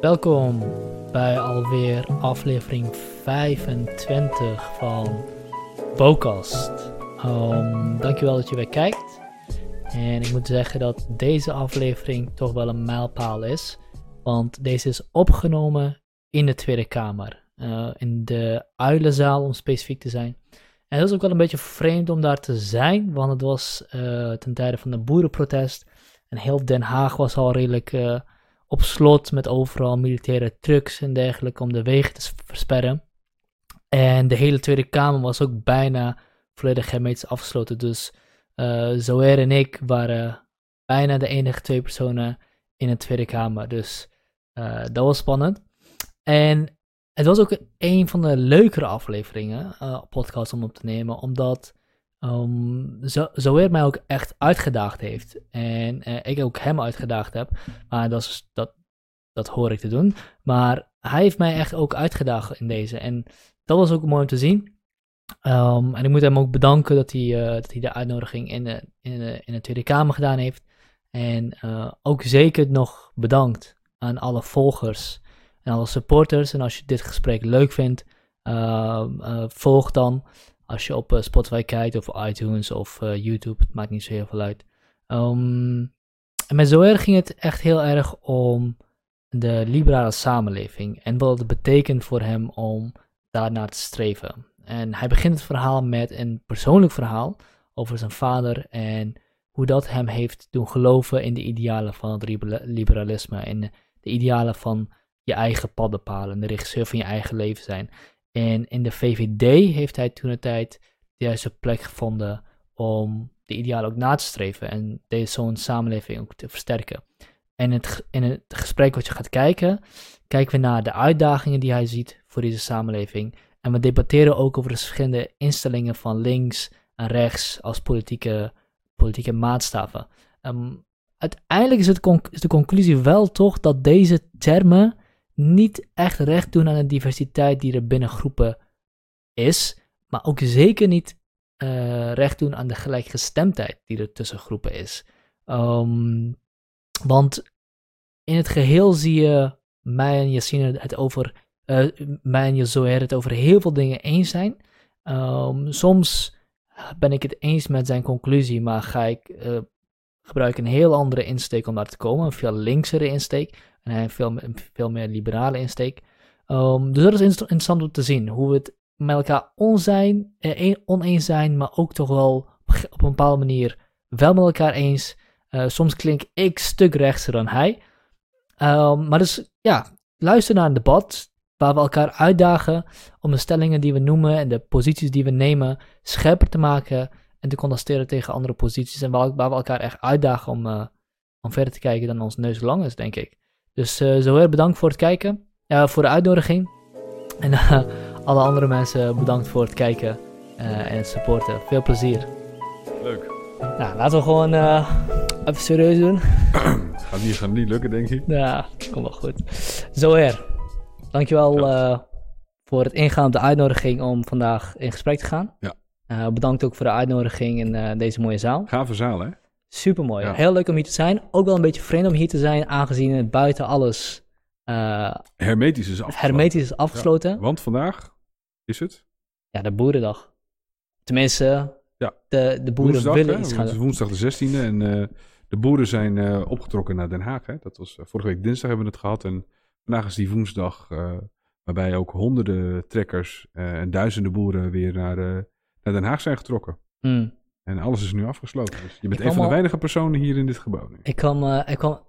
Welkom bij alweer aflevering 25 van Bocast. Um, dankjewel dat je weer kijkt. En ik moet zeggen dat deze aflevering toch wel een mijlpaal is. Want deze is opgenomen in de Tweede Kamer. Uh, in de Uilenzaal om specifiek te zijn. En dat is ook wel een beetje vreemd om daar te zijn, want het was uh, ten tijde van de boerenprotest. En heel Den Haag was al redelijk uh, op slot met overal militaire trucks en dergelijke om de wegen te versperren. En de hele Tweede Kamer was ook bijna volledig hermetisch afgesloten. Dus uh, en ik waren bijna de enige twee personen in de Tweede Kamer. Dus dat was spannend. En het was ook een van de leukere afleveringen, uh, podcast om op te nemen, omdat um, zo, Zoër mij ook echt uitgedaagd heeft. En uh, ik ook hem uitgedaagd heb. Maar dat, is, dat, dat hoor ik te doen. Maar hij heeft mij echt ook uitgedaagd in deze. En dat was ook mooi om te zien. Um, en ik moet hem ook bedanken dat hij, uh, dat hij de uitnodiging in de, in, de, in de Tweede Kamer gedaan heeft. En ook zeker nog bedankt aan alle volgers en alle supporters. En als je dit gesprek leuk vindt, uh, volg dan. Als je op uh, Spotify kijkt of iTunes of YouTube, het maakt niet zo heel veel uit. Um, en met Zoer ging het echt heel erg om de liberale samenleving en wat het betekent voor hem om daarnaar te streven. En hij begint het verhaal met een persoonlijk verhaal over zijn vader en hoe dat hem heeft doen geloven in de idealen van het liberalisme en de idealen van je eigen pad bepalen, de regisseur van je eigen leven zijn. En in de VVD heeft hij toen de tijd de juiste plek gevonden om de idealen ook na te streven en deze zo'n samenleving ook te versterken. En het, in het gesprek wat je gaat kijken, kijken we naar de uitdagingen die hij ziet voor deze samenleving. En we debatteren ook over de verschillende instellingen van links en rechts als politieke, politieke maatstaven. Um, uiteindelijk is, het is de conclusie wel toch dat deze termen niet echt recht doen aan de diversiteit die er binnen groepen is, maar ook zeker niet uh, recht doen aan de gelijkgestemdheid die er tussen groepen is. Um, want in het geheel zie je mij en Yassine het over, uh, mij en Jozoer het over heel veel dingen eens zijn. Um, soms ben ik het eens met zijn conclusie, maar ga ik uh, gebruiken een heel andere insteek om daar te komen, een veel linksere insteek. En hij heeft veel, meer liberale insteek. Um, dus dat is interessant om te zien. Hoe we het met elkaar eh, oneens zijn, maar ook toch wel op een bepaalde manier wel met elkaar eens. Uh, soms klink ik stuk rechtser dan hij. Um, maar dus ja, luister naar een debat waar we elkaar uitdagen om de stellingen die we noemen en de posities die we nemen scherper te maken en te contrasteren tegen andere posities. En waar, we elkaar echt uitdagen om, uh, om verder te kijken dan ons neus lang is, denk ik. Dus uh, zo heel bedankt voor het kijken, voor de uitnodiging. En uh, alle andere mensen bedankt voor het kijken en het supporten. Veel plezier. Leuk. Nou, laten we gewoon even serieus doen. gaat, niet, gaat niet lukken, denk ik. Ja, komt wel goed. Zoer, dankjewel ja. voor het ingaan op de uitnodiging om vandaag in gesprek te gaan. Ja. bedankt ook voor de uitnodiging in deze mooie zaal. Gave zaal, hè? Super mooi. Ja. Heel leuk om hier te zijn. Ook wel een beetje vreemd om hier te zijn, aangezien het buiten alles. Uh, hermetisch is afgesloten. Hermetisch is afgesloten. Ja, want vandaag is het? Ja, de Boerendag. Tenminste, ja. de, de boeren woensdag, willen hè? iets Het gaan is woensdag de 16e en uh, de boeren zijn uh, opgetrokken naar Den Haag. Hè? Dat was vorige week dinsdag hebben we het gehad. En vandaag is die woensdag waarbij ook honderden trekkers en duizenden boeren weer naar, naar Den Haag zijn getrokken. Mm. En alles is nu afgesloten. Dus je bent een van de weinige personen hier in dit gebouw. Nu. Ik kwam, uh, ik kwam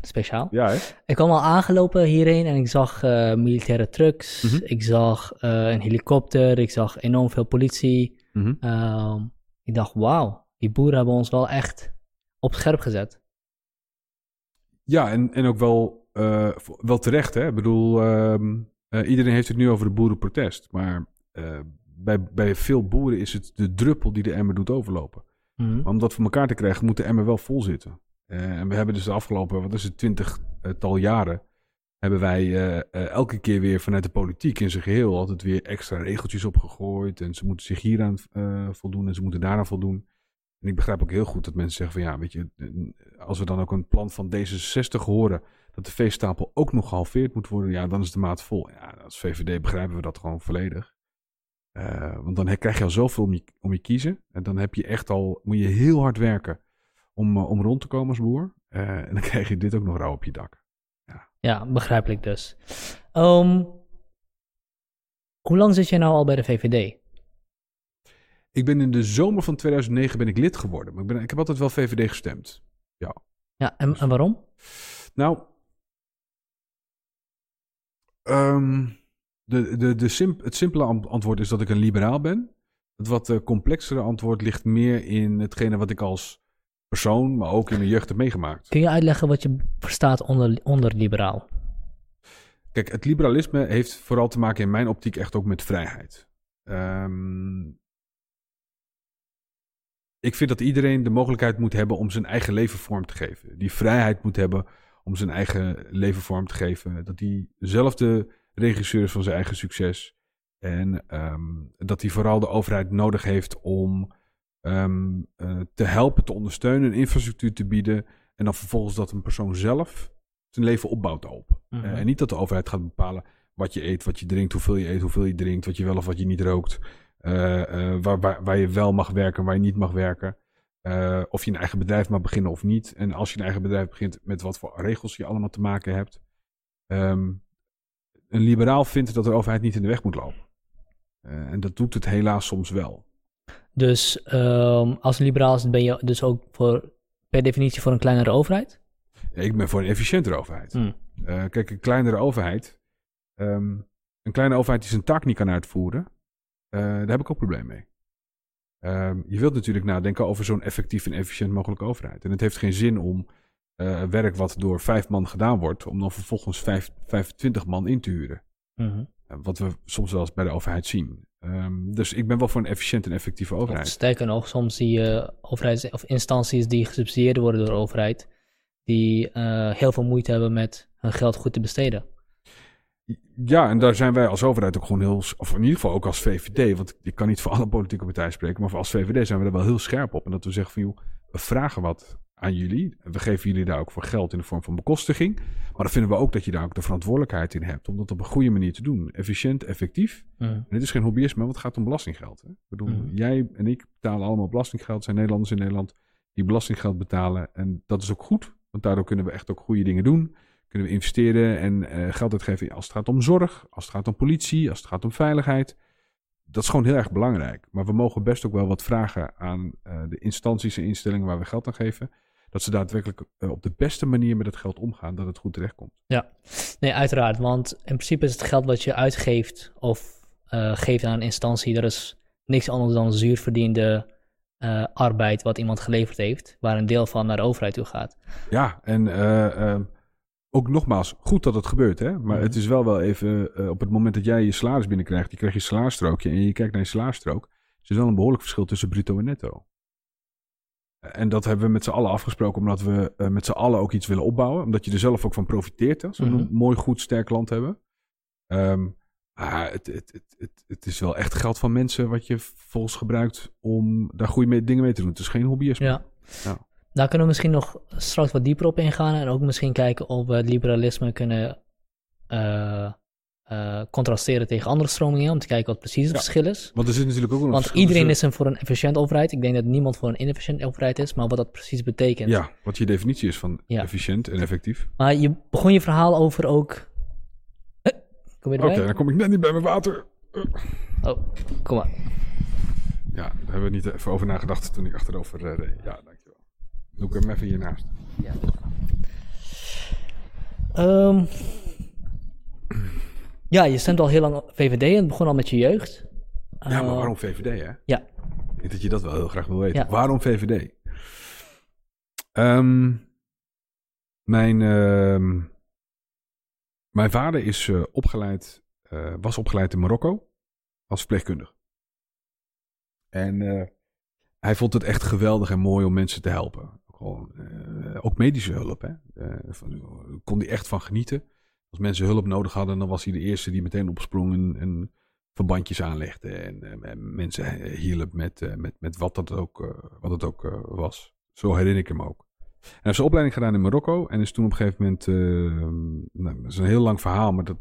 speciaal. Ja, hè? Ik kwam al aangelopen hierheen en ik zag uh, militaire trucks. Mhm. Mm -hmm. Ik zag uh, een helikopter. Ik zag enorm veel politie. Mm -hmm. ik dacht, wauw, die boeren hebben ons wel echt op scherp gezet. Ja, en, en ook wel, wel terecht, hè? Ik bedoel, iedereen heeft het nu over de boerenprotest. Maar bij, bij veel boeren is het de druppel die de emmer doet overlopen. Mm -hmm. Maar om dat voor elkaar te krijgen, moet de emmer wel vol zitten. Uh, en we hebben dus de afgelopen, wat is het, twintigtal jaren, hebben wij uh, elke keer weer vanuit de politiek in zijn geheel altijd weer extra regeltjes opgegooid. En ze moeten zich hieraan voldoen en ze moeten daaraan voldoen. En ik begrijp ook heel goed dat mensen zeggen van ja, weet je, als we dan ook een plan van D66 horen, dat de veestapel ook nog gehalveerd moet worden, ja, dan is de maat vol. Ja, als VVD begrijpen we dat gewoon volledig. Uh, want dan krijg je al zoveel om je, om je kiezen. En dan heb je echt al, moet je heel hard werken om, uh, om rond te komen als boer. Uh, en dan krijg je dit ook nog rauw op je dak. Ja, ja begrijpelijk dus. Um, hoe lang zit jij nou al bij de VVD? Ik ben in de zomer van 2009 ben ik lid geworden. Maar ik, ben, ik heb altijd wel VVD gestemd. Ja. Ja, en, en waarom? Nou, um, de, de, de simp het simpele antwoord is dat ik een liberaal ben. Het wat uh, complexere antwoord ligt meer in hetgene wat ik als persoon, maar ook in mijn jeugd heb meegemaakt. Kun je uitleggen wat je verstaat onder, onder liberaal? Kijk, het liberalisme heeft vooral te maken in mijn optiek echt ook met vrijheid. Um, ik vind dat iedereen de mogelijkheid moet hebben om zijn eigen leven vorm te geven. Die vrijheid moet hebben om zijn eigen leven vorm te geven. Dat hij zelf de regisseur is van zijn eigen succes. En um, dat hij vooral de overheid nodig heeft om um, uh, te helpen, te ondersteunen, een infrastructuur te bieden. En dan vervolgens dat een persoon zelf zijn leven opbouwt op. Mm -hmm. uh, en niet dat de overheid gaat bepalen wat je eet, wat je drinkt, hoeveel je eet, hoeveel je drinkt, wat je wel of wat je niet rookt. Uh, waar, waar, waar, je wel mag werken, waar je niet mag werken. of je een eigen bedrijf mag beginnen of niet. En als je een eigen bedrijf begint, met wat voor regels je allemaal te maken hebt. Um, een liberaal vindt dat de overheid niet in de weg moet lopen. Uh, en dat doet het helaas soms wel. Dus um, als liberaal ben je dus ook voor, per definitie voor een kleinere overheid? Ja, ik ben voor een efficiëntere overheid. Mm. Uh, kijk, een kleinere overheid. Um, een kleine overheid die zijn taak niet kan uitvoeren. Uh, daar heb ik ook probleem mee. Um, je wilt natuurlijk nadenken over zo'n effectief en efficiënt mogelijke overheid. En het heeft geen zin om uh, werk wat door vijf man gedaan wordt, om dan vervolgens vijf, 25 man in te huren. Mm -hmm. uh, wat we soms wel eens bij de overheid zien. Um, dus ik ben wel voor een efficiënte en effectieve overheid. Of sterker nog, soms zie je overheids- of instanties die gesubsidieerd worden door de overheid, die uh, heel veel moeite hebben met hun geld goed te besteden. Ja, en daar zijn wij als overheid ook gewoon heel, of in ieder geval ook als VVD, want ik kan niet voor alle politieke partijen spreken, maar als VVD zijn we er wel heel scherp op. En dat we zeggen van, joh, we vragen wat aan jullie. We geven jullie daar ook voor geld in de vorm van bekostiging. Maar dan vinden we ook dat je daar ook de verantwoordelijkheid in hebt om dat op een goede manier te doen. Efficiënt, effectief. En dit is geen hobbyisme, want het gaat om belastinggeld. Hè? Ik bedoel, jij en ik betalen allemaal belastinggeld. zijn Nederlanders in Nederland die belastinggeld betalen. En dat is ook goed, want daardoor kunnen we echt ook goede dingen doen. Kunnen we investeren en uh, geld uitgeven als het gaat om zorg, als het gaat om politie, als het gaat om veiligheid. Dat is gewoon heel erg belangrijk. Maar we mogen best ook wel wat vragen aan uh, de instanties en instellingen waar we geld aan geven dat ze daadwerkelijk uh, op de beste manier met het geld omgaan, dat het goed terechtkomt. Ja, nee, uiteraard. Want in principe is het geld wat je uitgeeft of uh, geeft aan een instantie, dat is niks anders dan zuurverdiende uh, arbeid wat iemand geleverd heeft, waar een deel van naar de overheid toe gaat. Ja, en ook nogmaals, goed dat het gebeurt, hè? maar mm-hmm. het is wel wel even, op het moment dat jij je salaris binnenkrijgt, je krijgt je salaarstrookje en je kijkt naar je salaarstrook, is er wel een behoorlijk verschil tussen bruto en netto. En dat hebben we met z'n allen afgesproken, omdat we uh, met z'n allen ook iets willen opbouwen. Omdat je er zelf ook van profiteert, als we mm -hmm. een mooi, goed, sterk land hebben. Um, maar het, het, het, het, het is wel echt geld van mensen wat je volgens gebruikt om daar goede mee, dingen mee te doen. Het is geen hobbyisme. Ja. ja. Daar kunnen we misschien nog straks wat dieper op ingaan. En ook misschien kijken of we het liberalisme kunnen uh, uh, contrasteren tegen andere stromingen om te kijken wat precies het ja, verschil is. Want er zit natuurlijk ook een Want iedereen is een voor een efficiënt overheid. Ik denk dat niemand voor een inefficiënt overheid is, maar wat dat precies betekent. Ja, wat je definitie is van ja. efficiënt en effectief. Maar je begon je verhaal over ook. Uh, Oké, okay, dan kom ik net niet bij mijn water. Uh. Oh, kom maar. Ja, daar hebben we niet even over nagedacht toen ik achterover uh, reed. Ja, dankjewel. Doe ik hem even hiernaast. Ja. Um, ja, je stemt al heel lang VVD en het begon al met je jeugd. Ja, maar waarom VVD, hè? Ja. Ik denk dat je dat wel heel graag wil weten. Ja. Waarom VVD? Um, mijn, uh, mijn vader is uh, opgeleid, uh, was opgeleid in Marokko als verpleegkundige. En hij vond het echt geweldig en mooi om mensen te helpen. Gewoon, ook medische hulp, hè. Van, kon hij echt van genieten. Als mensen hulp nodig hadden, dan was hij de eerste die meteen opsprong en, en verbandjes aanlegde. En, en, en mensen hielp met, met, met wat, dat ook, uh, wat het ook was. Zo herinner ik hem ook. hij heeft zijn opleiding gedaan in Marokko en is toen op een gegeven moment, nou, dat is een heel lang verhaal, maar dat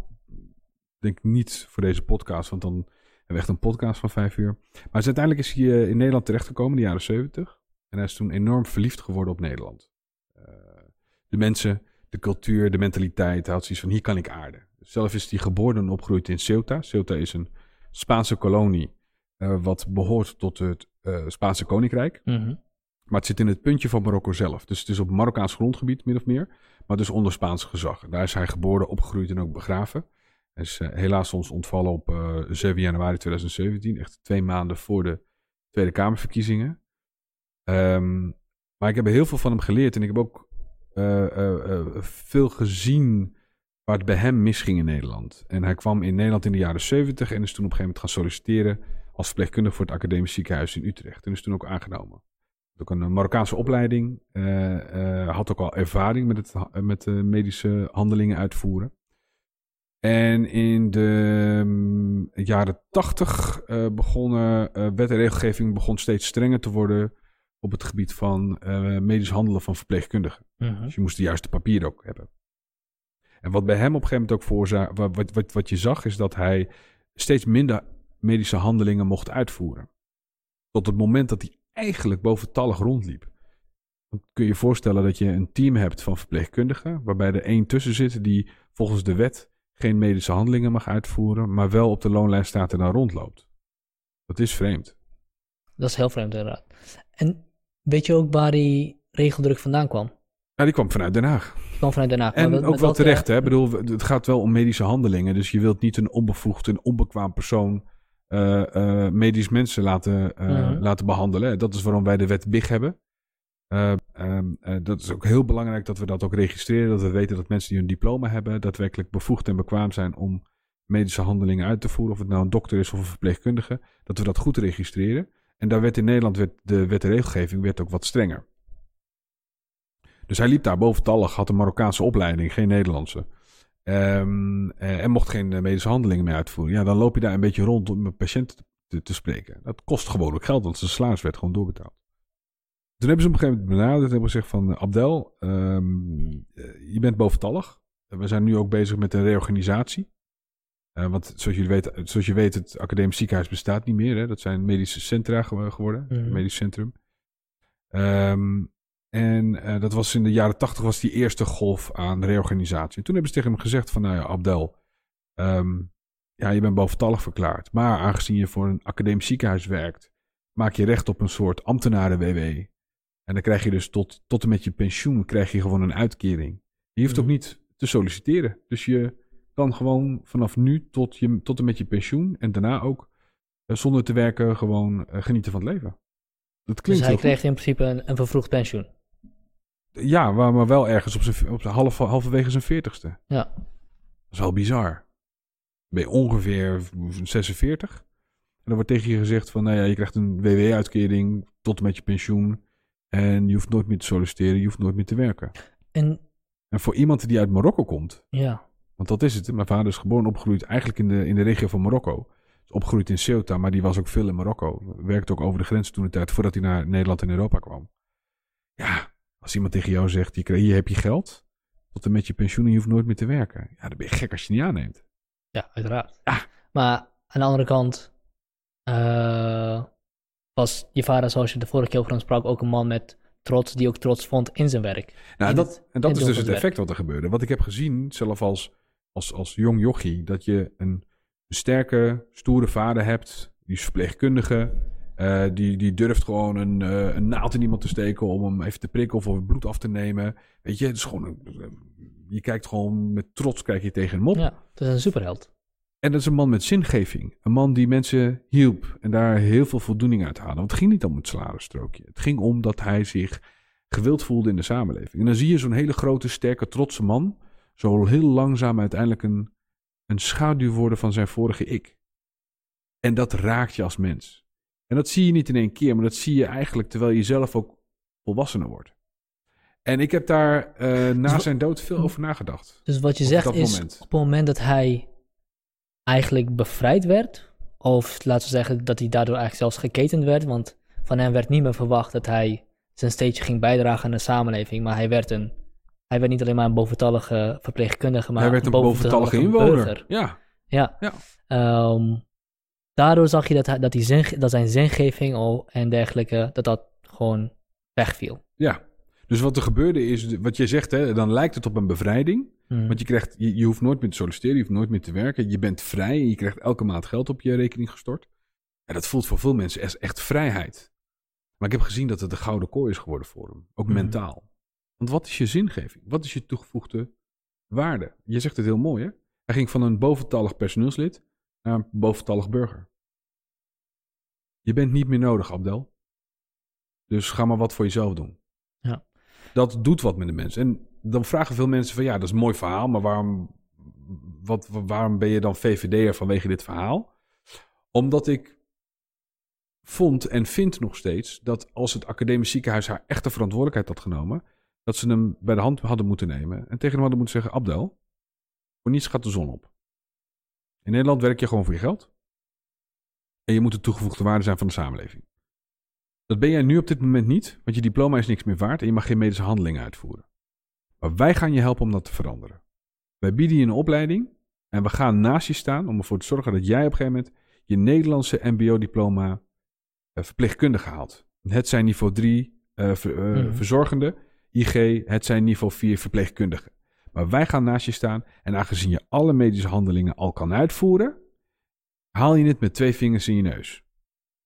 denk ik niet voor deze podcast, want dan hebben we echt een podcast van vijf uur. Maar uiteindelijk is hij in Nederland terechtgekomen in de jaren zeventig en hij is toen enorm verliefd geworden op Nederland. De mensen, de cultuur, de mentaliteit, hij had zoiets van hier kan ik aarden. Zelf is hij geboren en opgegroeid in Ceuta. Ceuta is een Spaanse kolonie wat behoort tot het Spaanse Koninkrijk. Mm maar het zit in het puntje van Marokko zelf. Dus het is op Marokkaans grondgebied, min of meer. Maar dus onder Spaans gezag. Daar is hij geboren, opgegroeid en ook begraven. Hij is uh, helaas ons ontvallen op uh, 7 januari 2017. Echt twee maanden voor de Tweede Kamerverkiezingen. Um, maar ik heb heel veel van hem geleerd. En ik heb ook veel gezien waar het bij hem misging in Nederland. En hij kwam in Nederland in de jaren 70 en is toen op een gegeven moment gaan solliciteren als verpleegkundige voor het Academisch Ziekenhuis in Utrecht. En is toen ook aangenomen ook een Marokkaanse opleiding. Uh, had ook al ervaring met, het, met medische handelingen uitvoeren. En in de um, jaren tachtig uh, begonnen wet en regelgeving begon steeds strenger te worden op het gebied van medisch handelen van verpleegkundigen. -hmm. Dus je moest de juiste papieren ook hebben. En wat bij hem op een gegeven moment ook voorzag, wat, wat, wat, wat je zag, is dat hij steeds minder medische handelingen mocht uitvoeren. Tot het moment dat hij eigenlijk boventallig rondliep. Dan kun je je voorstellen dat je een team hebt van verpleegkundigen, waarbij er één tussen zit die volgens de wet geen medische handelingen mag uitvoeren, maar wel op de loonlijst staat en dan rondloopt. Dat is vreemd. Dat is heel vreemd inderdaad. En weet je ook waar die regeldruk vandaan kwam? Ja, die kwam vanuit Den Haag. Die kwam vanuit Den Haag. En maar ook wel terecht, hè? Ik bedoel, het gaat wel om medische handelingen, dus je wilt niet een onbevoegd en onbekwaam persoon uh, uh, medisch mensen laten, uh, Mhm. laten behandelen. Dat is waarom wij de wet BIG hebben. Um, dat is ook heel belangrijk dat we dat ook registreren. Dat we weten dat mensen die een diploma hebben, daadwerkelijk bevoegd en bekwaam zijn om medische handelingen uit te voeren. Of het nou een dokter is of een verpleegkundige. Dat we dat goed registreren. En daar werd in Nederland werd de wet en regelgeving werd ook wat strenger. Dus hij liep daar boventallig, had een Marokkaanse opleiding, geen Nederlandse. Um, uh, en mocht geen medische handelingen meer uitvoeren. Ja, dan loop je daar een beetje rond om met patiënten te, te, spreken. Dat kost gewoon ook geld, want zijn salaris werd gewoon doorbetaald. Toen hebben ze op een gegeven moment benaderd en hebben gezegd van... Abdel, um, je bent boventallig. We zijn nu ook bezig met een reorganisatie. Uh, want zoals, jullie weten, zoals je weet, het academisch ziekenhuis bestaat niet meer. Hè? Dat zijn medische centra geworden, Mhm. een medisch centrum. Um, en uh, dat was in de jaren tachtig was die eerste golf aan reorganisatie. En toen hebben ze tegen hem gezegd van, nou ja, Abdel, um, ja, je bent boventallig verklaard. Maar aangezien je voor een academisch ziekenhuis werkt, maak je recht op een soort ambtenaren-WW. En dan krijg je dus tot, tot en met je pensioen krijg je gewoon een uitkering. Je hoeft ook niet te solliciteren. Dus je kan gewoon vanaf nu tot, je, tot en met je pensioen en daarna ook uh, zonder te werken gewoon uh, genieten van het leven. Dat klinkt dus hij kreeg goed. in principe een, een vervroegd pensioen. Ja, maar, maar wel ergens op zijn, op zijn half, halverwege zijn veertigste. Ja. Dat is wel bizar. Ben je ongeveer 46. En dan wordt tegen je gezegd van, nou ja, je krijgt een WW-uitkering tot en met je pensioen. En je hoeft nooit meer te solliciteren, je hoeft nooit meer te werken. En En voor iemand die uit Marokko komt, ja, want dat is het. Mijn vader is geboren en opgegroeid eigenlijk in de, in de regio van Marokko. Is opgegroeid in Ceuta, maar die was ook veel in Marokko. Werkte ook over de grens toen de tijd, voordat hij naar Nederland en Europa kwam. Ja, als iemand tegen jou zegt, hier heb je geld, tot en met je pensioen en je hoeft nooit meer te werken. Ja, dan ben je gek als je niet aanneemt. ja, uiteraard. Maar aan de andere kant uh, was je vader, zoals je de vorige keer over hem sprak, ook een man met trots, die ook trots vond in zijn werk. Nou, In dat, het- en dat is dus het werk. effect wat er gebeurde. Wat ik heb gezien, zelf als, als, als jong jochie, dat je een, sterke, stoere vader hebt, die is verpleegkundige, eh, die, die durft gewoon een, eh, een naald in iemand te steken om hem even te prikken of het bloed af te nemen. Weet je, het is gewoon je kijkt gewoon met trots kijk je tegen hem op. Ja, het is een superheld. En dat is een man met zingeving. Een man die mensen hielp en daar heel veel voldoening uit haalde. Want het ging niet om het salarisstrookje. Het ging om dat hij zich gewild voelde in de samenleving. En dan zie je zo'n hele grote, sterke, trotse man... zo heel langzaam uiteindelijk een, een schaduw worden van zijn vorige ik. En dat raakt je als mens. En dat zie je niet in één keer, maar dat zie je eigenlijk terwijl je zelf ook volwassener wordt. En ik heb daar eh, na wa- zijn dood veel over nagedacht. Dus wat je Op zegt is, moment. op het moment dat hij eigenlijk bevrijd werd, of laten we zeggen dat hij daardoor eigenlijk zelfs geketend werd, want van hem werd niet meer verwacht dat hij zijn steentje ging bijdragen aan de samenleving. Maar hij werd, een, hij werd niet alleen maar een boventallige verpleegkundige, maar Hij werd een boventallige inwoner. burger. Ja, Ja. Ja. Ehm, daardoor zag je dat, hij- dat, die zin, dat zijn zingeving al en dergelijke, dat dat gewoon wegviel. ja. Dus wat er gebeurde is, wat jij zegt, hè, dan lijkt het op een bevrijding. Mhm. Want je, krijgt, je, je hoeft nooit meer te solliciteren, je hoeft nooit meer te werken. Je bent vrij en je krijgt elke maand geld op je rekening gestort. En dat voelt voor veel mensen echt, echt vrijheid. Maar ik heb gezien dat het de gouden kooi is geworden voor hem. Ook Mhm. mentaal. Want wat is je zingeving? Wat is je toegevoegde waarde? Je zegt het heel mooi, hè? Hij ging van een boventallig personeelslid naar een boventallig burger. Je bent niet meer nodig, Abdel. Dus ga maar wat voor jezelf doen. Ja. Dat doet wat met de mensen. En dan vragen veel mensen van ja, dat is een mooi verhaal, maar waarom, wat, wa- waarom ben je dan VVD'er vanwege dit verhaal? Omdat ik vond en vind nog steeds dat als het academisch ziekenhuis haar echte verantwoordelijkheid had genomen, dat ze hem bij de hand hadden moeten nemen en tegen hem hadden moeten zeggen, Abdel, voor niets gaat de zon op. In Nederland werk je gewoon voor je geld. En je moet de toegevoegde waarde zijn van de samenleving. Dat ben jij nu op dit moment niet, want je diploma is niks meer waard en je mag geen medische handelingen uitvoeren. Maar wij gaan je helpen om dat te veranderen. Wij bieden je een opleiding en we gaan naast je staan om ervoor te zorgen dat jij op een gegeven moment je Nederlandse MBO-diploma eh, verpleegkundige haalt. Het zijn niveau 3 eh, ver- eh, Mhm. verzorgende, IG, het zijn niveau 4 verpleegkundige. Maar wij gaan naast je staan en aangezien je alle medische handelingen al kan uitvoeren, haal je het met twee vingers in je neus.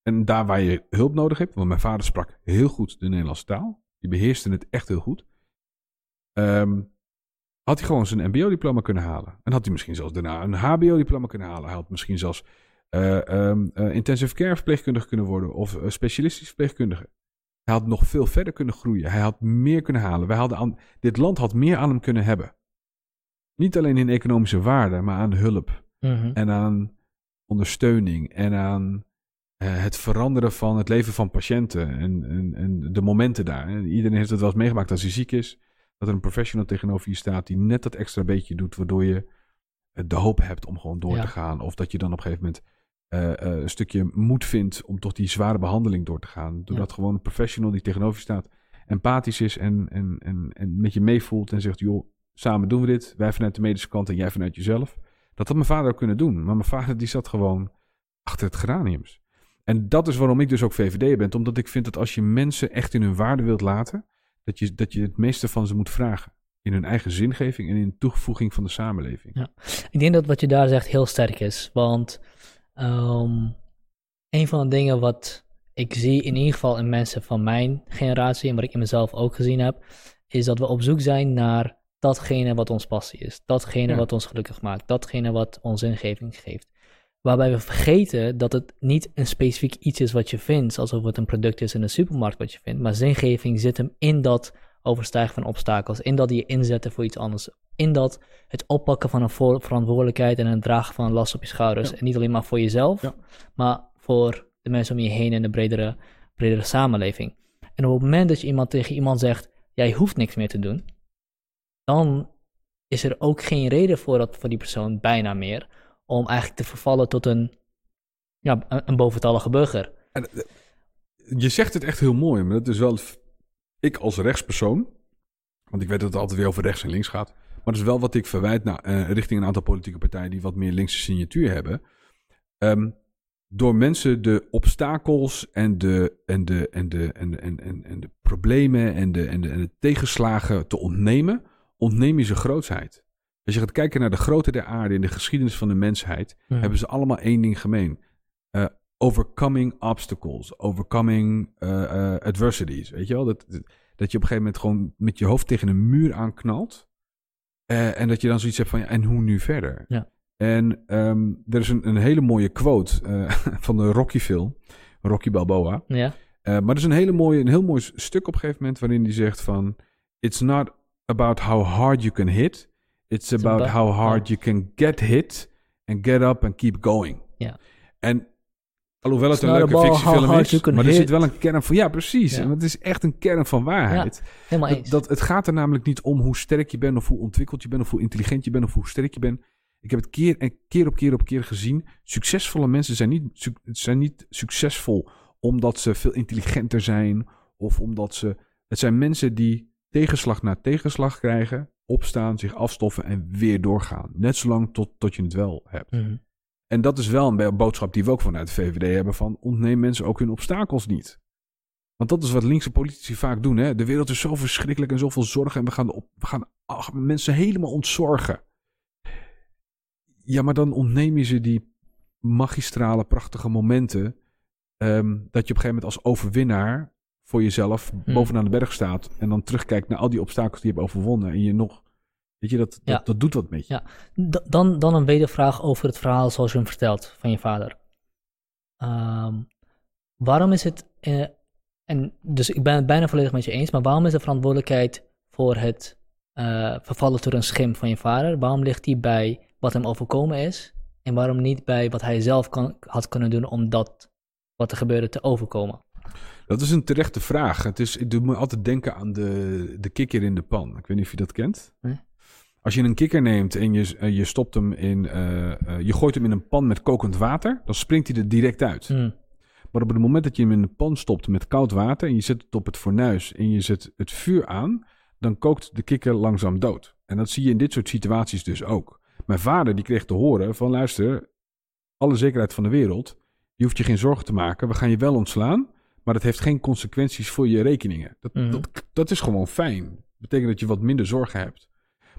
En daar waar je hulp nodig hebt, want mijn vader sprak heel goed de Nederlandse taal, die beheerste het echt heel goed, ehm, had hij gewoon zijn MBO-diploma kunnen halen. En had hij misschien zelfs daarna een HBO-diploma kunnen halen. Hij had misschien zelfs eh, intensive care verpleegkundige kunnen worden of eh, specialistisch verpleegkundige. Hij had nog veel verder kunnen groeien. Hij had meer kunnen halen. Wij hadden aan, dit land had meer aan hem kunnen hebben. Niet alleen in economische waarde, maar aan hulp Mhm. en aan ondersteuning en aan eh, het veranderen van het leven van patiënten en, en, en de momenten daar. En Iedereen heeft het wel eens meegemaakt als hij ziek is, dat er een professional tegenover je staat die net dat extra beetje doet, waardoor je eh, de hoop hebt om gewoon door Ja. te gaan. Of dat je dan op een gegeven moment eh, eh, een stukje moed vindt om toch die zware behandeling door te gaan. Doordat gewoon een professional die tegenover je staat empathisch is en, en, en, en met je meevoelt en zegt, joh, samen doen we dit. Wij vanuit de medische kant en jij vanuit jezelf. Dat had mijn vader ook kunnen doen. Maar mijn vader die zat gewoon achter het geraniums. En dat is waarom ik dus ook VVD ben. Omdat ik vind dat als je mensen echt in hun waarde wilt laten, dat je, dat je het meeste van ze moet vragen. In hun eigen zingeving en in toevoeging van de samenleving. Ik denk dat wat je daar zegt heel sterk is. Want ehm, een van de dingen wat ik zie, in ieder geval in mensen van mijn generatie, en wat ik in mezelf ook gezien heb, is dat we op zoek zijn naar datgene wat ons passie is. Datgene Ja. wat ons gelukkig maakt. Datgene wat ons ingeving geeft. Waarbij we vergeten dat het niet een specifiek iets is wat je vindt, alsof het een product is in de supermarkt wat je vindt. Maar zingeving zit hem in dat overstijgen van obstakels, in dat je inzetten voor iets anders, in dat het oppakken van een verantwoordelijkheid en het dragen van een last op je schouders. Ja. En niet alleen maar voor jezelf, Ja. maar voor de mensen om je heen en de bredere, bredere samenleving. En op het moment dat je iemand tegen iemand zegt, jij hoeft niks meer te doen, dan is er ook geen reden voor, dat, voor die persoon bijna meer om eigenlijk te vervallen tot een, ja, een, boventallige burger. En, eh, je zegt het echt heel mooi, maar dat is wel. Ik als rechtspersoon. Want ik weet dat het altijd weer over rechts en links gaat. Maar dat is wel wat ik verwijt naar, eh, richting een aantal politieke partijen die wat meer linkse signatuur hebben. Ehm, door mensen de obstakels en de, en de, en de, en de, en, en, en de problemen en de, en, de, en de tegenslagen te ontnemen, ontneem je ze grootsheid. Als je gaat kijken naar de grootte der aarde in de geschiedenis van de mensheid, hebben ze allemaal één ding gemeen. Eh, overcoming obstacles, overcoming eh, eh, adversities. Weet je wel? Dat, dat je op een gegeven moment gewoon met je hoofd tegen een muur aanknalt. eh, en dat je dan zoiets hebt van, ja, en hoe nu verder? Ja. En ehm, er is een, een hele mooie quote van de Rocky film, Rocky Balboa. Ja, maar er is een, hele mooie, een heel mooi stuk op een gegeven moment waarin hij zegt van... It's not about how hard you can hit. It's about about- how hard you can get hit and get up and keep going. Ja. En alhoewel het een leuke fictiefilm is, maar er zit wel een kern van... Ja, precies. Ja. En het is echt een kern van waarheid. helemaal Dat, eens. dat, het gaat er namelijk niet om hoe sterk je bent of hoe ontwikkeld je bent of hoe intelligent je bent of hoe sterk je bent. Ik heb het keer en keer op keer op keer gezien. Succesvolle mensen zijn niet, zijn niet succesvol omdat ze veel intelligenter zijn of omdat ze. Het zijn mensen die tegenslag na tegenslag krijgen, opstaan, zich afstoffen en weer doorgaan. Net zolang tot, tot je het wel hebt. Mhm. En dat is wel een boodschap die we ook vanuit de VVD hebben: van ontneem mensen ook hun obstakels niet. Want dat is wat linkse politici vaak doen. Hè? De wereld is zo verschrikkelijk en zoveel zorgen. En we gaan, op, we gaan ach, mensen helemaal ontzorgen. Ja, maar dan ontneem je ze die magistrale, prachtige momenten. ehm, dat je op een gegeven moment als overwinnaar voor jezelf Hmm. bovenaan de berg staat. En dan terugkijkt naar al die obstakels die je hebt overwonnen. En je nog. Weet je, dat, Ja. dat, doet wat met je. Ja. Dan, dan een wedervraag over het verhaal zoals je hem vertelt van je vader. Ehm, waarom is het, eh, en dus ik ben het bijna volledig met je eens, maar waarom is de verantwoordelijkheid voor het eh, vervallen door een schim van je vader, waarom ligt die bij wat hem overkomen is en waarom niet bij wat hij zelf kan, had kunnen doen om dat wat er gebeurde te overkomen? Dat is een terechte vraag. Het is, ik doe me altijd denken aan de, de kikker in de pan. Ik weet niet of je dat kent. Nee. Als je een kikker neemt en je, eh, je stopt hem in, eh, eh, je gooit hem in een pan met kokend water, dan springt hij er direct uit. Hmm. Maar op het moment dat je hem in een pan stopt met koud water en je zet het op het fornuis en je zet het vuur aan, dan kookt de kikker langzaam dood. En dat zie je in dit soort situaties dus ook. Mijn vader die kreeg te horen van luister, alle zekerheid van de wereld, je hoeft je geen zorgen te maken, we gaan je wel ontslaan, maar dat heeft geen consequenties voor je rekeningen. Dat, Mhm. dat, dat is gewoon fijn. Dat betekent dat je wat minder zorgen hebt.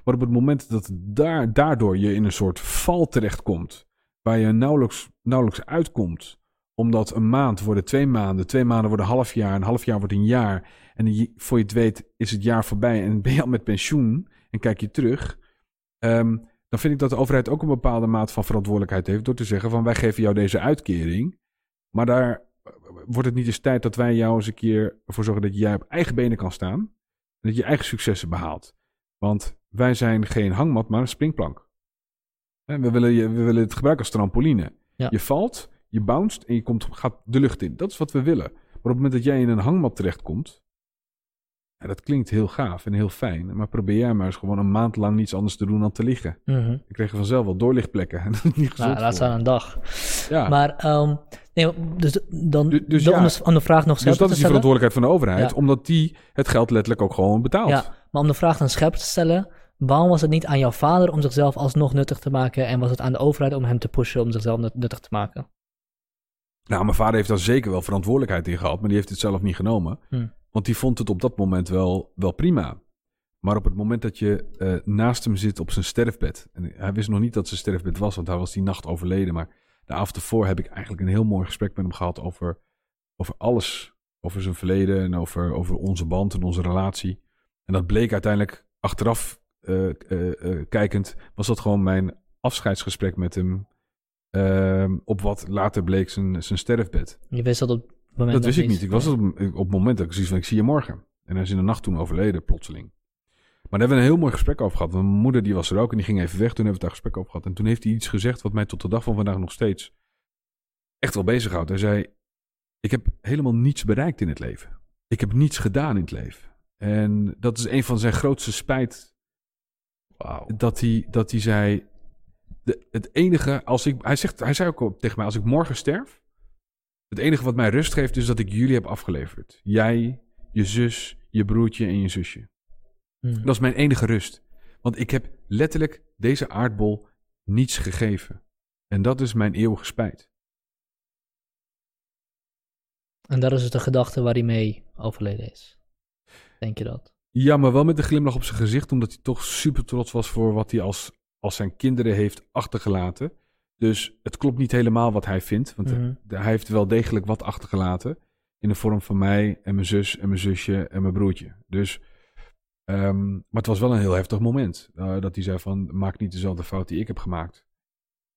Maar op het moment dat daar, daardoor je in een soort val terechtkomt, waar je nauwelijks, nauwelijks uitkomt, omdat een maand worden twee maanden, twee maanden worden half jaar, een half jaar wordt een jaar, en voor je het weet is het jaar voorbij en ben je al met pensioen en kijk je terug, ehm, dan vind ik dat de overheid ook een bepaalde maat van verantwoordelijkheid heeft door te zeggen van wij geven jou deze uitkering, maar daar eh, wordt het niet eens tijd dat wij jou eens een keer ervoor zorgen dat jij op eigen benen kan staan en dat je eigen successen behaalt. Want wij zijn geen hangmat, maar een springplank. We willen, je, we willen het gebruiken als trampoline. Ja. Je valt, je bounced en je komt, gaat de lucht in. Dat is wat we willen. Maar op het moment dat jij in een hangmat terechtkomt, dat klinkt heel gaaf en heel fijn. Maar probeer jij maar eens gewoon een maand lang niets anders te doen dan te liggen. Mhm. Dan krijg je vanzelf wel doorlichtplekken. En dat is niet gezond Nou, laat staan een dag. Ja. Maar, ehm, nee, dus dan, Du- dus dan ja. om, de, vraag nog dus scherper dat is die verantwoordelijkheid van de overheid. Ja. Omdat die het geld letterlijk ook gewoon betaalt. Ja, maar om de vraag dan scherp te stellen, waarom was het niet aan jouw vader om zichzelf alsnog nuttig te maken en was het aan de overheid om hem te pushen om zichzelf nut- nuttig te maken? Nou, mijn vader heeft daar zeker wel verantwoordelijkheid in gehad, maar die heeft het zelf niet genomen. Hm. Want die vond het op dat moment wel, wel prima. Maar op het moment dat je eh, naast hem zit op zijn sterfbed. En hij wist nog niet dat zijn sterfbed was, want hij was die nacht overleden. Maar de avond ervoor heb ik eigenlijk een heel mooi gesprek met hem gehad over, over alles. Over zijn verleden en over, over onze band en onze relatie. En dat bleek uiteindelijk achteraf eh, eh, eh, kijkend, was dat gewoon mijn afscheidsgesprek met hem. ehm, op wat later bleek zijn, zijn sterfbed. Je wist dat op het moment Dat wist ik niet. Ik was op, op het moment dat ik zoiets van, ik zie je morgen. En hij is in de nacht toen overleden, plotseling. Maar daar hebben we een heel mooi gesprek over gehad. Mijn moeder die was er ook en die ging even weg. Toen hebben we daar gesprek over gehad. En toen heeft hij iets gezegd wat mij tot de dag van vandaag nog steeds echt wel bezighoudt. Hij zei, ik heb helemaal niets bereikt in het leven. Ik heb niets gedaan in het leven. En dat is een van zijn grootste spijt. Dat hij, dat hij zei, de, het enige, als ik, hij, zegt, hij zei ook tegen mij, als ik morgen sterf, het enige wat mij rust geeft is dat ik jullie heb afgeleverd. Jij, je zus, je broertje en je zusje. Hm. Dat is mijn enige rust. Want ik heb letterlijk deze aardbol niets gegeven. En dat is mijn eeuwige spijt. En dat is dus de gedachte waar hij mee overleden is. Denk je dat? Ja, maar wel met een glimlach op zijn gezicht, omdat hij toch super trots was voor wat hij als, als zijn kinderen heeft achtergelaten. Dus het klopt niet helemaal wat hij vindt, want Mhm. hij heeft wel degelijk wat achtergelaten. In de vorm van mij en mijn zus en mijn zusje en mijn broertje. Dus, ehm, maar het was wel een heel heftig moment. eh, dat hij zei van, maak niet dezelfde fout die ik heb gemaakt.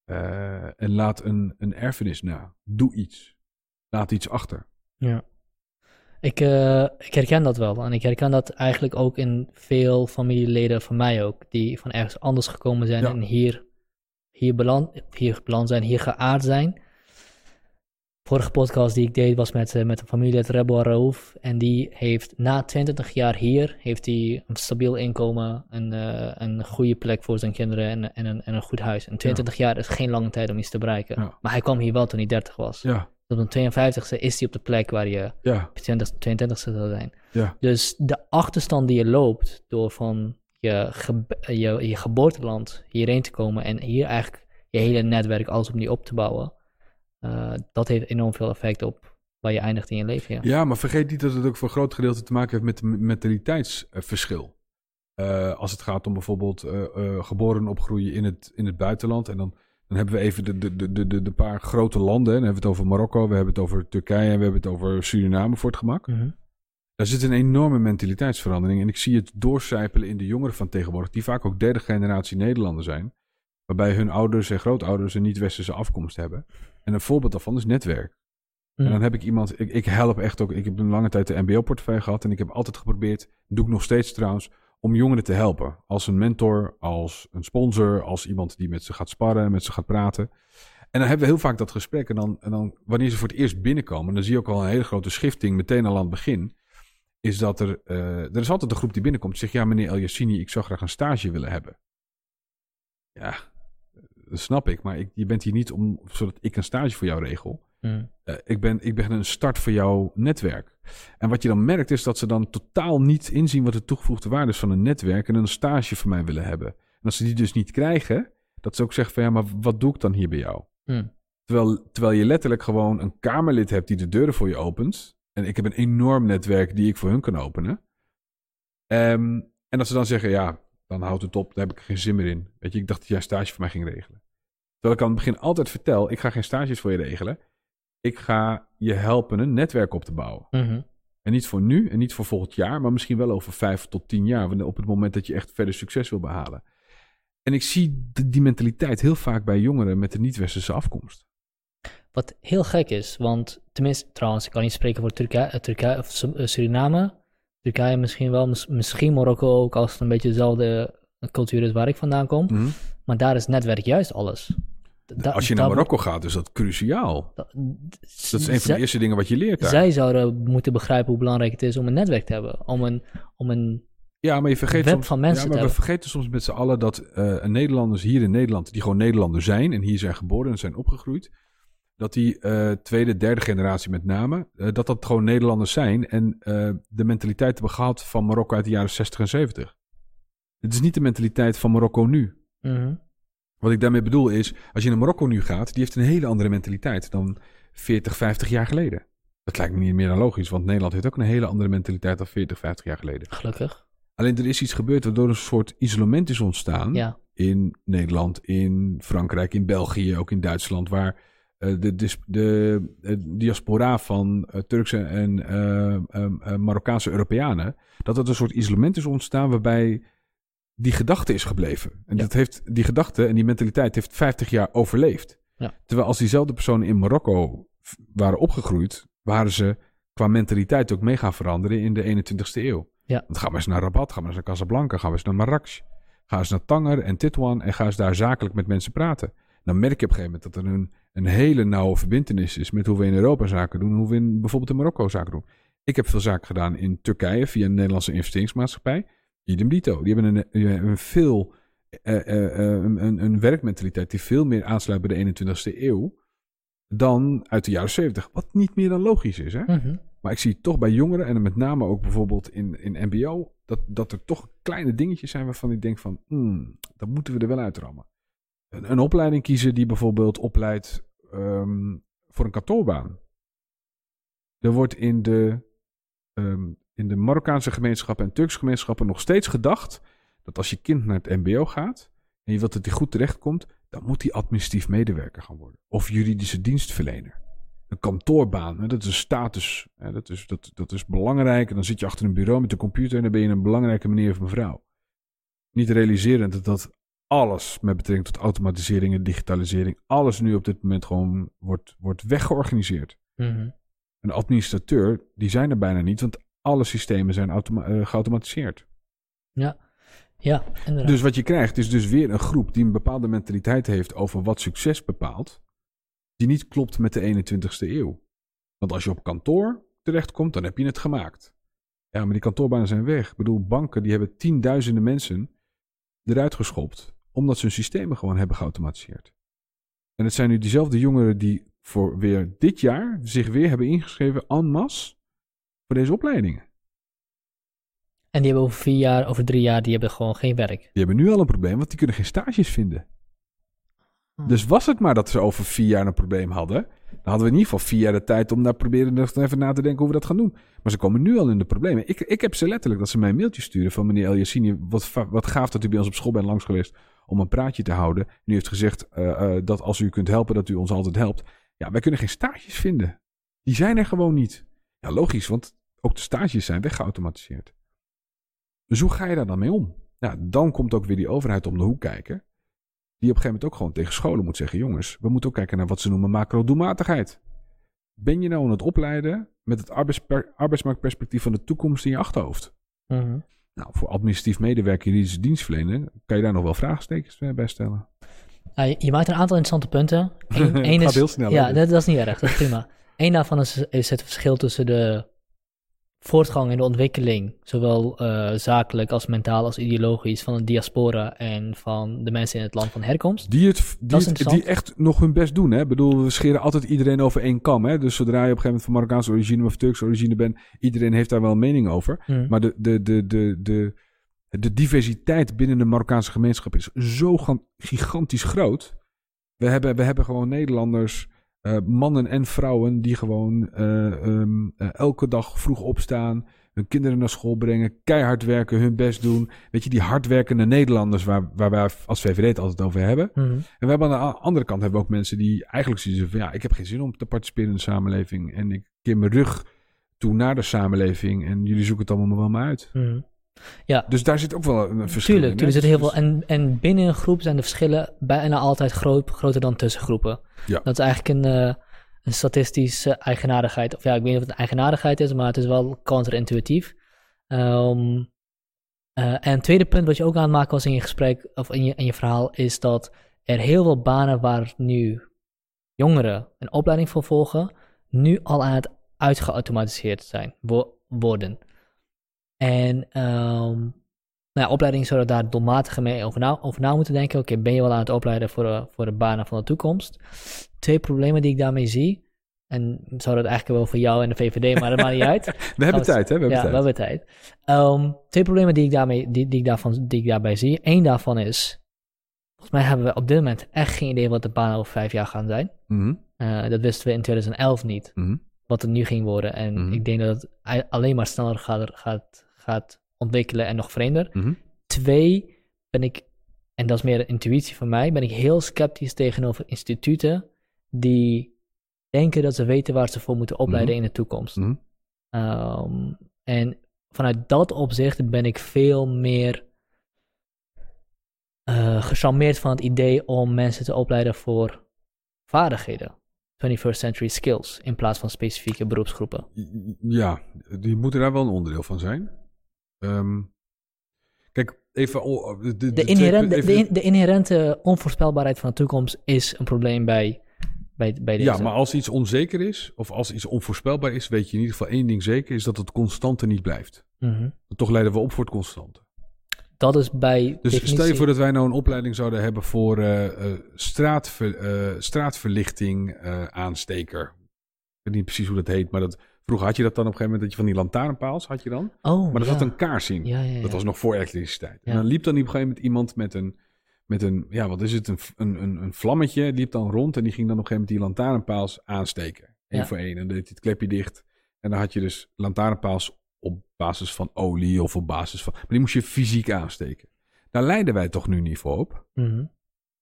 Eh, en laat een, een erfenis na. Doe iets. Laat iets achter. Ja. Ik, eh, ik herken dat wel. En ik herken dat eigenlijk ook in veel familieleden van mij ook. Die van ergens anders gekomen zijn Ja. en hier, hier, beland, hier beland zijn, hier geaard zijn. Vorige podcast die ik deed was met, eh, met een familie uit Raouf. En die heeft na 22 jaar hier, heeft hij een stabiel inkomen, een, eh, een goede plek voor zijn kinderen en, en, een, en een goed huis. En 22 jaar is geen lange tijd om iets te bereiken. Ja. Maar hij kwam hier wel toen hij 30 was. Ja, Op een 52ste is die op de plek waar je Ja, op je 20, 22ste zou zijn. ja. Dus de achterstand die je loopt door van je, je, je geboorteland hierheen te komen en hier eigenlijk je hele netwerk alles opnieuw op te bouwen, eh, dat heeft enorm veel effect op waar je eindigt in je leven. Ja. Ja, maar vergeet niet dat het ook voor een groot gedeelte te maken heeft met het mentaliteitsverschil. Eh, als het gaat om bijvoorbeeld eh, geboren opgroeien in het, in het buitenland. En dan, dan hebben we even de, de, de, de, de, paar grote landen. Dan hebben we het over Marokko, we hebben het over Turkije en we hebben het over Suriname voor het gemak. Mhm. Daar zit een enorme mentaliteitsverandering. En ik zie het doorcijpelen in de jongeren van tegenwoordig, die vaak ook derde generatie Nederlander zijn. Waarbij hun ouders en grootouders een niet-westerse afkomst hebben. En een voorbeeld daarvan is netwerk. En Mhm. dan heb ik iemand, ik, ik help echt ook, ik heb een lange tijd de MBO-portefeuille gehad en ik heb altijd geprobeerd, doe ik nog steeds trouwens, om jongeren te helpen. Als een mentor, als een sponsor, als iemand die met ze gaat sparren, met ze gaat praten. En dan hebben we heel vaak dat gesprek en dan, en dan wanneer ze voor het eerst binnenkomen, dan zie je ook al een hele grote schifting meteen al aan het begin. Is dat er, eh, er is altijd een groep die binnenkomt zegt, ja meneer El Yassini, ik zou graag een stage willen hebben. Ja, dat snap ik, maar ik, je bent hier niet om, zodat ik een stage voor jou regel. Mhm. Eh, ik, ben, ik ben een start voor jouw netwerk. En wat je dan merkt is dat ze dan totaal niet inzien wat de toegevoegde waarde is van een netwerk en een stage voor mij willen hebben. En als ze die dus niet krijgen, dat ze ook zeggen van ja, maar wat doe ik dan hier bij jou? Mhm. Terwijl, terwijl je letterlijk gewoon een kamerlid hebt die de deuren voor je opent. En ik heb een enorm netwerk die ik voor hun kan openen. Ehm, en dat ze dan zeggen, ja, dan houdt het op, daar heb ik geen zin meer in. Weet je, ik dacht dat jij een stage voor mij ging regelen. Terwijl ik aan het begin altijd vertel, ik ga geen stages voor je regelen. Ik ga je helpen een netwerk op te bouwen. Mhm. En niet voor nu en niet voor volgend jaar, maar misschien wel over vijf tot tien jaar. wanneer- Op het moment dat je echt verder succes wil behalen. En ik zie die mentaliteit heel vaak bij jongeren met een niet-westerse afkomst. Wat heel gek is, want tenminste, trouwens, ik kan niet spreken voor Turkije, eh, Turkije of eh, Suriname. Turkije misschien wel, mis- misschien Marokko ook, als het een beetje dezelfde cultuur is waar ik vandaan kom. Mhm. Maar daar is netwerk juist alles. Da- Als je naar Marokko gaat, is dat cruciaal. Dat is een van de eerste dingen wat je leert daar. Zij zouden moeten begrijpen hoe belangrijk het is om een netwerk te hebben. Om een, om een ja, maar je vergeet web soms, van mensen ja, te maar we hebben. vergeten soms met z'n allen dat eh, Nederlanders hier in Nederland, die gewoon Nederlander zijn en hier zijn geboren en zijn opgegroeid, dat die eh, tweede, derde generatie met name, eh, dat dat gewoon Nederlanders zijn en de mentaliteit hebben gehad van Marokko uit de jaren 60 en 70. Het is niet de mentaliteit van Marokko nu. Mhm. Wat ik daarmee bedoel is, als je naar Marokko nu gaat, die heeft een hele andere mentaliteit dan 40, 50 jaar geleden. Dat lijkt me niet meer dan logisch, want Nederland heeft ook een hele andere mentaliteit dan 40, 50 jaar geleden. gelukkig. Alleen er is iets gebeurd waardoor een soort isolement is ontstaan Ja. in Nederland, in Frankrijk, in België, ook in Duitsland, waar eh, de, dis- de, eh, diaspora van eh, Turkse en Marokkaanse Europeanen, dat er een soort isolement is ontstaan waarbij die gedachte is gebleven. En Ja. dat heeft, die gedachte en die mentaliteit heeft 50 jaar overleefd. Ja. Terwijl als diezelfde personen in Marokko waren opgegroeid, waren ze qua mentaliteit ook mee gaan veranderen in de 21ste eeuw. Ja. Want gaan we eens naar Rabat, gaan we eens naar Casablanca, gaan we eens naar Marrakesh. Ga eens naar Tanger en Titouan en ga eens daar zakelijk met mensen praten. Dan merk je op een gegeven moment dat er een, een hele nauwe verbindenis is met hoe we in Europa zaken doen, hoe we in, bijvoorbeeld in Marokko zaken doen. Ik heb veel zaken gedaan in Turkije via een Nederlandse investeringsmaatschappij. Idem dito. Die hebben een, die hebben een veel eh, eh, eh, een, een, een werkmentaliteit die veel meer aansluit bij de 21ste eeuw dan uit de jaren 70. Wat niet meer dan logisch is. Hè? Mhm. Maar ik zie toch bij jongeren en met name ook bijvoorbeeld in, in MBO, dat, dat er toch kleine dingetjes zijn waarvan ik denk van, hmm, dat moeten we er wel uitrammen. Een, een opleiding kiezen die bijvoorbeeld opleidt ehm, voor een kantoorbaan. Er wordt in de, ehm, in de Marokkaanse gemeenschappen en Turkse gemeenschappen nog steeds gedacht dat als je kind naar het MBO gaat en je wilt dat hij goed terechtkomt, dan moet hij administratief medewerker gaan worden. Of juridische dienstverlener een kantoorbaan. Hè, dat is een status. Hè, dat, is, dat, dat is belangrijk. En dan zit je achter een bureau met een computer en dan ben je een belangrijke meneer of mevrouw. Niet realiserend dat dat alles met betrekking tot automatisering en digitalisering, alles nu op dit moment gewoon wordt, wordt weggeorganiseerd. Mhm. Een administrateur, die zijn er bijna niet, want alle systemen zijn eh, geautomatiseerd. Ja, inderdaad. Dus wat je krijgt is dus weer een groep die een bepaalde mentaliteit heeft over wat succes bepaalt, die niet klopt met de 21ste eeuw. Want als je op kantoor terechtkomt, dan heb je het gemaakt. Ja, maar die kantoorbanen zijn weg. Ik bedoel, banken die hebben tienduizenden mensen eruit geschopt, omdat ze hun systemen gewoon hebben geautomatiseerd. En het zijn nu diezelfde jongeren die voor weer dit jaar zich weer hebben ingeschreven en masse voor deze opleidingen. En die hebben over vier jaar, over drie jaar, die hebben gewoon geen werk. Die hebben nu al een probleem, want die kunnen geen stages vinden. Hmm. Dus was het maar dat ze over vier jaar een probleem hadden, dan hadden we in ieder geval vier jaar de tijd om daar proberen nog even na te denken hoe we dat gaan doen. Maar ze komen nu al in de problemen. Ik, ik heb ze letterlijk dat ze mij een mailtje sturen van meneer El Yassini, wat, wat gaaf dat u bij ons op school bent langs geweest om een praatje te houden. Nu heeft gezegd eh, eh, dat als u kunt helpen, dat u ons altijd helpt. Ja, wij kunnen geen stages vinden. Die zijn er gewoon niet. Ja, logisch, want ook de stages zijn weggeautomatiseerd. Dus hoe ga je daar dan mee om? Ja, dan komt ook weer die overheid om de hoek kijken. Die op een gegeven moment ook gewoon tegen scholen moet zeggen: jongens, we moeten ook kijken naar wat ze noemen macro-doelmatigheid. Ben je nou aan het opleiden met het arbeidsmarktperspectief van de toekomst in je achterhoofd? Mhm. Nou, voor administratief medewerker juridische dienstverlener kan je daar nog wel vraagtekens eh, bij stellen. Ja, je, maakt een aantal interessante punten. Eén één is, heel snel, hè, Ja, dat, dat is niet erg. Dat is prima. Eén daarvan is, is het verschil tussen de voortgang en de ontwikkeling, zowel eh, zakelijk als mentaal als ideologisch, van de diaspora en van de mensen in het land van herkomst. Die, het, die, het- die echt nog hun best doen. Hè? Ik bedoel, we scheren altijd iedereen over één kam. Hè? Dus zodra je op een gegeven moment van Marokkaanse origine of Turkse origine bent, iedereen heeft daar wel een mening over. Mhm. Maar de, de, de, de, de, de diversiteit binnen de Marokkaanse gemeenschap is zo gan- gigantisch groot. We hebben, we hebben gewoon Nederlanders, eh, mannen en vrouwen, die gewoon eh, ehm, eh, elke dag vroeg opstaan, hun kinderen naar school brengen, keihard werken, hun best doen. Weet je, die hardwerkende Nederlanders waar, waar wij als VVD het altijd over hebben. Mhm. En we hebben aan de andere kant hebben we ook mensen die eigenlijk zoiets van ja, ik heb geen zin om te participeren in de samenleving. En ik keer mijn rug toe naar de samenleving. En jullie zoeken het allemaal wel maar uit. Mhm. Dus daar zit ook wel een verschil Tuurlijk, in. tuurlijk zit heel veel. Dus- En, en binnen een groep zijn de verschillen bijna altijd groot, groter dan tussen groepen. Ja. Dat is eigenlijk een, eh, een statistische eigenaardigheid. Of ja, ik weet niet of het een eigenaardigheid is, maar het is wel counterintuïtief. Ehm, eh, en het tweede punt wat je ook aan het maken was in je gesprek, of in je, in je verhaal, is dat er heel veel banen waar nu jongeren een opleiding voor volgen, nu al aan het uitgeautomatiseerd zijn, wo- worden. En ehm, nou ja, opleidingen zouden daar doelmatiger mee over na, over na moeten denken. Oké, ben je wel aan het opleiden voor de, voor de banen van de toekomst? Twee problemen die ik daarmee zie. En zou dat eigenlijk wel voor jou en de VVD, maar dat maakt niet uit. We hebben tijd, hè? We hebben ja, tijd. we hebben tijd. Ehm, twee problemen die ik, daarmee, die, die, ik daarvan, die ik daarbij zie. Eén daarvan is, volgens mij hebben we op dit moment echt geen idee wat de banen over vijf jaar gaan zijn. Mhm, Eh, dat wisten we in 2011 niet, mhm. wat het nu ging worden. En Mhm. ik denk dat het alleen maar sneller gaat, gaat, gaat ontwikkelen en nog vreemder. Mhm. Twee, ben ik, en dat is meer een intuïtie van mij, ben ik heel sceptisch tegenover instituten die denken dat ze weten waar ze voor moeten opleiden in de toekomst. Mhm. Ehm, en vanuit dat opzicht ben ik veel meer eh gecharmeerd van het idee om mensen te opleiden voor vaardigheden. 21st century skills in plaats van specifieke beroepsgroepen. Ja, die moeten daar wel een onderdeel van zijn. Ehm, kijk, even... o- De, de, De, twee inherent, de, punten- de, even- in- de inherente onvoorspelbaarheid van de toekomst is een probleem bij, bij, bij deze. Ja, maar als iets onzeker is, of als iets onvoorspelbaar is, weet je in ieder geval één ding zeker, is dat het constante niet blijft. Mhm. Toch leiden we op voor het constante. Dat is bij Dus definitie... stel je voor dat wij nou een opleiding zouden hebben voor eh, eh, straatver, eh, straatverlichting eh, aansteker. Ik weet niet precies hoe dat heet, maar dat, vroeger had je dat dan op een gegeven moment dat je van die lantaarnpaals had je dan. Oh, Maar er ja. zat een kaars in. Dat was nog voor elektriciteit. En dan liep dan op een gegeven moment iemand met een, met een ja, wat is het, een, een, een, een vlammetje, liep dan rond en die ging dan op een gegeven moment die lantaarnpaals aansteken. Eén voor één. En dan deed hij het klepje dicht. En dan had je dus lantaarnpaals op basis van olie of op basis van... Maar die moest je fysiek aansteken. Daar leiden wij toch nu niet voor op, Mhm.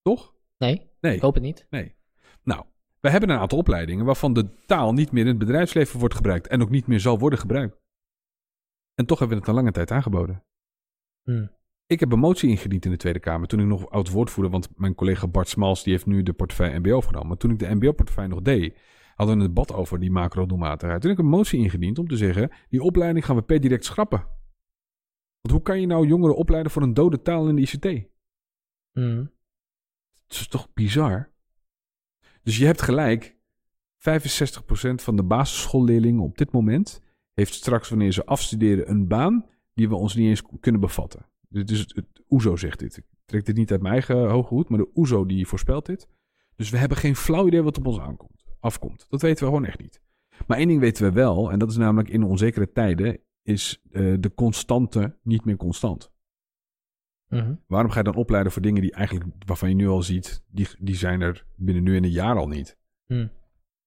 toch? Nee, Nee. ik hoop het niet. Nee. Nou, we hebben een aantal opleidingen waarvan de taal niet meer in het bedrijfsleven wordt gebruikt en ook niet meer zal worden gebruikt. En toch hebben we het een lange tijd aangeboden. Hmm. Ik heb een motie ingediend in de Tweede Kamer toen ik nog oud woordvoerder, want mijn collega Bart Smals die heeft nu de portefeuille MBO overgenomen. Maar toen ik de MBO-portefeuille nog deed, hadden we een debat over die macro-doelmatigheid. Toen heb ik een motie ingediend om te zeggen, die opleiding gaan we per direct schrappen. Want hoe kan je nou jongeren opleiden voor een dode taal in de ICT? Mhm. Het is toch bizar? Dus je hebt gelijk. 65% van de basisschoolleerlingen op dit moment heeft straks, wanneer ze afstuderen, een baan die we ons niet eens kunnen bevatten. Is het, het OESO zegt dit. Ik trek dit niet uit mijn eigen hoge hoed, maar de OESO die voorspelt dit. Dus we hebben geen flauw idee wat op ons aankomt. afkomt. Dat weten we gewoon echt niet. Maar één ding weten we wel, en dat is namelijk in onzekere tijden is uh, de constante niet meer constant. Mhm. Waarom ga je dan opleiden voor dingen die eigenlijk, waarvan je nu al ziet, die, die zijn er binnen nu en een jaar al niet. Hm.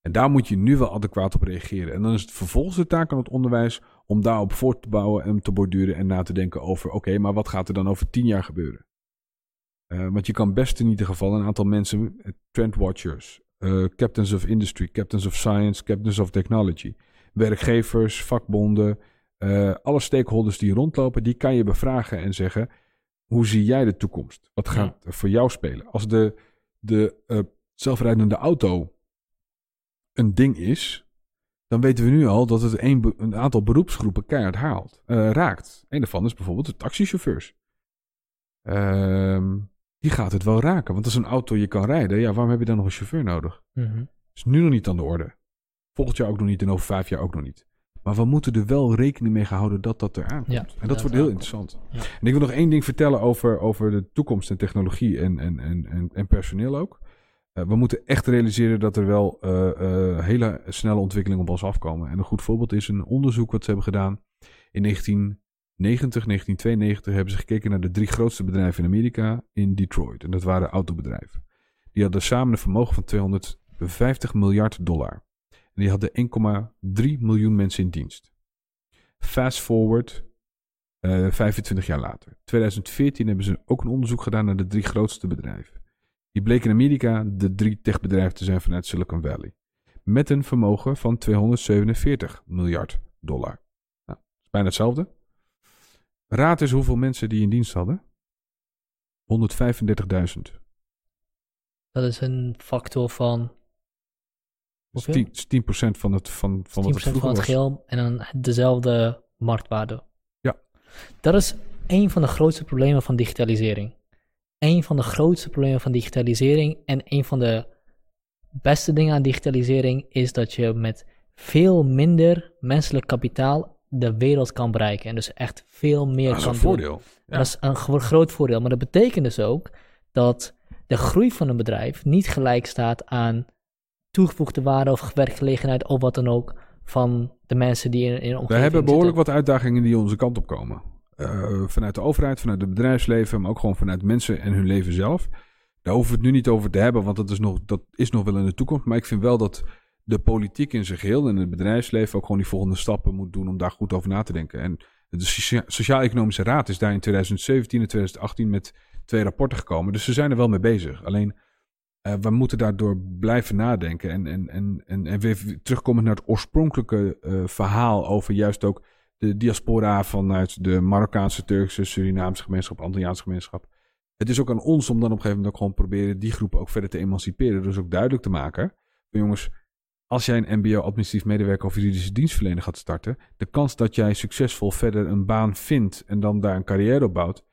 En daar moet je nu wel adequaat op reageren. En dan is het vervolgens de taak aan het onderwijs om daarop voort te bouwen en te borduren en na te denken over, oké, maar wat gaat er dan over tien jaar gebeuren? Uh, want je kan best in ieder geval een aantal mensen, eh, trendwatchers, uh, captains of industry, captains of science, captains of technology, werkgevers, vakbonden, uh, alle stakeholders die rondlopen, die kan je bevragen en zeggen, hoe zie jij de toekomst? Wat gaat er voor jou spelen? Als de, de uh, zelfrijdende auto een ding is, dan weten we nu al dat het een, een aantal beroepsgroepen keihard haalt, uh, raakt. Een daarvan is bijvoorbeeld de taxichauffeurs. Uh, die gaat het wel raken. Want als een auto je kan rijden, ja, waarom heb je dan nog een chauffeur nodig? Mm -hmm. is nu nog niet aan de orde. Volgend jaar ook nog niet en over vijf jaar ook nog niet. Maar we moeten er wel rekening mee houden dat dat eraan komt. Ja, en dat dat wordt heel interessant. Ja. En ik wil nog één ding vertellen over, over de toekomst en technologie en, en, en, en, en personeel ook. Uh, we moeten echt realiseren dat er wel uh, uh, hele snelle ontwikkelingen op ons afkomen. En een goed voorbeeld is een onderzoek wat ze hebben gedaan. In 1990, 1992 hebben ze gekeken naar de drie grootste bedrijven in Amerika in Detroit. En dat waren autobedrijven. Die hadden samen een vermogen van 250 miljard dollar. En die hadden 1,3 miljoen mensen in dienst. Fast forward uh, 25 jaar later. 2014 hebben ze ook een onderzoek gedaan naar de drie grootste bedrijven. Die bleken in Amerika de drie techbedrijven te zijn vanuit Silicon Valley. Met een vermogen van 247 miljard dollar. Nou, bijna hetzelfde. Raad eens hoeveel mensen die in dienst hadden. 135.000. Dat is een factor van Dus Hoeveel? 10%, 10 van, het, van, van 10% wat het vroeger van het was. en dan dezelfde marktwaarde. Ja. Dat is een van de grootste problemen van digitalisering. Een van de grootste problemen van digitalisering en een van de beste dingen aan digitalisering is dat je met veel minder menselijk kapitaal de wereld kan bereiken. En dus echt veel meer dat is kan een doen. voordeel. Dat is een gro- groot voordeel. Maar dat betekent dus ook dat de groei van een bedrijf niet gelijk staat aan toegevoegde waarde of werkgelegenheid of wat dan ook van de mensen die in, in de omgeving We hebben behoorlijk zitten. wat uitdagingen die onze kant op komen. Eh, vanuit de overheid, vanuit het bedrijfsleven, maar ook gewoon vanuit mensen en hun leven zelf. Daar hoeven we het nu niet over te hebben, want dat is, nog, dat is nog wel in de toekomst. Maar ik vind wel dat de politiek in zijn geheel en het bedrijfsleven ook gewoon die volgende stappen moet doen om daar goed over na te denken. En de Socia- Sociaal-Economische Raad is daar in 2017 en 2018 met twee rapporten gekomen. Dus ze zijn er wel mee bezig. Alleen eh, we moeten daardoor blijven nadenken. En, en, en, en, weer terugkomen naar het oorspronkelijke eh, verhaal over juist ook de diaspora vanuit de Marokkaanse, Turkse, Surinaamse gemeenschap, Antilliaanse gemeenschap. Het is ook aan ons om dan op een gegeven moment ook gewoon proberen die groepen ook verder te emanciperen. Dus ook duidelijk te maken. Jongens, als jij een MBO administratief medewerker of juridische dienstverlener gaat starten, de kans dat jij succesvol verder een baan vindt en dan daar een carrière op bouwt,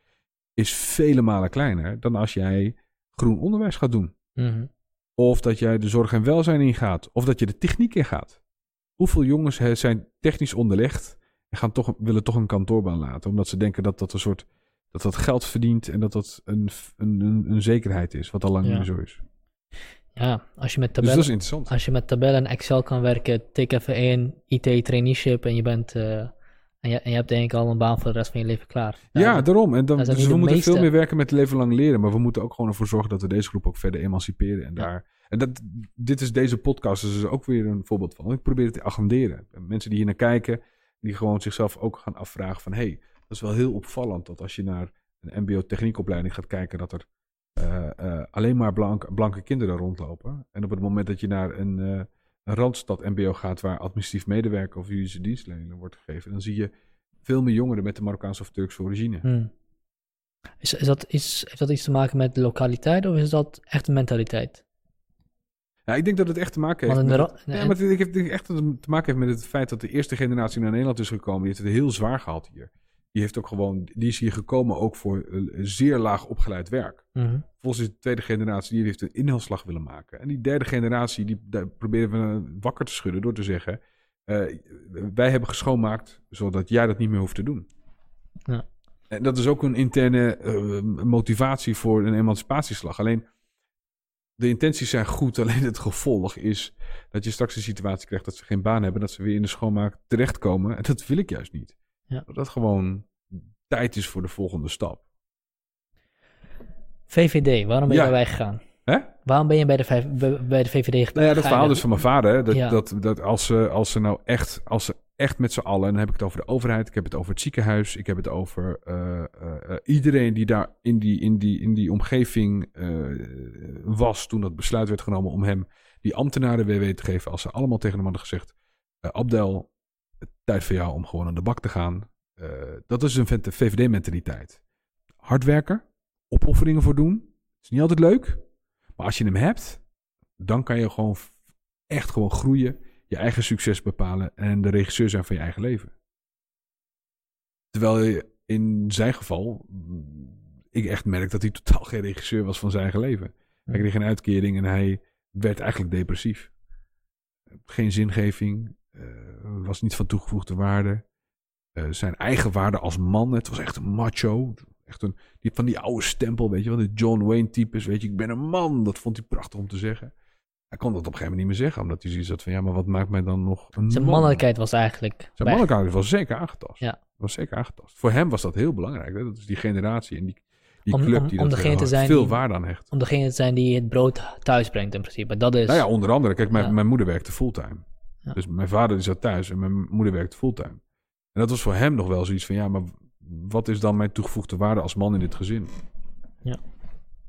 is vele malen kleiner dan als jij groen onderwijs gaat doen. Mhm. Of dat jij de zorg en welzijn ingaat. Of dat je de techniek ingaat. Hoeveel jongens zijn technisch onderlegd en gaan toch, willen toch een kantoorbaan laten. Omdat ze denken dat dat een soort dat dat geld verdient en dat dat een, een, een, een zekerheid is. Wat al lang Ja. niet meer zo is. Ja, als je met Dus tabellen, dat is interessant. als je met tabellen en Excel kan werken, tik even in IT traineeship en je bent eh, en, je, en je hebt denk ik al een baan voor de rest van je leven klaar. Ja, daarom. En dan, dus we moeten meeste- veel meer werken met leven lang leren. Maar we moeten ook gewoon ervoor zorgen dat we deze groep ook verder emanciperen. En, Ja. daar, en dat, dit is deze podcast dus is ook weer een voorbeeld van. Ik probeer het te agenderen. Mensen die hier naar kijken, die gewoon zichzelf ook gaan afvragen van... hey, dat is wel heel opvallend dat als je naar een mbo-techniekopleiding gaat kijken... dat er eh, eh, alleen maar blank, blanke kinderen rondlopen. En op het moment dat je naar een, eh, een Randstad mbo gaat... waar administratief medewerker of juridische dienstlening wordt gegeven... dan zie je veel meer jongeren met de Marokkaanse of Turkse origine. Hmm. Is, is dat iets, heeft dat iets te maken met de lokaliteit of is dat echt een mentaliteit? Ja, ik denk dat het echt te maken heeft met... het- en- maar het ik denk echt te maken heeft met het feit dat de eerste generatie naar Nederland is gekomen. Die heeft het heel zwaar gehad hier. Die heeft ook gewoon... Die is hier gekomen ook voor eh, zeer laag opgeleid werk. Mhm. Volgens is de tweede generatie, die heeft een inhaalslag willen maken. En die derde generatie, die daar proberen we wakker te schudden door te zeggen... eh, wij hebben geschoonmaakt, zodat jij dat niet meer hoeft te doen. Ja. En dat is ook een interne eh, motivatie voor een emancipatieslag. Alleen, de intenties zijn goed, alleen het gevolg is dat je straks een situatie krijgt dat ze geen baan hebben, dat ze weer in de schoonmaak terechtkomen. En dat wil ik juist niet. Ja. Dat het gewoon tijd is voor de volgende stap. VVD, waarom ben je Ja. daarbij gegaan? Hè? Waarom ben je bij de, vijf- bij de VVD gegaan? Nou ja, dat verhaal dus van mijn vader. Hè? Dat, Ja. dat, dat als, ze, als ze nou echt, als ze echt met z'n allen, en dan heb ik het over de overheid, ik heb het over het ziekenhuis, ik heb het over eh, eh, eh, iedereen die daar in die, in die, in die omgeving was toen dat besluit werd genomen om hem die ambtenaren WW te geven. Als ze allemaal tegen hem hadden gezegd, Abdel, tijd voor jou om gewoon aan de bak te gaan. Eh, dat is een VVD-mentaliteit. Hard werken, opofferingen voor doen, is niet altijd leuk. Maar als je hem hebt, dan kan je gewoon echt gewoon groeien, je eigen succes bepalen en de regisseur zijn van je eigen leven. Terwijl je in zijn geval, mm, ik echt merk dat hij totaal geen regisseur was van zijn eigen leven. Hij kreeg een uitkering en hij werd eigenlijk depressief. Geen zingeving, was niet van toegevoegde waarde. Eh, zijn eigen waarde als man, het was echt een macho. Echt een, die, van die oude stempel, weet je wel, de John Wayne types, weet je, ik ben een man. Dat vond hij prachtig om te zeggen. Hij kon dat op een gegeven moment niet meer zeggen, omdat hij zoiets had van, ja, maar wat maakt mij dan nog een Zijn man? mannelijkheid was eigenlijk... Zijn mannelijkheid was zeker aangetast. Ja. Was zeker aangetast. Voor hem was dat heel belangrijk. Hè? Dat is die generatie en die, die Om- club om- die om dat degene te zijn veel waarde aan hecht. Om degene te zijn die het brood thuis brengt in principe. Dat is... Nou ja, onder andere. Kijk, mijn, Ja. mijn moeder werkte fulltime. Ja. Dus mijn vader die zat thuis en mijn moeder werkte fulltime. En dat was voor hem nog wel zoiets van, ja, maar wat is dan mijn toegevoegde waarde als man in dit gezin? Ja.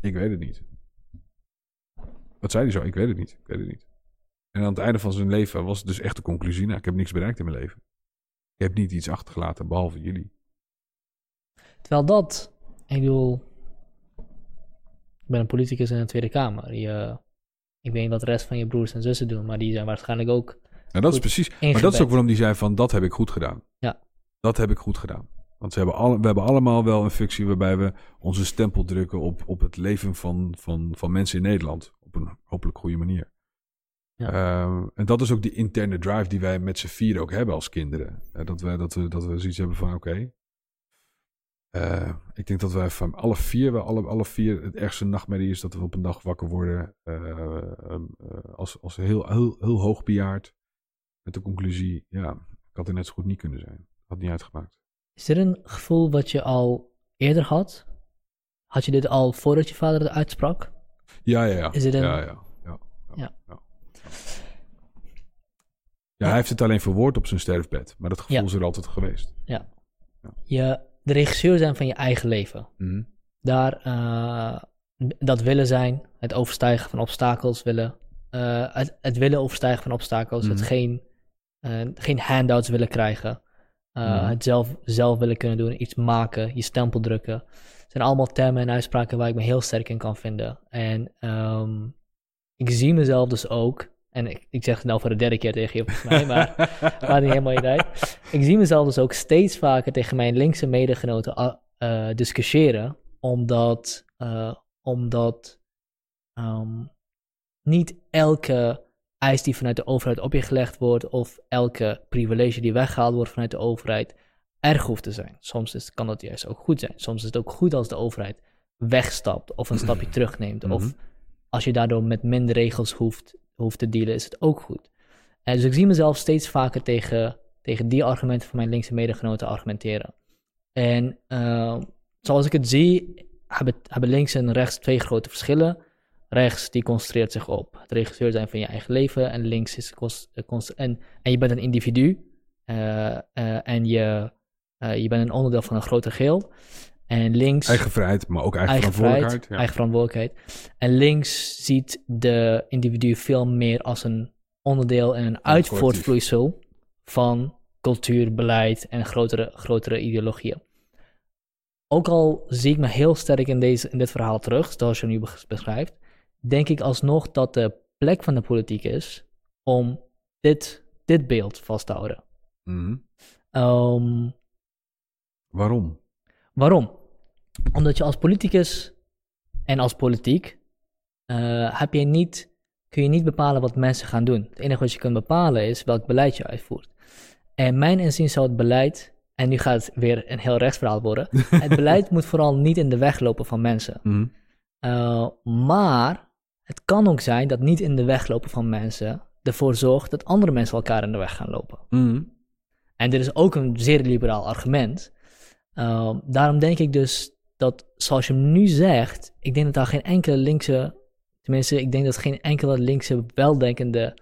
Ik weet het niet. Wat zei hij zo? Ik weet het niet. Ik weet het niet. En aan het einde van zijn leven was het dus echt de conclusie, nou, ik heb niks bereikt in mijn leven. Ik heb niet iets achtergelaten, behalve jullie. Terwijl dat... Ik bedoel... Ik ben een politicus in de Tweede Kamer. Je, ik weet niet wat de rest van je broers en zussen doen, maar die zijn waarschijnlijk ook... En dat is precies. Maar dat is ook waarom die zei van dat heb ik goed gedaan. Ja. Dat heb ik goed gedaan. Want ze hebben alle, we hebben allemaal wel een functie waarbij we onze stempel drukken op, op het leven van, van, van mensen in Nederland. Op een hopelijk goede manier. Ja. Ehm, en dat is ook die interne drive die wij met z'n vier ook hebben als kinderen. Eh, dat, wij, dat, we, dat we zoiets hebben van oké. eh, ik denk dat wij van alle vier, we alle, alle vier, het ergste nachtmerrie is dat we op een dag wakker worden eh, ehm, eh, als, als heel, heel, heel hoog bejaard. Met de conclusie, ja, ik had er net zo goed niet kunnen zijn. Had niet uitgemaakt. Is dit een gevoel wat je al eerder had? Had je dit al voordat je vader het uitsprak? Ja, ja, ja. Is het een- ja, ja, ja, ja, Ja. ja. Ja, hij heeft het alleen verwoord op zijn sterfbed. Maar dat gevoel Ja. is er altijd geweest. Je, de regisseur zijn van je eigen leven. Mhm. Daar, eh, dat willen zijn, het overstijgen van obstakels willen. eh, het, het willen overstijgen van obstakels. Het Mhm. geen, geen handouts willen krijgen. eh, Mhm. Het zelf, zelf willen kunnen doen, iets maken, je stempel drukken. Het zijn allemaal termen en uitspraken waar ik me heel sterk in kan vinden. En ehm, ik zie mezelf dus ook, en ik, ik zeg het nou voor de derde keer tegen je volgens mij, maar maakt niet helemaal niet uit. Ik zie mezelf dus ook steeds vaker tegen mijn linkse medegenoten eh, discussiëren, omdat, eh, omdat ehm, niet elke eis die vanuit de overheid op je gelegd wordt, of elke privilege die weggehaald wordt vanuit de overheid, erg hoeft te zijn. Soms is, kan dat juist ook goed zijn. Soms is het ook goed als de overheid wegstapt of een stapje terugneemt. Of Mhm. als je daardoor met minder regels hoeft, hoeft te dealen, is het ook goed. En dus ik zie mezelf steeds vaker tegen, tegen die argumenten van mijn linkse medegenoten argumenteren. En eh, zoals ik het zie, hebben, hebben links en rechts twee grote verschillen. Rechts, die concentreert zich op het regisseur zijn van je eigen leven. En links is en, en je bent een individu. eh, eh, en je, eh, je bent een onderdeel van een groter geheel. En links Eigen vrijheid, maar ook eigen, eigen verantwoordelijkheid. vrijheid, eigen verantwoordelijkheid. En links ziet de individu veel meer als een onderdeel en een uitvoortvloeisel van cultuur, beleid en grotere, grotere ideologieën. Ook al zie ik me heel sterk in, deze, in dit verhaal terug, zoals je nu bes- beschrijft, denk ik alsnog dat de plek van de politiek is om dit, dit beeld vast te houden. Mhm. Ehm, Waarom? Waarom? Omdat je als politicus en als politiek eh, heb je niet, kun je niet bepalen wat mensen gaan doen. Het enige wat je kunt bepalen is welk beleid je uitvoert. En mijn inzien zou het beleid, en nu gaat het weer een heel rechtsverhaal worden, het beleid moet vooral niet in de weg lopen van mensen. Mhm. Uh, maar het kan ook zijn dat niet in de weg lopen van mensen ervoor zorgt dat andere mensen elkaar in de weg gaan lopen. Mhm. En dit is ook een zeer liberaal argument. Ehm, daarom denk ik dus dat, zoals je hem nu zegt, ik denk dat daar geen enkele linkse, tenminste, ik denk dat geen enkele linkse weldenkende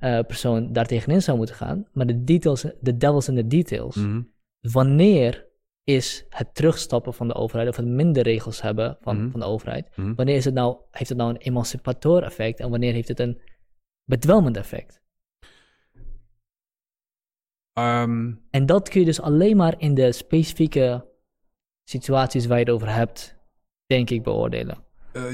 eh, persoon daar tegenin zou moeten gaan. Maar de details, de devils in de details. Mhm. Wanneer is het terugstappen van de overheid of het minder regels hebben van, Mhm. van de overheid? Mhm. Wanneer is het nou, heeft het nou een emancipator effect en wanneer heeft het een bedwelmend effect? Ehm, En dat kun je dus alleen maar in de specifieke situaties waar je het over hebt, denk ik, beoordelen. eh,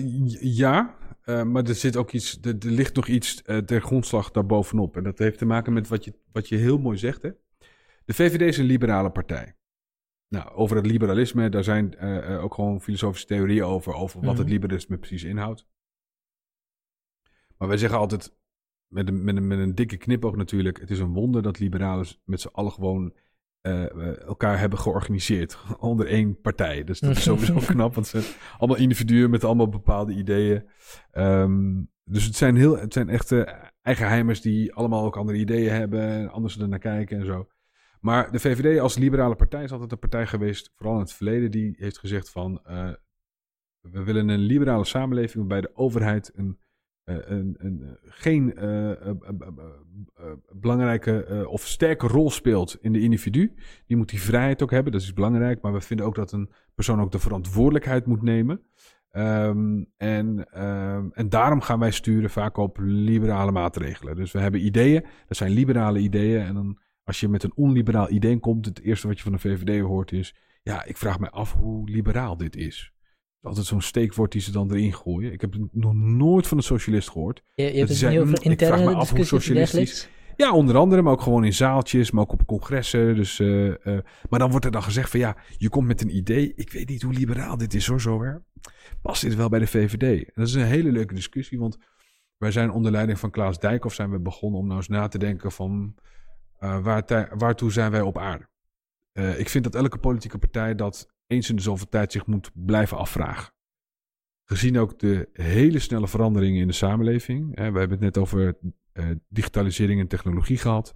ja, eh, maar er zit ook iets, er, er ligt nog iets eh, ter grondslag daarbovenop. En dat heeft te maken met wat je, wat je heel mooi zegt. Hè? De VVD is een liberale partij. Nou, over het liberalisme, daar zijn eh, eh, ook gewoon filosofische theorieën over, over wat het Mhm. liberalisme precies inhoudt. Maar wij zeggen altijd, met een, met, een, met een dikke knipoog natuurlijk, het is een wonder dat liberalen met z'n allen gewoon eh, elkaar hebben georganiseerd onder één partij. Dus dat is sowieso knap, want het zijn allemaal individuen met allemaal bepaalde ideeën. Ehm, dus het zijn, heel, het zijn echte eigenheimers die allemaal ook andere ideeën hebben en anders er naar kijken en zo. Maar de VVD als liberale partij is altijd een partij geweest, vooral in het verleden, die heeft gezegd van eh, we willen een liberale samenleving waarbij de overheid een, eh, een, een, eh, geen belangrijke of sterke rol speelt in de individu. Die moet die vrijheid ook hebben, dat is belangrijk. Maar we vinden ook dat een persoon ook de verantwoordelijkheid moet nemen. Ehm, en, ehm, en daarom gaan wij sturen vaak op liberale maatregelen. Dus we hebben ideeën, dat zijn liberale ideeën. En dan als je met een onliberaal idee komt, het eerste wat je van de VVD hoort is... Ja, ik vraag me af hoe liberaal dit is. Altijd zo'n steekwoord die ze dan erin gooien. Ik heb nog nooit van een socialist gehoord. Je, hebt het niet mm, over ik vraag interne me af hoe socialistisch-. Ja, onder andere, maar ook gewoon in zaaltjes, maar ook op congressen. Dus, eh, eh, maar dan wordt er dan gezegd van ja, je komt met een idee. Ik weet niet hoe liberaal dit is hoor, zo hè. Past dit wel bij de VVD? En dat is een hele leuke discussie, want wij zijn onder leiding van Klaas Dijkhoff zijn we begonnen om nou eens na te denken van waartoe zijn wij op aarde? Eh, ik vind dat elke politieke partij dat eens in de zoveel tijd zich moet blijven afvragen. Gezien ook de hele snelle veranderingen in de samenleving. Hè, we hebben het net over eh, digitalisering en technologie gehad.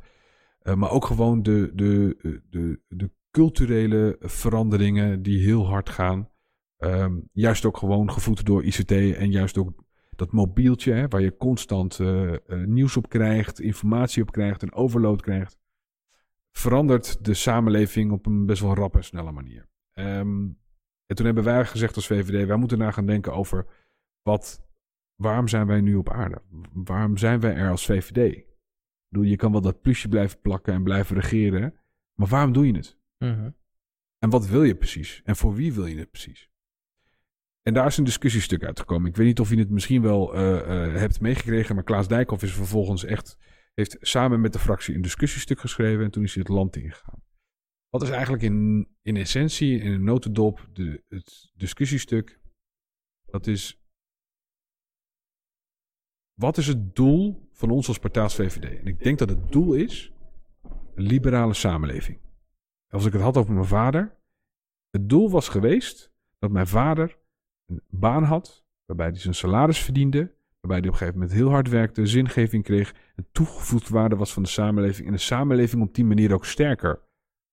Eh, maar ook gewoon de, de, eh, de, de culturele veranderingen die heel hard gaan. Ehm, juist ook gewoon gevoed door ICT en juist ook dat mobieltje, hè, waar je constant eh, eh, nieuws op krijgt, informatie op krijgt en overload krijgt, verandert de samenleving op een best wel rappe en snelle manier. Ehm, en toen hebben wij gezegd als VVD, wij moeten na gaan denken over wat, waarom zijn wij nu op aarde? Waarom zijn wij er als VVD? Ik bedoel, je kan wel dat plusje blijven plakken en blijven regeren, maar waarom doe je het? Mhm. En wat wil je precies? En voor wie wil je het precies? En daar is een discussiestuk uitgekomen. Ik weet niet of je het misschien wel eh, eh, hebt meegekregen, maar Klaas Dijkhoff is vervolgens echt, heeft samen met de fractie een discussiestuk geschreven en toen is hij het land ingegaan. Wat is eigenlijk in, in essentie, in een notendop, de, het discussiestuk? Dat is, wat is het doel van ons als partij VVD? En ik denk dat het doel is een liberale samenleving. Als ik het had over mijn vader, het doel was geweest dat mijn vader een baan had, waarbij hij zijn salaris verdiende, waarbij hij op een gegeven moment heel hard werkte, zingeving kreeg, een toegevoegde waarde was van de samenleving en de samenleving op die manier ook sterker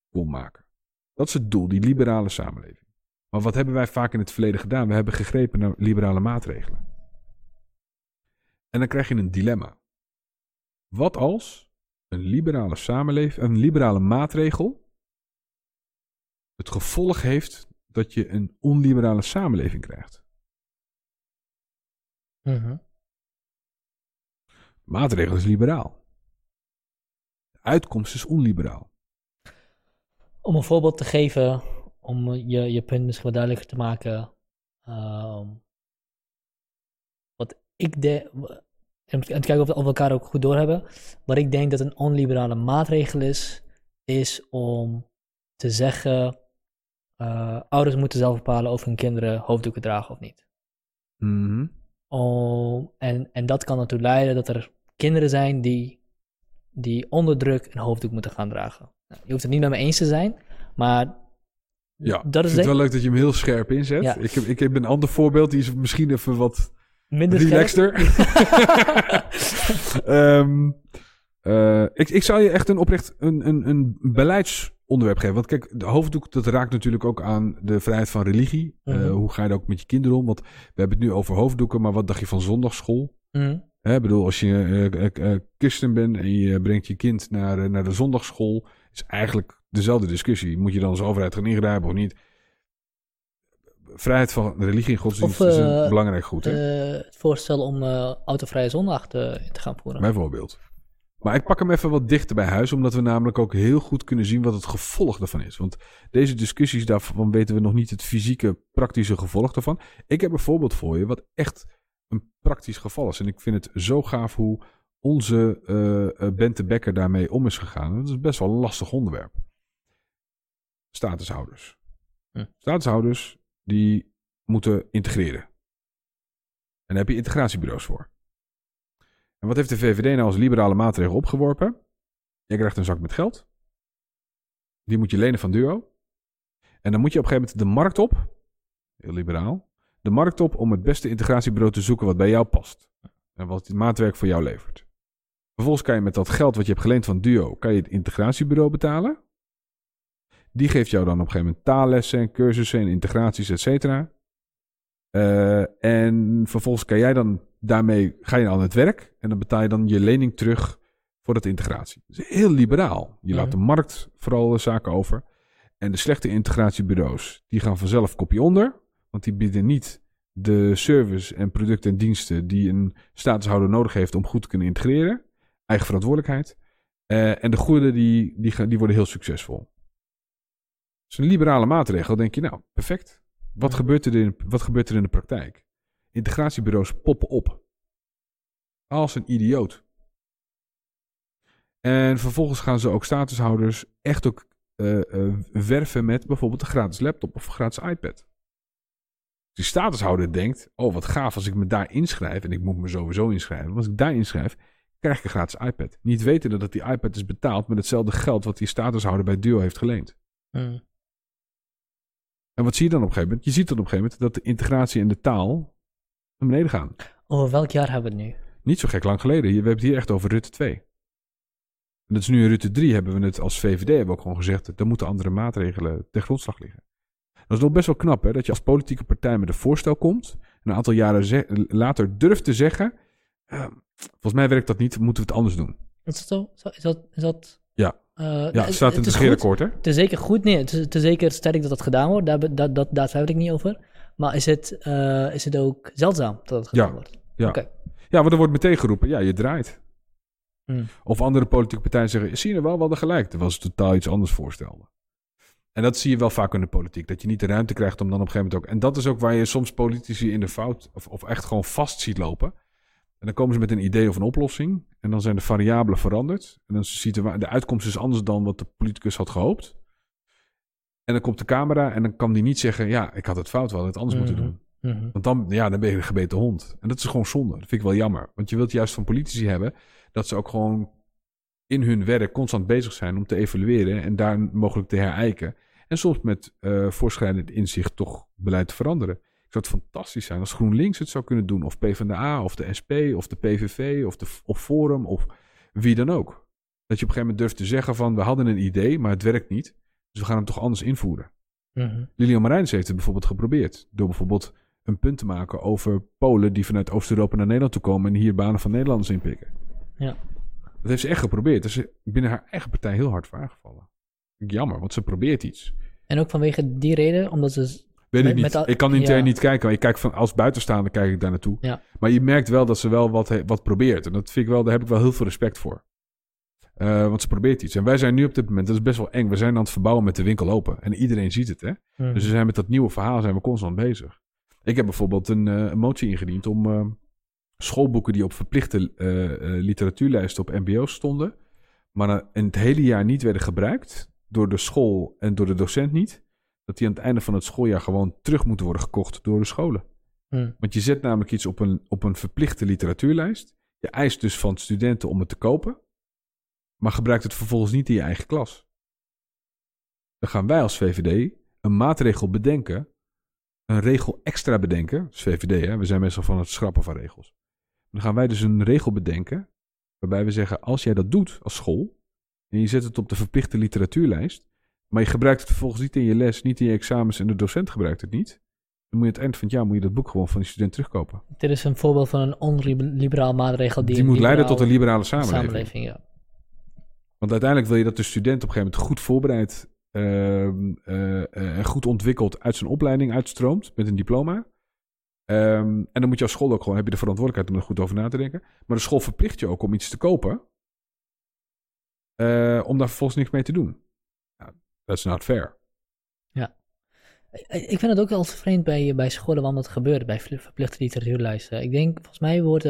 kon maken. Dat is het doel, die liberale samenleving. Maar wat hebben wij vaak in het verleden gedaan? We hebben gegrepen naar liberale maatregelen. En dan krijg je een dilemma. Wat als een liberale samenleving, een liberale maatregel het gevolg heeft dat je een onliberale samenleving krijgt? Mhm. Maatregel is liberaal. De uitkomst is onliberaal. Om een voorbeeld te geven, om je, je punt misschien wat duidelijker te maken. ehm, wat ik denk, en te kijken of we of we elkaar ook goed doorhebben. Wat ik denk dat een onliberale maatregel is, is om te zeggen: eh, ouders moeten zelf bepalen of hun kinderen hoofddoeken dragen of niet. Mhm. Om, en, en dat kan ertoe leiden dat er kinderen zijn die, die onder druk een hoofddoek moeten gaan dragen. Nou, je hoeft het niet met me eens te zijn, maar Ja, dat ik is vind het wel leuk dat je hem heel scherp inzet. Ja. Ik, heb, ik heb een ander voorbeeld, die is misschien even wat Minder scherp. relaxter. Ehm, eh, ik, ik zou je echt een oprecht een, een, een beleidsonderwerp geven. Want kijk, de hoofddoek dat raakt natuurlijk ook aan de vrijheid van religie. Eh, Mhm. hoe ga je dat ook met je kinderen om? Want we hebben het nu over hoofddoeken, maar wat dacht je van zondagsschool? Hè, ik bedoel, als je eh, christen bent en je brengt je kind naar, naar de zondagsschool, is eigenlijk dezelfde discussie. Moet je dan als overheid gaan ingrijpen of niet? Vrijheid van religie en godsdienst Of, is een belangrijk goed. Hè? Het voorstel om autovrije zondag te, te gaan voeren. Bijvoorbeeld. Maar ik pak hem even wat dichter bij huis, omdat we namelijk ook heel goed kunnen zien wat het gevolg daarvan is. Want deze discussies, daarvan weten we nog niet het fysieke, praktische gevolg daarvan. Ik heb een voorbeeld voor je, wat echt een praktisch geval is. En ik vind het zo gaaf hoe onze eh, Bente Becker daarmee om is gegaan. Dat is best wel een lastig onderwerp. Statushouders. Statushouders die moeten integreren. En daar heb je integratiebureaus voor. En wat heeft de VVD nou als liberale maatregel opgeworpen? Je krijgt een zak met geld. Die moet je lenen van Duo. En dan moet je op een gegeven moment de markt op. Heel liberaal. De markt op om het beste integratiebureau te zoeken wat bij jou past. En wat het maatwerk voor jou levert. Vervolgens kan je met dat geld wat je hebt geleend van Duo, kan je het integratiebureau betalen. Die geeft jou dan op een gegeven moment taallessen en cursussen en integraties, et cetera. Eh, en vervolgens kan jij dan daarmee ga je aan het werk en dan betaal je dan je lening terug voor dat integratie. Dat is heel liberaal. Je laat Mhm. de markt vooral de zaken over. En de slechte integratiebureaus, die gaan vanzelf kopje onder. Want die bieden niet de service en producten en diensten die een statushouder nodig heeft om goed te kunnen integreren. Eigen verantwoordelijkheid. Eh, en de goede, die, die, gaan, die worden heel succesvol. Dat is een liberale maatregel. denk je, nou, perfect. Wat, gebeurt er in, wat gebeurt er in de praktijk? Integratiebureaus poppen op. Als een idioot. En vervolgens gaan ze ook statushouders echt ook eh, eh, werven met bijvoorbeeld een gratis laptop of een gratis iPad. Die statushouder denkt, oh wat gaaf als ik me daar inschrijf, en ik moet me sowieso inschrijven, maar als ik daar inschrijf, krijg ik een gratis iPad. Niet wetende dat die iPad is betaald met hetzelfde geld wat die statushouder bij Duo heeft geleend. Mhm. En wat zie je dan op een gegeven moment? Je ziet dan op een gegeven moment dat de integratie en de taal naar beneden gaan. Over welk jaar hebben we het nu? Niet zo gek lang geleden. We hebben het hier echt over Rutte 2. En dat is nu in Rutte 3 hebben we het als VVD hebben we ook gewoon gezegd. Er moeten andere maatregelen ten grondslag liggen. Dat is nog best wel knap hè. Dat je als politieke partij met een voorstel komt. En een aantal jaren later durft te zeggen. eh, volgens mij werkt dat niet. Moeten we het anders doen. Is dat zo? Is dat... Is dat Ja. eh, Ja, het staat in het regeerakkoord hè. Het is zeker goed, nee, het is, het is zeker sterk dat dat gedaan wordt, daar, dat, dat, daar twijfel ik niet over. Maar is het, eh, is het ook zeldzaam dat het gedaan Ja, wordt? ja. Oké. Ja, maar er wordt meteen geroepen. Ja, je draait. Hmm. Of andere politieke partijen zeggen, zie je nou wel, we hadden gelijk. Terwijl ze totaal iets anders voorstelden. En dat zie je wel vaak in de politiek. Dat je niet de ruimte krijgt om dan op een gegeven moment ook... En dat is ook waar je soms politici in de fout... of, of echt gewoon vast ziet lopen. En dan komen ze met een idee of een oplossing. En dan zijn de variabelen veranderd. En dan ziet de, de uitkomst is anders dan wat de politicus had gehoopt. En dan komt de camera en dan kan die niet zeggen... ja, ik had het fout, we hadden het anders moeten Mhm. doen. Mhm. Want dan, ja, dan ben je een gebeten hond. En dat is gewoon zonde. Dat vind ik wel jammer. Want je wilt juist van politici hebben dat ze ook gewoon in hun werk constant bezig zijn om te evalueren en daar mogelijk te herijken. En soms met eh voorschrijdend inzicht toch beleid te veranderen. Ik zou het fantastisch zijn als GroenLinks het zou kunnen doen. Of PvdA, of de SP, of de PVV, of, de, of Forum, of wie dan ook. Dat je op een gegeven moment durft te zeggen van... we hadden een idee, maar het werkt niet. Dus we gaan hem toch anders invoeren. Mhm. Lilian Marijns heeft het bijvoorbeeld geprobeerd. Door bijvoorbeeld een punt te maken over Polen die vanuit Oost-Europa naar Nederland toe komen en hier banen van Nederlanders inpikken. Ja. Dat heeft ze echt geprobeerd. Daar is binnen haar eigen partij heel hard voor aangevallen. Jammer, want ze probeert iets. En ook vanwege die reden, omdat ze... Weet Met- ik niet. al- ik kan intern ja. niet kijken. Maar ik kijk van als buitenstaander kijk ik daar naartoe. Ja. Maar je merkt wel dat ze wel wat, wat probeert. En dat vind ik wel, daar heb ik wel heel veel respect voor. Eh, want ze probeert iets. En wij zijn nu op dit moment, dat is best wel eng. We zijn aan het verbouwen met de winkel open. En iedereen ziet het, hè? Mhm. Dus we zijn met dat nieuwe verhaal zijn we constant bezig. Ik heb bijvoorbeeld een, eh, motie ingediend om eh, schoolboeken die op verplichte literatuurlijsten op MBO's stonden, maar in het hele jaar niet werden gebruikt door de school en door de docent niet, dat die aan het einde van het schooljaar gewoon terug moeten worden gekocht door de scholen. Mhm. Want je zet namelijk iets op een, op een verplichte literatuurlijst. Je eist dus van studenten om het te kopen, maar gebruikt het vervolgens niet in je eigen klas. Dan gaan wij als VVD een maatregel bedenken, een regel extra bedenken. Dat is VVD, hè? we zijn meestal van het schrappen van regels. Dan gaan wij dus een regel bedenken. Waarbij we zeggen: als jij dat doet als school. en je zet het op de verplichte literatuurlijst. maar je gebruikt het vervolgens niet in je les, niet in je examens. en de docent gebruikt het niet. dan moet je het eind van het jaar moet je dat boek gewoon van die student terugkopen. Dit is een voorbeeld van een onliberaal maatregel die, Die moet leiden tot een liberale samenleving. samenleving. Ja. Want uiteindelijk wil je dat de student op een gegeven moment goed voorbereid ehm, eh, eh, en goed ontwikkeld uit zijn opleiding uitstroomt met een diploma. Ehm, en dan moet je als school ook gewoon, heb je de verantwoordelijkheid om er goed over na te denken. Maar de school verplicht je ook om iets te kopen, eh, om daar vervolgens niks mee te doen. Nou, that's not fair. Ik ik vind het ook wel vreemd bij, bij scholen waarom dat gebeurt, bij ver- verplichte literatuurlijsten. Ik denk, volgens mij wordt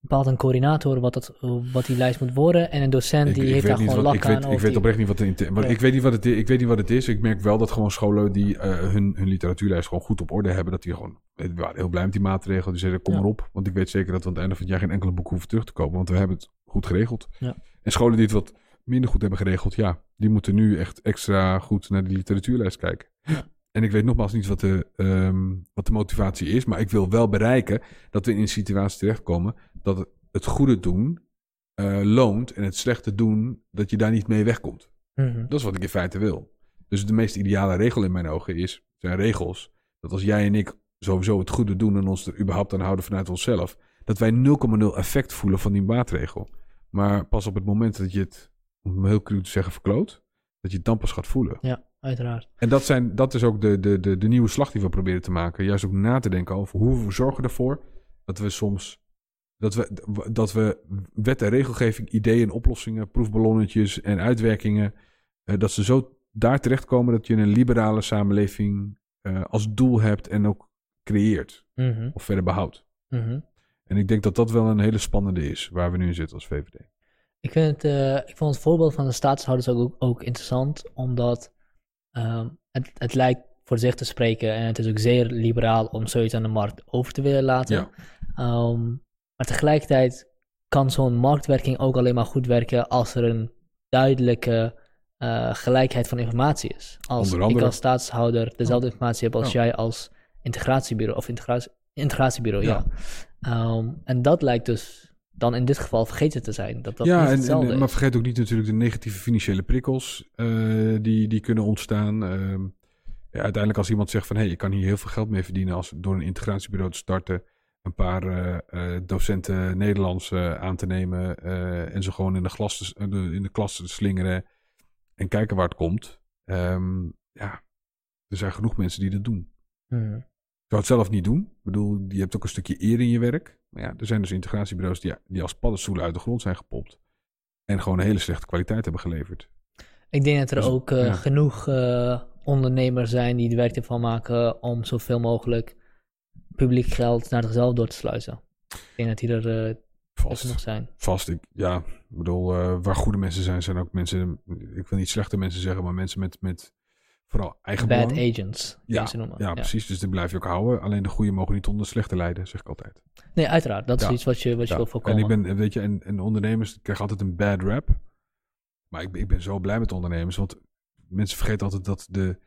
eh, bepaald een coördinator wat, dat, wat die lijst moet worden. En een docent die heeft daar gewoon wat, lak ik weet, ik weet oprecht niet wat Nee. ik weet niet wat het is. Ik weet niet wat het is. Ik merk wel dat gewoon scholen die eh, hun, hun literatuurlijst gewoon goed op orde hebben, dat die gewoon we waren heel blij met die maatregel. Die zeiden kom Ja. maar op, want ik weet zeker dat we aan het einde van het jaar geen enkele boek hoeven terug te kopen, want we hebben het goed geregeld. Ja. En scholen die het wat minder goed hebben geregeld, ja, die moeten nu echt extra goed naar die literatuurlijst kijken. Ja. En ik weet nogmaals niet wat de, ehm, wat de motivatie is, maar ik wil wel bereiken dat we in een situatie terechtkomen dat het, goede doen eh, loont en het slechte doen, dat je daar niet mee wegkomt. Mhm. Dat is wat ik in feite wil. Dus de meest ideale regel in mijn ogen is, zijn regels, dat als jij en ik sowieso het goede doen en ons er überhaupt aan houden vanuit onszelf, dat wij 0,0 effect voelen van die maatregel. Maar pas op het moment dat je het, om heel cru te zeggen, verkloot, dat je het dan pas gaat voelen. Ja, uiteraard. En dat, zijn, dat is ook de, de, de, de nieuwe slag die we proberen te maken. Juist ook na te denken over hoe we zorgen ervoor dat we soms. Dat we, dat we wet en regelgeving, ideeën, oplossingen, proefballonnetjes en uitwerkingen. eh, dat ze zo daar terechtkomen dat je een liberale samenleving eh, als doel hebt en ook creëert Mhm. of verder behoudt. Mhm. En ik denk dat dat wel een hele spannende is waar we nu in zitten als VVD. Ik, vind het, eh, ik vond het voorbeeld van de staatshouders ook, ook interessant, omdat ehm, het, het lijkt voor zich te spreken en het is ook zeer liberaal om zoiets aan de markt over te willen laten. Ja. Ehm, maar tegelijkertijd kan zo'n marktwerking ook alleen maar goed werken als er een duidelijke eh, gelijkheid van informatie is. Als ik als staatshouder dezelfde informatie heb als Ja. jij als integratiebureau of integratie, integratiebureau, ja. Ja. Ehm, en dat lijkt dus dan in dit geval vergeten te zijn. Dat dat ja, niet hetzelfde en, maar vergeet ook niet natuurlijk de negatieve financiële prikkels eh, die, die kunnen ontstaan. Ehm, ja, uiteindelijk als iemand zegt van hé, hey, je kan hier heel veel geld mee verdienen als door een integratiebureau te starten, een paar eh, eh, docenten Nederlands aan te nemen en ze gewoon in de, glas te, in de klas te slingeren en kijken waar het komt. Ehm, ja, er zijn genoeg mensen die dat doen. Mhm. Ik zou het zelf niet doen. Ik bedoel, je hebt ook een stukje eer in je werk. Maar ja, er zijn dus integratiebureaus die, die als paddenstoelen uit de grond zijn gepopt. En gewoon een hele slechte kwaliteit hebben geleverd. Ik denk dat er Dus, ook eh, ja. genoeg eh, ondernemers zijn die er werk ervan maken om zoveel mogelijk publiek geld naar zichzelf door te sluizen. Ik denk dat die er best nog zijn. Vast. Ik, ja, ik bedoel, waar goede mensen zijn, zijn ook mensen... Ik wil niet slechte mensen zeggen, maar mensen met, met vooral eigen Bad belang. agents, Ja, ze noemen. Ja, precies. Dus die blijf je ook houden. Alleen de goede mogen niet onder de slechte lijden, zeg ik altijd. Nee, uiteraard. Dat is Ja. iets wat je, wat je Ja, wil En voorkomen. ik ben, weet je, en, en ondernemers krijgen altijd een bad rap. Maar ik, ben- ik ben zo blij met ondernemers, want mensen vergeten altijd dat de,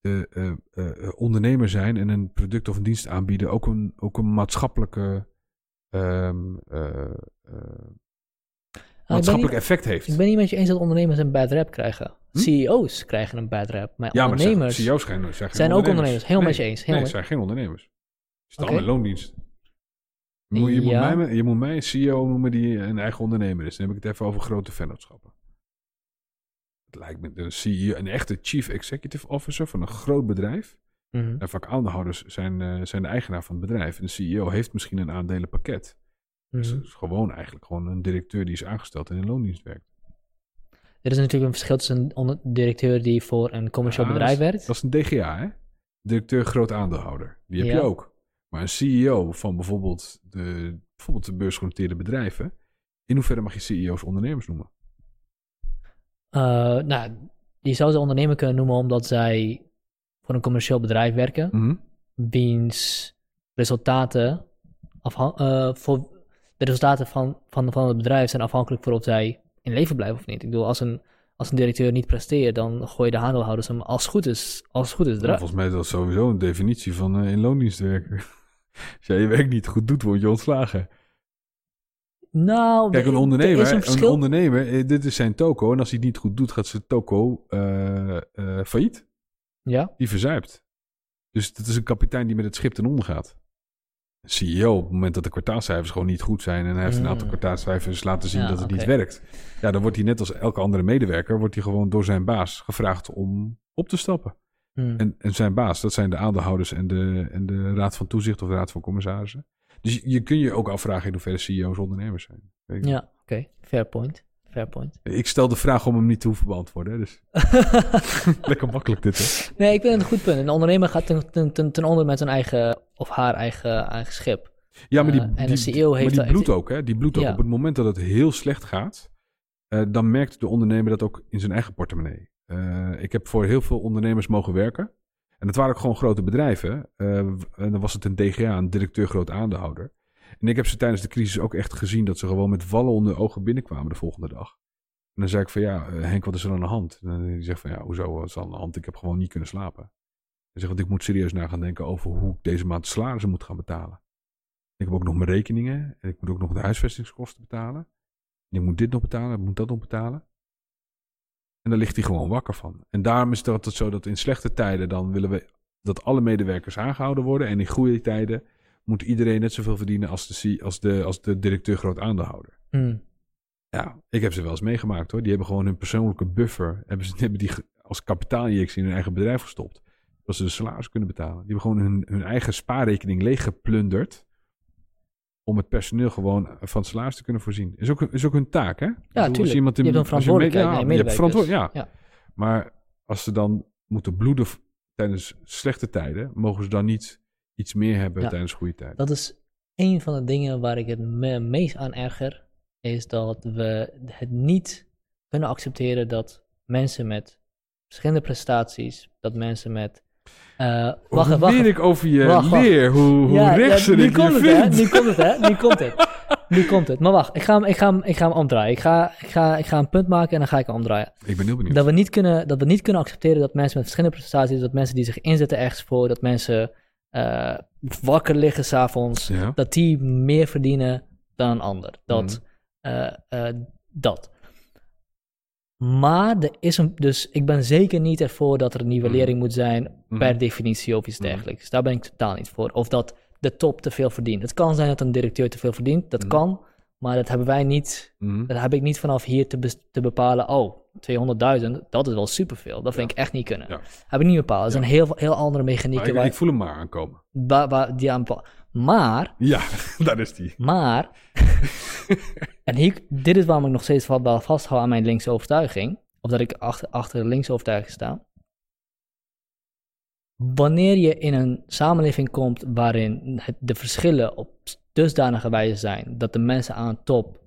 de eh, eh, ondernemer zijn en een product of een dienst aanbieden ook een, ook een maatschappelijke, ehm, eh, eh, ben maatschappelijk niet, effect heeft. ik ben niet met je eens dat ondernemers een bad rap krijgen. Hm? CEO's krijgen een bad rap. Maar ja, maar ondernemers CEO's zijn, zijn, geen zijn ook ondernemers. Heel nee, met je eens. Heel nee, met- zijn geen ondernemers. Het is allemaal in loondienst. Je moet, je, Ja. moet mij, je moet mij een CEO noemen die een eigen ondernemer is. Dan heb ik het even over grote vennootschappen. Het lijkt me een CEO, een echte chief executive officer van een groot bedrijf. Mhm. En vaak aandeelhouders zijn, eh, zijn de eigenaar van het bedrijf. En de CEO heeft misschien een aandelenpakket. Dus Mhm. het is gewoon eigenlijk gewoon een directeur die is aangesteld en in loondienst werkt. Er is natuurlijk een verschil tussen een directeur die voor een commercieel Ja, bedrijf werkt. Dat is een DGA, hè? Directeur groot aandeelhouder. Die heb Ja. je ook. Maar een CEO van bijvoorbeeld de, bijvoorbeeld de beursgenoteerde bedrijven. In hoeverre mag je CEO's ondernemers noemen? Eh, nou, je zou ze ondernemer kunnen noemen omdat zij voor een commercieel bedrijf werken. Mhm. wiens resultaten, eh, voor de resultaten van, van, van het bedrijf zijn afhankelijk voor of zij in leven blijven of niet. Ik bedoel, als een, als een directeur niet presteert, dan gooi je de aandeelhouders hem als het goed is, als het goed is eruit. volgens mij is dat sowieso een definitie van eh in loondienst werken. Als jij je werk niet goed doet, word je ontslagen. Nou, Kijk, een er ondernemer, een een, ondernemer, eh, dit is zijn toko. En als hij het niet goed doet, gaat zijn toko eh, failliet. Ja, Die verzuipt. Dus het is een kapitein die met het schip ten onder gaat. CEO, op het moment dat de kwartaalcijfers gewoon niet goed zijn... en hij heeft een aantal Mm. kwartaalcijfers laten zien Ja, dat het niet werkt... ja, dan wordt hij net als elke andere medewerker... wordt hij gewoon door zijn baas gevraagd om op te stappen. Hm. En, en zijn baas, dat zijn de aandeelhouders en de, en de raad van toezicht of de raad van commissarissen. Dus je, je kun je ook afvragen in hoeverre CEO's ondernemers zijn. Ja oké, fair point. Fair point. niet. Ik stel de vraag om hem niet te hoeven beantwoorden. Dus lekker makkelijk dit, hè? nee, ik vind het een goed punt. Een ondernemer gaat ten, ten, ten, ten onder met zijn eigen of haar eigen, eigen schip. Ja, maar die, Eh, en die, CEO maar heeft die daar- bloedt ook, hè? Die bloedt ook. Ja. Op het moment dat het heel slecht gaat, eh, dan merkt de ondernemer dat ook in zijn eigen portemonnee. Eh, ik heb voor heel veel ondernemers mogen werken. En dat waren ook gewoon grote bedrijven. En dan was het een DGA, een directeur groot aandeelhouder. En ik heb ze tijdens de crisis ook echt gezien dat ze gewoon met wallen onder de ogen binnenkwamen de volgende dag. En dan zei ik van ja, eh, Henk, wat is er aan de hand? En die zegt van ja, hoezo, wat is er aan de hand? Ik heb gewoon niet kunnen slapen. Hij zegt, want ik moet serieus na gaan denken over hoe ik deze maand salarissen moet gaan betalen. Ik heb ook nog mijn rekeningen. En ik moet ook nog de huisvestingskosten betalen. En ik moet dit nog betalen, ik moet dat nog betalen. En daar ligt hij gewoon wakker van. En daarom is het altijd zo dat in slechte tijden dan willen we dat alle medewerkers aangehouden worden. En in goede tijden moet iedereen net zoveel verdienen als de, als de, als de directeur groot aandeelhouder. Hm. Ja, ik heb ze wel eens meegemaakt hoor. Die hebben gewoon hun persoonlijke buffer, hebben ze hebben die als kapitaalinjectie in hun eigen bedrijf gestopt. Dat ze de salaris kunnen betalen. Die hebben gewoon hun, hun eigen spaarrekening leeggeplunderd. Om het personeel gewoon van het salaris te kunnen voorzien. Is ook, is ook hun taak, hè? Ik bedoel, als iemand Je hebt een verantwoordelijkheid ja, je je hebt medewerkers. verantwoord- ja. Ja. Maar als ze dan moeten bloeden tijdens slechte tijden, mogen ze dan niet iets meer hebben Ja. tijdens goede tijden. Dat is een van de dingen waar ik het me meest aan erger. Is dat we het niet kunnen accepteren dat mensen met verschillende prestaties, dat mensen met. eh wacht, Hoe wacht. ik over je Wacht, wacht. leer, hoe, hoe Ja, ja, nu ik je komt het, hè? Nu komt het, hè? Nu komt het. Nu komt het. Maar wacht, ik ga hem, ik ga hem, ik ga hem omdraaien. Ik ga, ik, ga, ik ga een punt maken en dan ga ik hem omdraaien. Ik ben heel benieuwd. Dat we, niet kunnen, dat we niet kunnen accepteren dat mensen met verschillende prestaties, dat mensen die zich inzetten ergens voor, dat mensen eh, wakker liggen s'avonds, Ja. dat die meer verdienen dan een ander. Dat, Mhm. eh, eh, dat. Maar er is een, dus ik ben zeker niet ervoor dat er een nivellering moet zijn Mhm. per definitie of iets Mhm. dergelijks. Daar ben ik totaal niet voor. Of dat de top te veel verdient. Het kan zijn dat een directeur te veel verdient, dat Mhm. kan. Maar dat hebben wij niet, Mhm. dat heb ik niet vanaf hier te, te bepalen. Oh, 200.000, dat is wel superveel. Dat vind ik echt niet kunnen. Ja. Heb ik niet bepaald. Er zijn Ja. heel, heel andere mechanieken ik, waar, ik voel hem maar aankomen. waar, waar die aan Maar Ja, daar is die. maar, en hier, dit is waarom ik nog steeds wel- wel vasthoud aan mijn linkse overtuiging, of dat ik achter, achter de linkse overtuiging sta. Wanneer je in een samenleving komt waarin het, de verschillen op dusdanige wijze zijn dat de mensen aan de top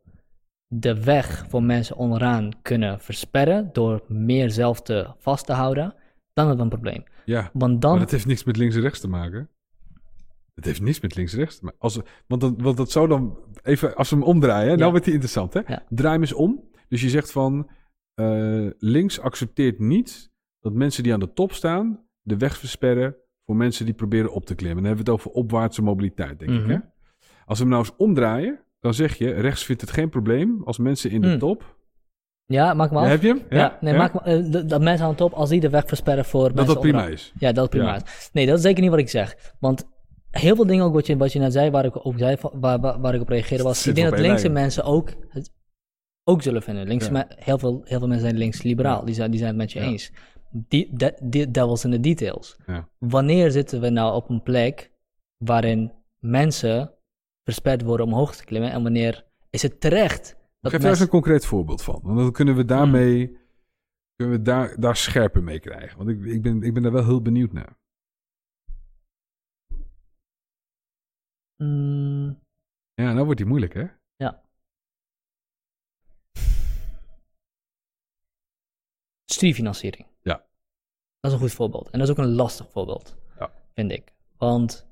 de weg voor mensen onderaan kunnen versperren door meer zelf te vast te houden, dan hebben we een probleem. Ja, Want dan, maar dat heeft niks met links en rechts te maken. Het heeft niks met links en rechts maken. Als, want, dan, want dat zou dan... Even, als we hem omdraaien, hè, nou wordt hij interessant, hè? Ja. Draai hem eens om. Dus je zegt van... eh, links accepteert niet dat mensen die aan de top staan... de weg versperren voor mensen die proberen op te klimmen. Dan hebben we het over opwaartse mobiliteit, denk ik, Mhm. hè? Als we hem nou eens omdraaien... dan zeg je, rechts vindt het geen probleem... als mensen in de Hmm. top... ja, maak. Ja, heb je hem? Ja, nee, Maak, me- eh, dat- dat mensen aan de top, als die de weg versperren voor Dat mensen dat prima onderaan. is. Ja, dat is prima. Ja. Nee, dat is zeker niet wat ik zeg. Want heel veel dingen ook wat je, wat je net zei, waar ik op, zei, waar, waar, waar ik op reageerde, was... Ik denk dat linkse lijn. mensen ook het ook zullen vinden. Linkse heel, veel, heel veel mensen zijn links-liberaal. Die, zijn, die zijn het met je eens. Die, de, die devils in the details. Ja. Wanneer zitten we nou op een plek waarin mensen versperd worden om hoog te klimmen? En wanneer is het terecht dat Geef daar een concreet voorbeeld van. Want dan kunnen we daarmee kunnen we daar, daar scherper mee krijgen. Want ik, ik, ben, ik ben daar wel heel benieuwd naar. Mm, Ja, nou wordt die moeilijk, hè? Ja. Studiefinanciering. Ja. Dat is een goed voorbeeld. En dat is ook een lastig voorbeeld, Ja. vind ik. Want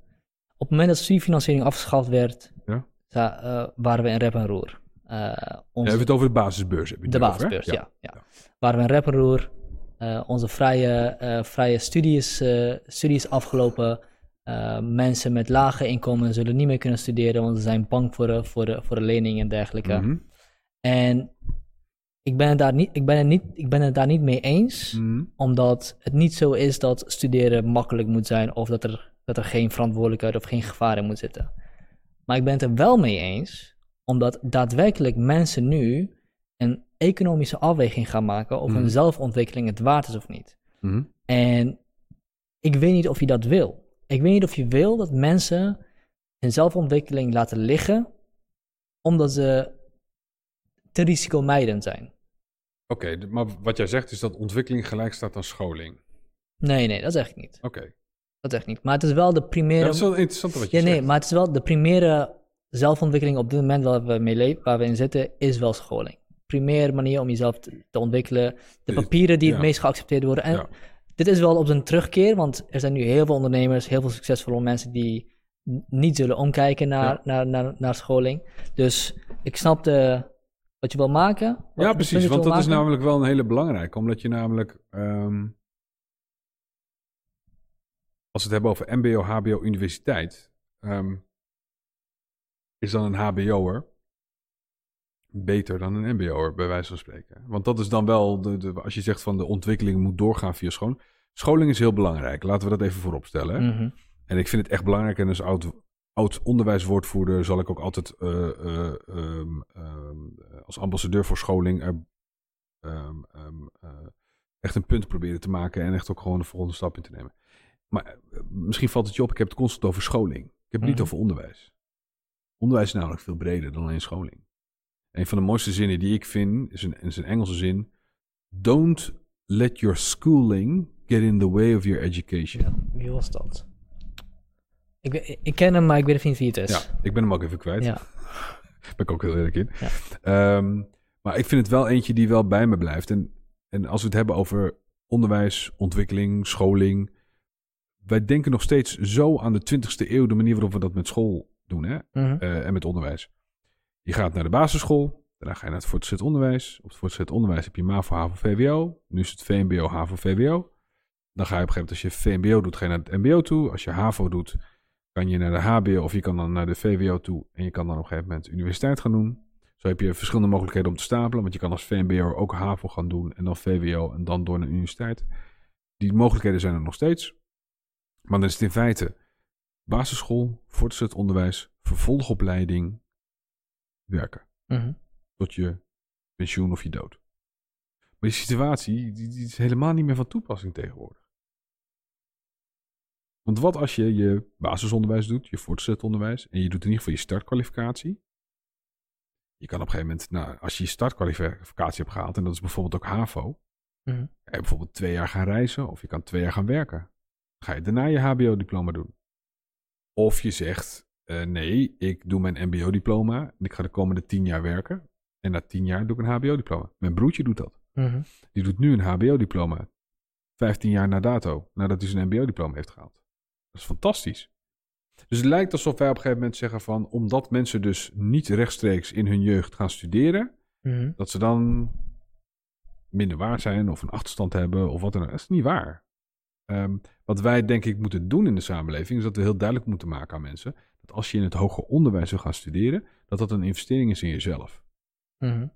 op het moment dat studiefinanciering afgeschaft werd, Ja. eh, waren we in rep en roer. Je onze, hebt het over de basisbeurs. Heb je de over, basisbeurs, ja. ja, Waar we in Rapperoer eh, onze vrije, eh, vrije studies, studies afgelopen. Mensen met lage inkomen zullen niet meer kunnen studeren, want ze zijn bang voor de, voor de, voor de lening en dergelijke. Mhm. En ik ben, het daar niet, ik, ben het niet, ik ben het daar niet mee eens, Mhm. omdat het niet zo is dat studeren makkelijk moet zijn of dat er, dat er geen verantwoordelijkheid of geen gevaar in moet zitten. Maar ik ben het er wel mee eens, omdat daadwerkelijk mensen nu een economische afweging gaan maken of Mhm. hun zelfontwikkeling het waard is of niet. Mhm. En ik weet niet of je dat wil. Ik weet niet of je wil dat mensen hun zelfontwikkeling laten liggen, omdat ze te risicomijdend zijn. Oké, maar wat jij zegt is dat ontwikkeling gelijk staat aan scholing. Nee, nee, dat zeg ik niet. Oké. Dat zeg ik niet. Maar het is wel de Ja, primaire. dat is wel interessant wat je Ja, nee, zegt. maar het is wel de primaire zelfontwikkeling op dit moment waar we mee leven, waar we in zitten, is wel scholing. Primaire manier om jezelf te, te ontwikkelen. De papieren die het meest geaccepteerd worden. En Ja. dit is wel op zijn terugkeer, want er zijn nu heel veel ondernemers, heel veel succesvolle mensen die niet zullen omkijken naar, Ja. naar, naar, naar scholing. Dus ik snap de, wat je wil maken. Ja, precies. Want dat is namelijk wel een hele belangrijke. Omdat je namelijk... ehm, als we het hebben over mbo, hbo, universiteit... ehm, is dan een hbo'er beter dan een mbo'er, bij wijze van spreken. Want dat is dan wel... De, de, als je zegt van de ontwikkeling moet doorgaan via scholing... Scholing is heel belangrijk. Laten we dat even voorop stellen. Mhm. En ik vind het echt belangrijk. En als oud, oud onderwijswoordvoerder zal ik ook altijd eh, eh, ehm, ehm, als ambassadeur voor scholing ehm, eh, echt een punt proberen te maken. En echt ook gewoon de volgende stap in te nemen. Maar misschien valt het je op, ik heb het constant over scholing. Ik heb het niet Mhm. over onderwijs. Onderwijs is namelijk veel breder dan alleen scholing. Een van de mooiste zinnen die ik vind is een, is een Engelse zin. Don't let your schooling get in the way of your education. Ja, wie was dat? Ik, ik ken hem, maar ik weet even niet wie het is. Ja, ik ben hem ook even kwijt. Ja. ben ik ook heel eerlijk in. Ja. Ehm, maar ik vind het wel eentje die wel bij me blijft. En, en als we het hebben over onderwijs, ontwikkeling, scholing. Wij denken nog steeds zo aan de 20ste eeuw, de manier waarop we dat met school doen hè? Mhm. eh, en met onderwijs. Je gaat naar de basisschool, daarna ga je naar het voortgezet onderwijs. Op het voortgezet onderwijs heb je MAVO, HAVO, VWO. Nu is het VMBO, HAVO, VWO. Dan ga je op een gegeven moment, als je VMBO doet, ga je naar het MBO toe. Als je HAVO doet, kan je naar de HBO of je kan dan naar de VWO toe. En je kan dan op een gegeven moment universiteit gaan doen. Zo heb je verschillende mogelijkheden om te stapelen. Want je kan als VMBO ook HAVO gaan doen en dan VWO en dan door naar de universiteit. Die mogelijkheden zijn er nog steeds. Maar dan is het in feite basisschool, voortgezet onderwijs, vervolgopleiding, werken. Mhm. Tot je pensioen of je dood. Maar die situatie die, die is helemaal niet meer van toepassing tegenwoordig. Want wat als je je basisonderwijs doet, je voortgezet onderwijs, en je doet in ieder geval je startkwalificatie. Je kan op een gegeven moment, nou, als je je startkwalificatie hebt gehaald, en dat is bijvoorbeeld ook HAVO, kan je bijvoorbeeld twee jaar gaan reizen of je kan twee jaar gaan werken. Dan ga je daarna je HBO-diploma doen. Of je zegt, eh, nee, ik doe mijn MBO-diploma en ik ga de komende tien jaar werken. En na tien jaar doe ik een HBO-diploma. Mijn broertje doet dat. Mhm. Die doet nu een HBO-diploma. 15 jaar na dato, nadat hij zijn MBO-diploma heeft gehaald. Dat is fantastisch. Dus het lijkt alsof wij op een gegeven moment zeggen van, omdat mensen dus niet rechtstreeks in hun jeugd gaan studeren, Mhm. dat ze dan minder waard zijn of een achterstand hebben of wat dan ook. Dat is niet waar. Ehm, wat wij denk ik moeten doen in de samenleving is dat we heel duidelijk moeten maken aan mensen dat als je in het hoger onderwijs wil gaan studeren, dat dat een investering is in jezelf. Mhm.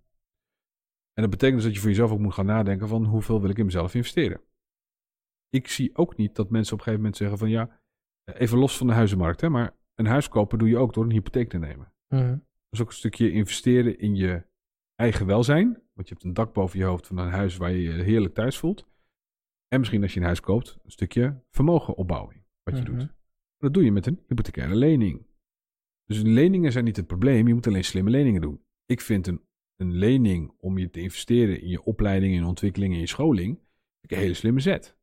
En dat betekent dus dat je voor jezelf ook moet gaan nadenken van hoeveel wil ik in mezelf investeren. Ik zie ook niet dat mensen op een gegeven moment zeggen van ja, even los van de huizenmarkt, hè, maar een huis kopen doe je ook door een hypotheek te nemen. Mhm. Dat is ook een stukje investeren in je eigen welzijn. Want je hebt een dak boven je hoofd van een huis waar je je heerlijk thuis voelt. En misschien als je een huis koopt, een stukje vermogenopbouwing. Wat je Mhm. doet. Dat doe je met een hypothecaire lening. Dus leningen zijn niet het probleem. Je moet alleen slimme leningen doen. Ik vind een, een lening om je te investeren in je opleiding, in je ontwikkeling, in je scholing. een hele slimme zet.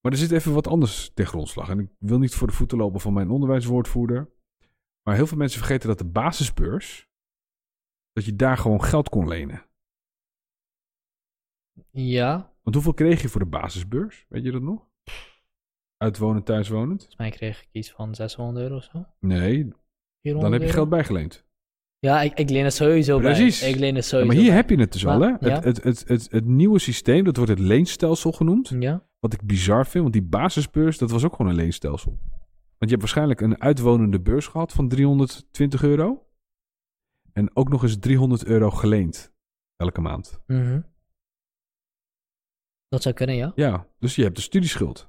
Maar er zit even wat anders ten grondslag. En ik wil niet voor de voeten lopen van mijn onderwijswoordvoerder. Maar heel veel mensen vergeten dat de basisbeurs, dat je daar gewoon geld kon lenen. Ja, Want hoeveel kreeg je voor de basisbeurs? Weet je dat nog? Uitwonend, thuiswonend? volgens mij kreeg ik iets van 600 euro of zo. 400 Nee, dan heb je geld bijgeleend. Ja, ik, ik leen er sowieso Precies. bij. Ik leen Ja, sowieso maar hier bij. heb je het dus al, hè? Ja. Het, het, het, het, het nieuwe systeem, dat wordt het leenstelsel genoemd. Ja? Wat ik bizar vind, want die basisbeurs, dat was ook gewoon een leenstelsel. Want je hebt waarschijnlijk een uitwonende beurs gehad van 320 euro. En ook nog eens 300 euro geleend elke maand. Mhm. Dat zou kunnen, ja. Ja, dus je hebt de studieschuld.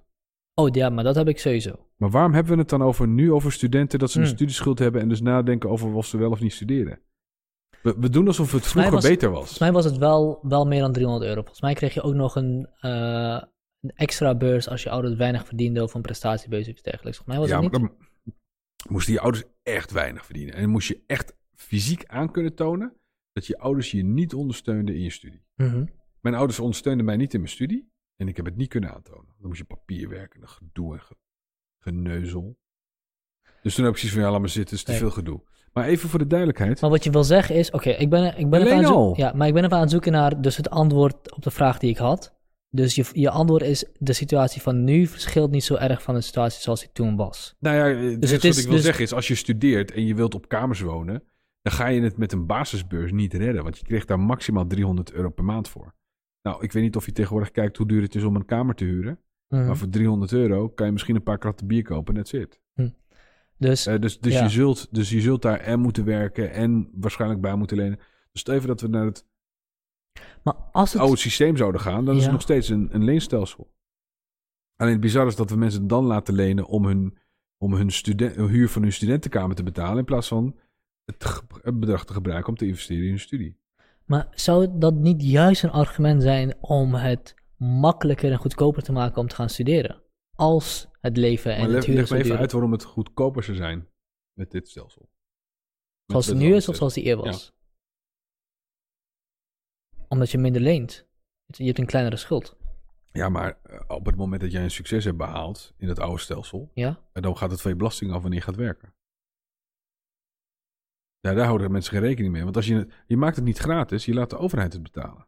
Oh ja, maar dat heb ik sowieso. Maar waarom hebben we het dan over nu over studenten dat ze een Hmm. studieschuld hebben en dus nadenken over of ze wel of niet studeren? We, we doen alsof het vroeger was- beter was. Volgens mij was het wel, wel meer dan 300 euro. Volgens mij kreeg je ook nog een, eh, een extra beurs als je ouders weinig verdienden of een prestatiebeurs of iets dergelijks. Volgens mij was ja, het maar niet. dan moesten je ouders echt weinig verdienen. En dan moest je echt fysiek aan kunnen tonen dat je ouders je niet ondersteunden in je studie. Mhm. Mijn ouders ondersteunden mij niet in mijn studie. En ik heb het niet kunnen aantonen. Dan moest je papierwerk en een gedoe en ge- geneuzel. Dus toen heb ik zoiets van, ja, laat maar zitten, het is te Nee. veel gedoe. Maar even voor de duidelijkheid. Maar wat je wil zeggen is, oké, ik ben, ik ben even aan het zoeken. Ja, maar ik ben even aan het zoeken naar dus het antwoord op de vraag die ik had. Dus je, je antwoord is, de situatie van nu verschilt niet zo erg van de situatie zoals die toen was. Nou ja, dus het wat ik wil dus- zeggen is, als je studeert en je wilt op kamers wonen, dan ga je het met een basisbeurs niet redden. Want je kreeg daar maximaal 300 euro per maand voor. Nou, ik weet niet of je tegenwoordig kijkt hoe duur het is om een kamer te huren. Mhm. Maar voor 300 euro kan je misschien een paar kratten bier kopen en that's it. Dus, Eh, dus dus, Ja. je zult, dus je zult daar en moeten werken en waarschijnlijk bij moeten lenen. Dus stel even dat we naar het maar als het... oude systeem zouden gaan, dan is Ja. het nog steeds een, een leenstelsel. Alleen het bizarre is dat we mensen dan laten lenen om hun, om hun, studen, hun huur van hun studentenkamer te betalen. In plaats van het, bedrag te gebruiken om te investeren in hun studie. Maar zou dat niet juist een argument zijn om het makkelijker en goedkoper te maken om te gaan studeren? Als het leven en maar het leg, huren leg zo me even uit waarom het goedkoper zou zijn met dit stelsel. Met- Zoals het nu is of zoals die eer was? Omdat je minder leent. Je hebt een kleinere schuld. Ja, maar eh, op het moment dat jij een succes hebt behaald in het oude stelsel, Ja? Dan gaat het van je belasting af wanneer je gaat werken. Ja, daar houden mensen geen rekening mee. Want als je, het- je maakt het niet gratis, je laat de overheid het betalen.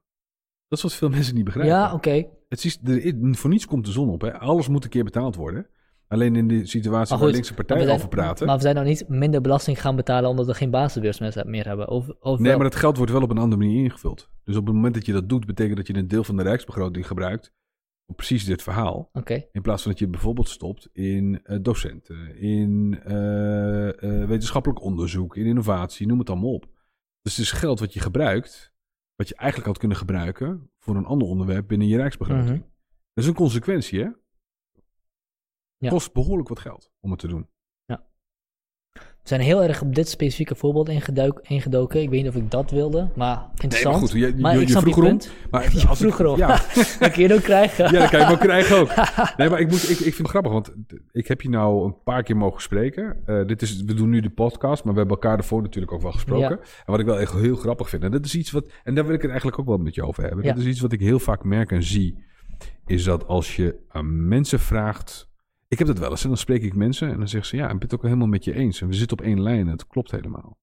Dat is wat veel mensen niet begrijpen. Ja, oké. het is, er, is- voor niets komt de zon op. Hè. Alles moet een keer betaald worden. Alleen in de situatie waar goed, linkse partijen zijn- over praten. Maar we zijn nou niet minder belasting gaan betalen omdat we geen basisbeurs meer hebben. Of, of nee, wel? maar het geld wordt wel op een andere manier ingevuld. Dus op het moment dat je dat doet, betekent dat je een deel van de rijksbegroting gebruikt. Voor precies dit verhaal. In plaats van dat je bijvoorbeeld stopt in eh, docenten, in eh, eh, wetenschappelijk onderzoek, in innovatie, noem het allemaal op. Dus het is geld wat je gebruikt, wat je eigenlijk had kunnen gebruiken voor een ander onderwerp binnen je rijksbegroting. Mhm. Dat is een consequentie, hè? Ja. Kost behoorlijk wat geld om het te doen. We zijn heel erg op dit specifieke voorbeeld ingeduik, ingedoken. Ik weet niet of ik dat wilde, maar interessant. maar goed, je- je- maar je vroeg je erom. Maar Je als ik- vroeg erom. ja, Dat kun je ook krijgen. ja, dat kan je wel krijgen ook. Nee, maar ik, moet, ik, ik vind het grappig, want ik heb je nou een paar keer mogen spreken. Eh, dit is, we doen nu de podcast, maar we hebben elkaar ervoor natuurlijk ook wel gesproken. En wat ik wel echt heel grappig vind, en dat is iets wat, en daar wil ik het eigenlijk ook wel met je over hebben. Ja. Dat is iets wat ik heel vaak merk en zie, is dat als je aan mensen vraagt, ik heb dat wel eens, en dan spreek ik mensen en dan zeggen ze, ja, ik ben het ook helemaal met je eens. En we zitten op één lijn en het klopt helemaal.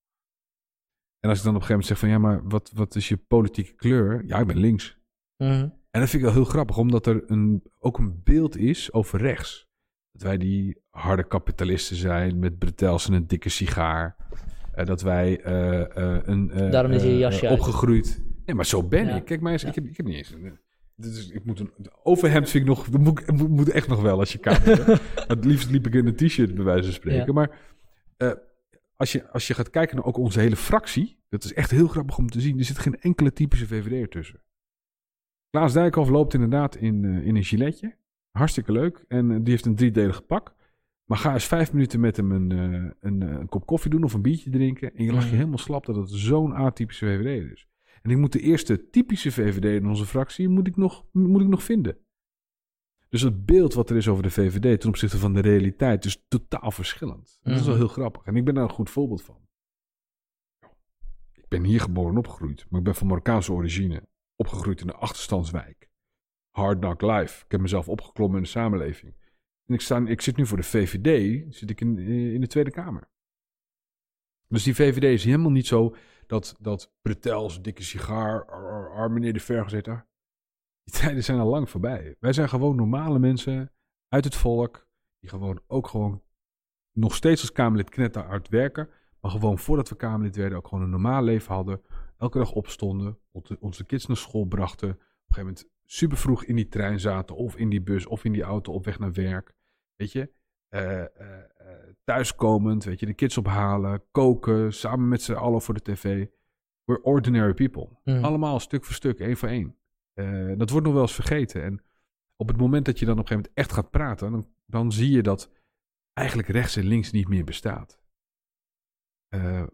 En als ik dan op een gegeven moment zeg van, ja, maar wat, wat is je politieke kleur? Ja, ik ben links. Mhm. En dat vind ik wel heel grappig, omdat er een, ook een beeld is over rechts. Dat wij die harde kapitalisten zijn met bretels en een dikke sigaar. Eh, dat wij eh, eh, een... Daarom is je jasje opgegroeid. Nee, maar zo ben Ja. ik. Kijk maar eens, Ja. ik, heb, ik heb niet eens... Een, is, ik moet een overhemd vind ik nog... Dat moet, moet, echt nog wel als je kan. Het liefst liep ik in een t-shirt, bij wijze van spreken. Ja. Maar eh, als, je, als je gaat kijken naar ook onze hele fractie... Dat is echt heel grappig om te zien. Er zit geen enkele typische VVD ertussen. Klaas Dijkhoff loopt inderdaad in, eh, in een giletje. Hartstikke leuk. En eh, die heeft een driedelig pak. Maar ga eens vijf minuten met hem een, een, een kop koffie doen of een biertje drinken. En je lacht je Mhm. helemaal slap dat het zo'n atypische VVD is. En ik moet de eerste typische VVD in onze fractie moet ik nog, moet ik nog vinden. Dus het beeld wat er is over de VVD ten opzichte van de realiteit is totaal verschillend. Dat is wel Mhm. heel grappig. En ik ben daar een goed voorbeeld van. Ik ben hier geboren en opgegroeid, maar ik ben van Marokkaanse origine. Opgegroeid in de achterstandswijk. Hard knock life. Ik heb mezelf opgeklommen in de samenleving. En ik, sta, ik zit nu voor de VVD, zit ik in, in de Tweede Kamer. Dus die VVD is helemaal niet zo dat, dat pretels, dikke sigaar, ar, meneer de Vergezet. Die tijden zijn al lang voorbij. Wij zijn gewoon normale mensen uit het volk, die gewoon ook gewoon nog steeds als Kamerlid knetterhard werken, Maar gewoon voordat we Kamerlid werden, ook gewoon een normaal leven hadden. Elke dag opstonden, onze kids naar school brachten. Op een gegeven moment super vroeg in die trein zaten, of in die bus, of in die auto op weg naar werk. Weet je, Eh, thuiskomend, weet je, de kids ophalen, koken, samen met z'n allen voor de tv. We're ordinary people. Mhm. Allemaal stuk voor stuk, één voor één. Dat wordt nog wel eens vergeten. En op het moment dat je dan op een gegeven moment echt gaat praten, dan, dan zie je dat eigenlijk rechts en links niet meer bestaat.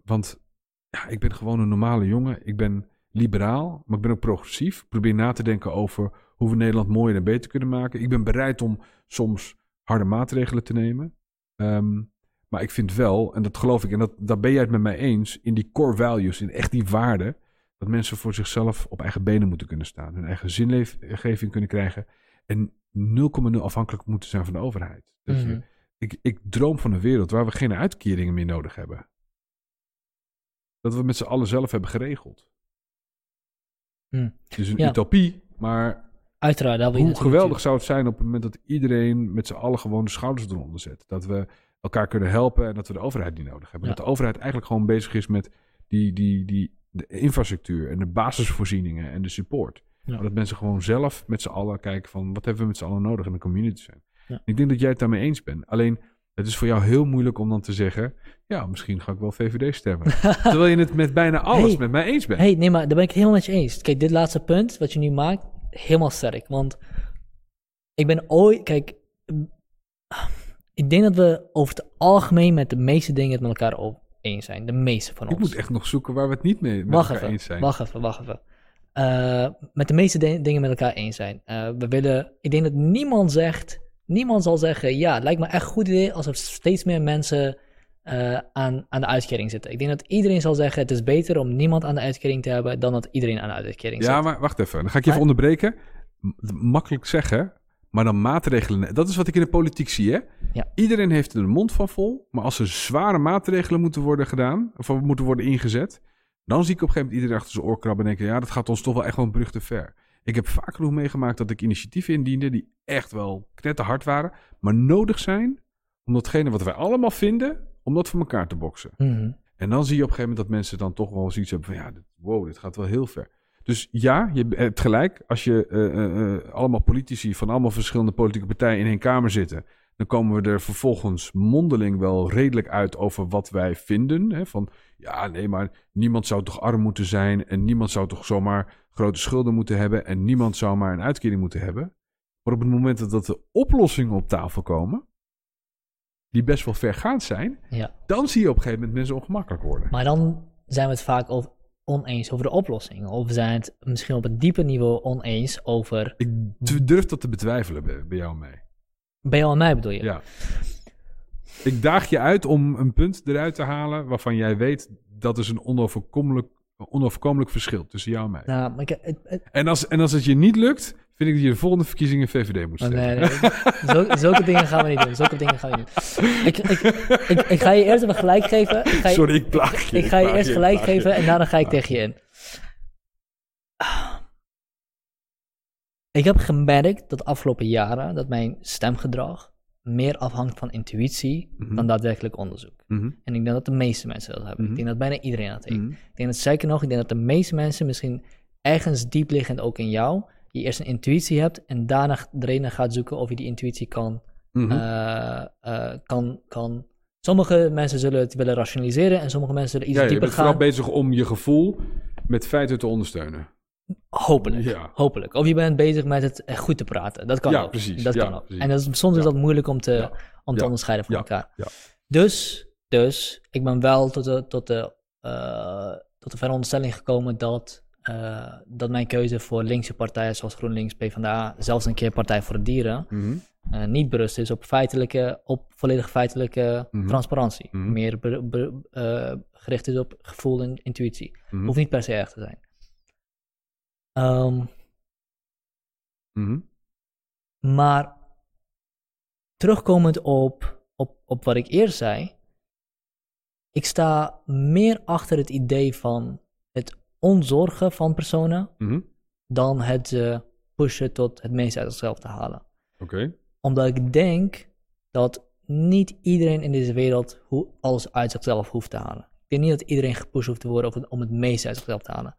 Want ja, ik ben gewoon een normale jongen. Ik ben liberaal, maar ik ben ook progressief. Ik probeer na te denken over hoe we Nederland mooier en beter kunnen maken. Ik ben bereid om soms harde maatregelen te nemen. Ehm, maar ik vind wel, en dat geloof ik, en dat, daar ben jij het met mij eens, in die core values, in echt die waarden, dat mensen voor zichzelf op eigen benen moeten kunnen staan. Hun eigen zingeving kunnen krijgen. En 0,0 afhankelijk moeten zijn van de overheid. Mhm. ik, ik droom van een wereld waar we geen uitkeringen meer nodig hebben. Dat we met z'n allen zelf hebben geregeld. Hmm. Het is een Ja. utopie, maar Uiteraard, dat wil je hoe geweldig zou het zijn op het moment dat iedereen met z'n allen gewoon de schouders eronder zet. Dat we elkaar kunnen helpen en dat we de overheid niet nodig hebben. Ja. Dat de overheid eigenlijk gewoon bezig is met die, die, die, de infrastructuur en de basisvoorzieningen en de support. Ja. Maar dat mensen gewoon zelf met z'n allen kijken van wat hebben we met z'n allen nodig in de community zijn. Ja. Ik denk dat jij het daarmee eens bent. Alleen het is voor jou heel moeilijk om dan te zeggen, ja, misschien ga ik wel VVD stemmen. Terwijl je het met bijna alles Hey. met mij eens bent. Hey, nee, maar daar ben ik het helemaal met je eens. Kijk, dit laatste punt wat je nu maakt, helemaal sterk. Want ik ben ooit, kijk, ik denk dat we over het algemeen met de meeste dingen het met elkaar op eens zijn. De meeste van Ik ons. moet echt nog zoeken waar we het niet mee met wacht elkaar even, eens zijn. wacht even, wacht even. Eh, met de meeste de- dingen met elkaar eens zijn. Eh, we willen, ik denk dat niemand zegt, niemand zal zeggen, ja, het lijkt me echt een goed idee als er steeds meer mensen eh, aan, aan de uitkering zitten. Ik denk dat iedereen zal zeggen, het is beter om niemand aan de uitkering te hebben dan dat iedereen aan de uitkering zit. Ja, maar wacht even. Dan ga ik je even Maar- onderbreken. Makkelijk zeggen, maar dan maatregelen. Dat is wat ik in de politiek zie, hè? Ja. Iedereen heeft er de mond van vol. Maar als er zware maatregelen moeten worden gedaan, of moeten worden ingezet, dan zie ik op een gegeven moment iedereen achter zijn oor krabben en denken: ja, dat gaat ons toch wel echt wel een brug te ver. Ik heb vaak genoeg meegemaakt dat ik initiatieven indiende die echt wel knetterhard waren, maar nodig zijn om datgene wat wij allemaal vinden, om dat voor elkaar te boksen. Mhm. En dan zie je op een gegeven moment dat mensen dan toch wel zoiets hebben van ja, dit- wow, dit gaat wel heel ver. Dus ja, je hebt gelijk. Als je eh, eh, eh, allemaal politici van allemaal verschillende politieke partijen in één kamer zitten, dan komen we er vervolgens mondeling wel redelijk uit over wat wij vinden. Hè? Van ja, nee, maar niemand zou toch arm moeten zijn en niemand zou toch zomaar grote schulden moeten hebben en niemand zou maar een uitkering moeten hebben. Maar op het moment dat, dat de oplossingen op tafel komen, die best wel vergaand zijn, ja. dan zie je op een gegeven moment mensen ongemakkelijk worden. Maar dan zijn we het vaak over, oneens over de oplossing. Of we zijn het misschien op een dieper niveau oneens over, Ik durf dat te betwijfelen bij, bij jou en mij. bij jou en mij bedoel je? Ja. Ik daag je uit om een punt eruit te halen waarvan jij weet dat is een onoverkomelijk, onoverkomelijk verschil tussen jou en mij. Nou, maar ik, het, het- En, als, en als het je niet lukt, vind ik dat je de volgende verkiezingen VVD moet oh, stemmen. nee, nee, Zo- zulke dingen gaan we niet doen. Zulke dingen gaan we niet doen. Ik, ik, ik, ik ga je eerst even gelijk geven. Ik ga je, Sorry, ik plaag je. ik ga je eerst gelijk geven en daarna ga ik tegen je in. Ik heb gemerkt dat de afgelopen jaren dat mijn stemgedrag meer afhangt van intuïtie Mhm. dan daadwerkelijk onderzoek. Mhm, En ik denk dat de meeste mensen dat hebben. Mhm. Ik denk dat bijna iedereen dat heeft. mhm. Ik denk dat zeker nog, ik denk dat de meeste mensen misschien ergens diep liggend ook in jou, je eerst een intuïtie hebt en daarna reden gaat zoeken of je die intuïtie kan, Mhm. eh, eh, kan, kan. Sommige mensen zullen het willen rationaliseren en sommige mensen zullen iets ja, je dieper bent vooral gaan. bezig om je gevoel met feiten te ondersteunen. Hopelijk, Ja. hopelijk. Of je bent bezig met het echt goed te praten. Dat kan Ja, ook. precies. Dat Ja, kan ook. precies. En dat is, soms is dat moeilijk om te, om te onderscheiden van elkaar. Ja. Dus, dus, ik ben wel tot de, tot de, eh, tot de veronderstelling gekomen dat, eh, dat mijn keuze voor linkse partijen zoals GroenLinks, PvdA, zelfs een keer Partij voor de Dieren, Mhm. eh, niet berust is op feitelijke, op volledig feitelijke Mhm. transparantie. Mhm. Meer be- be- eh, gericht is op gevoel en intuïtie. Hoeft niet per se erg te zijn. Ehm, maar terugkomend op, op, op wat ik eerst zei, ik sta meer achter het idee van onzorgen van personen Mhm. dan het eh, pushen tot het meeste uit zichzelf te halen. Oké. Omdat ik denk dat niet iedereen in deze wereld hoe alles uit zichzelf hoeft te halen. Ik denk niet dat iedereen gepusht hoeft te worden om het, om het meeste uit zichzelf te halen.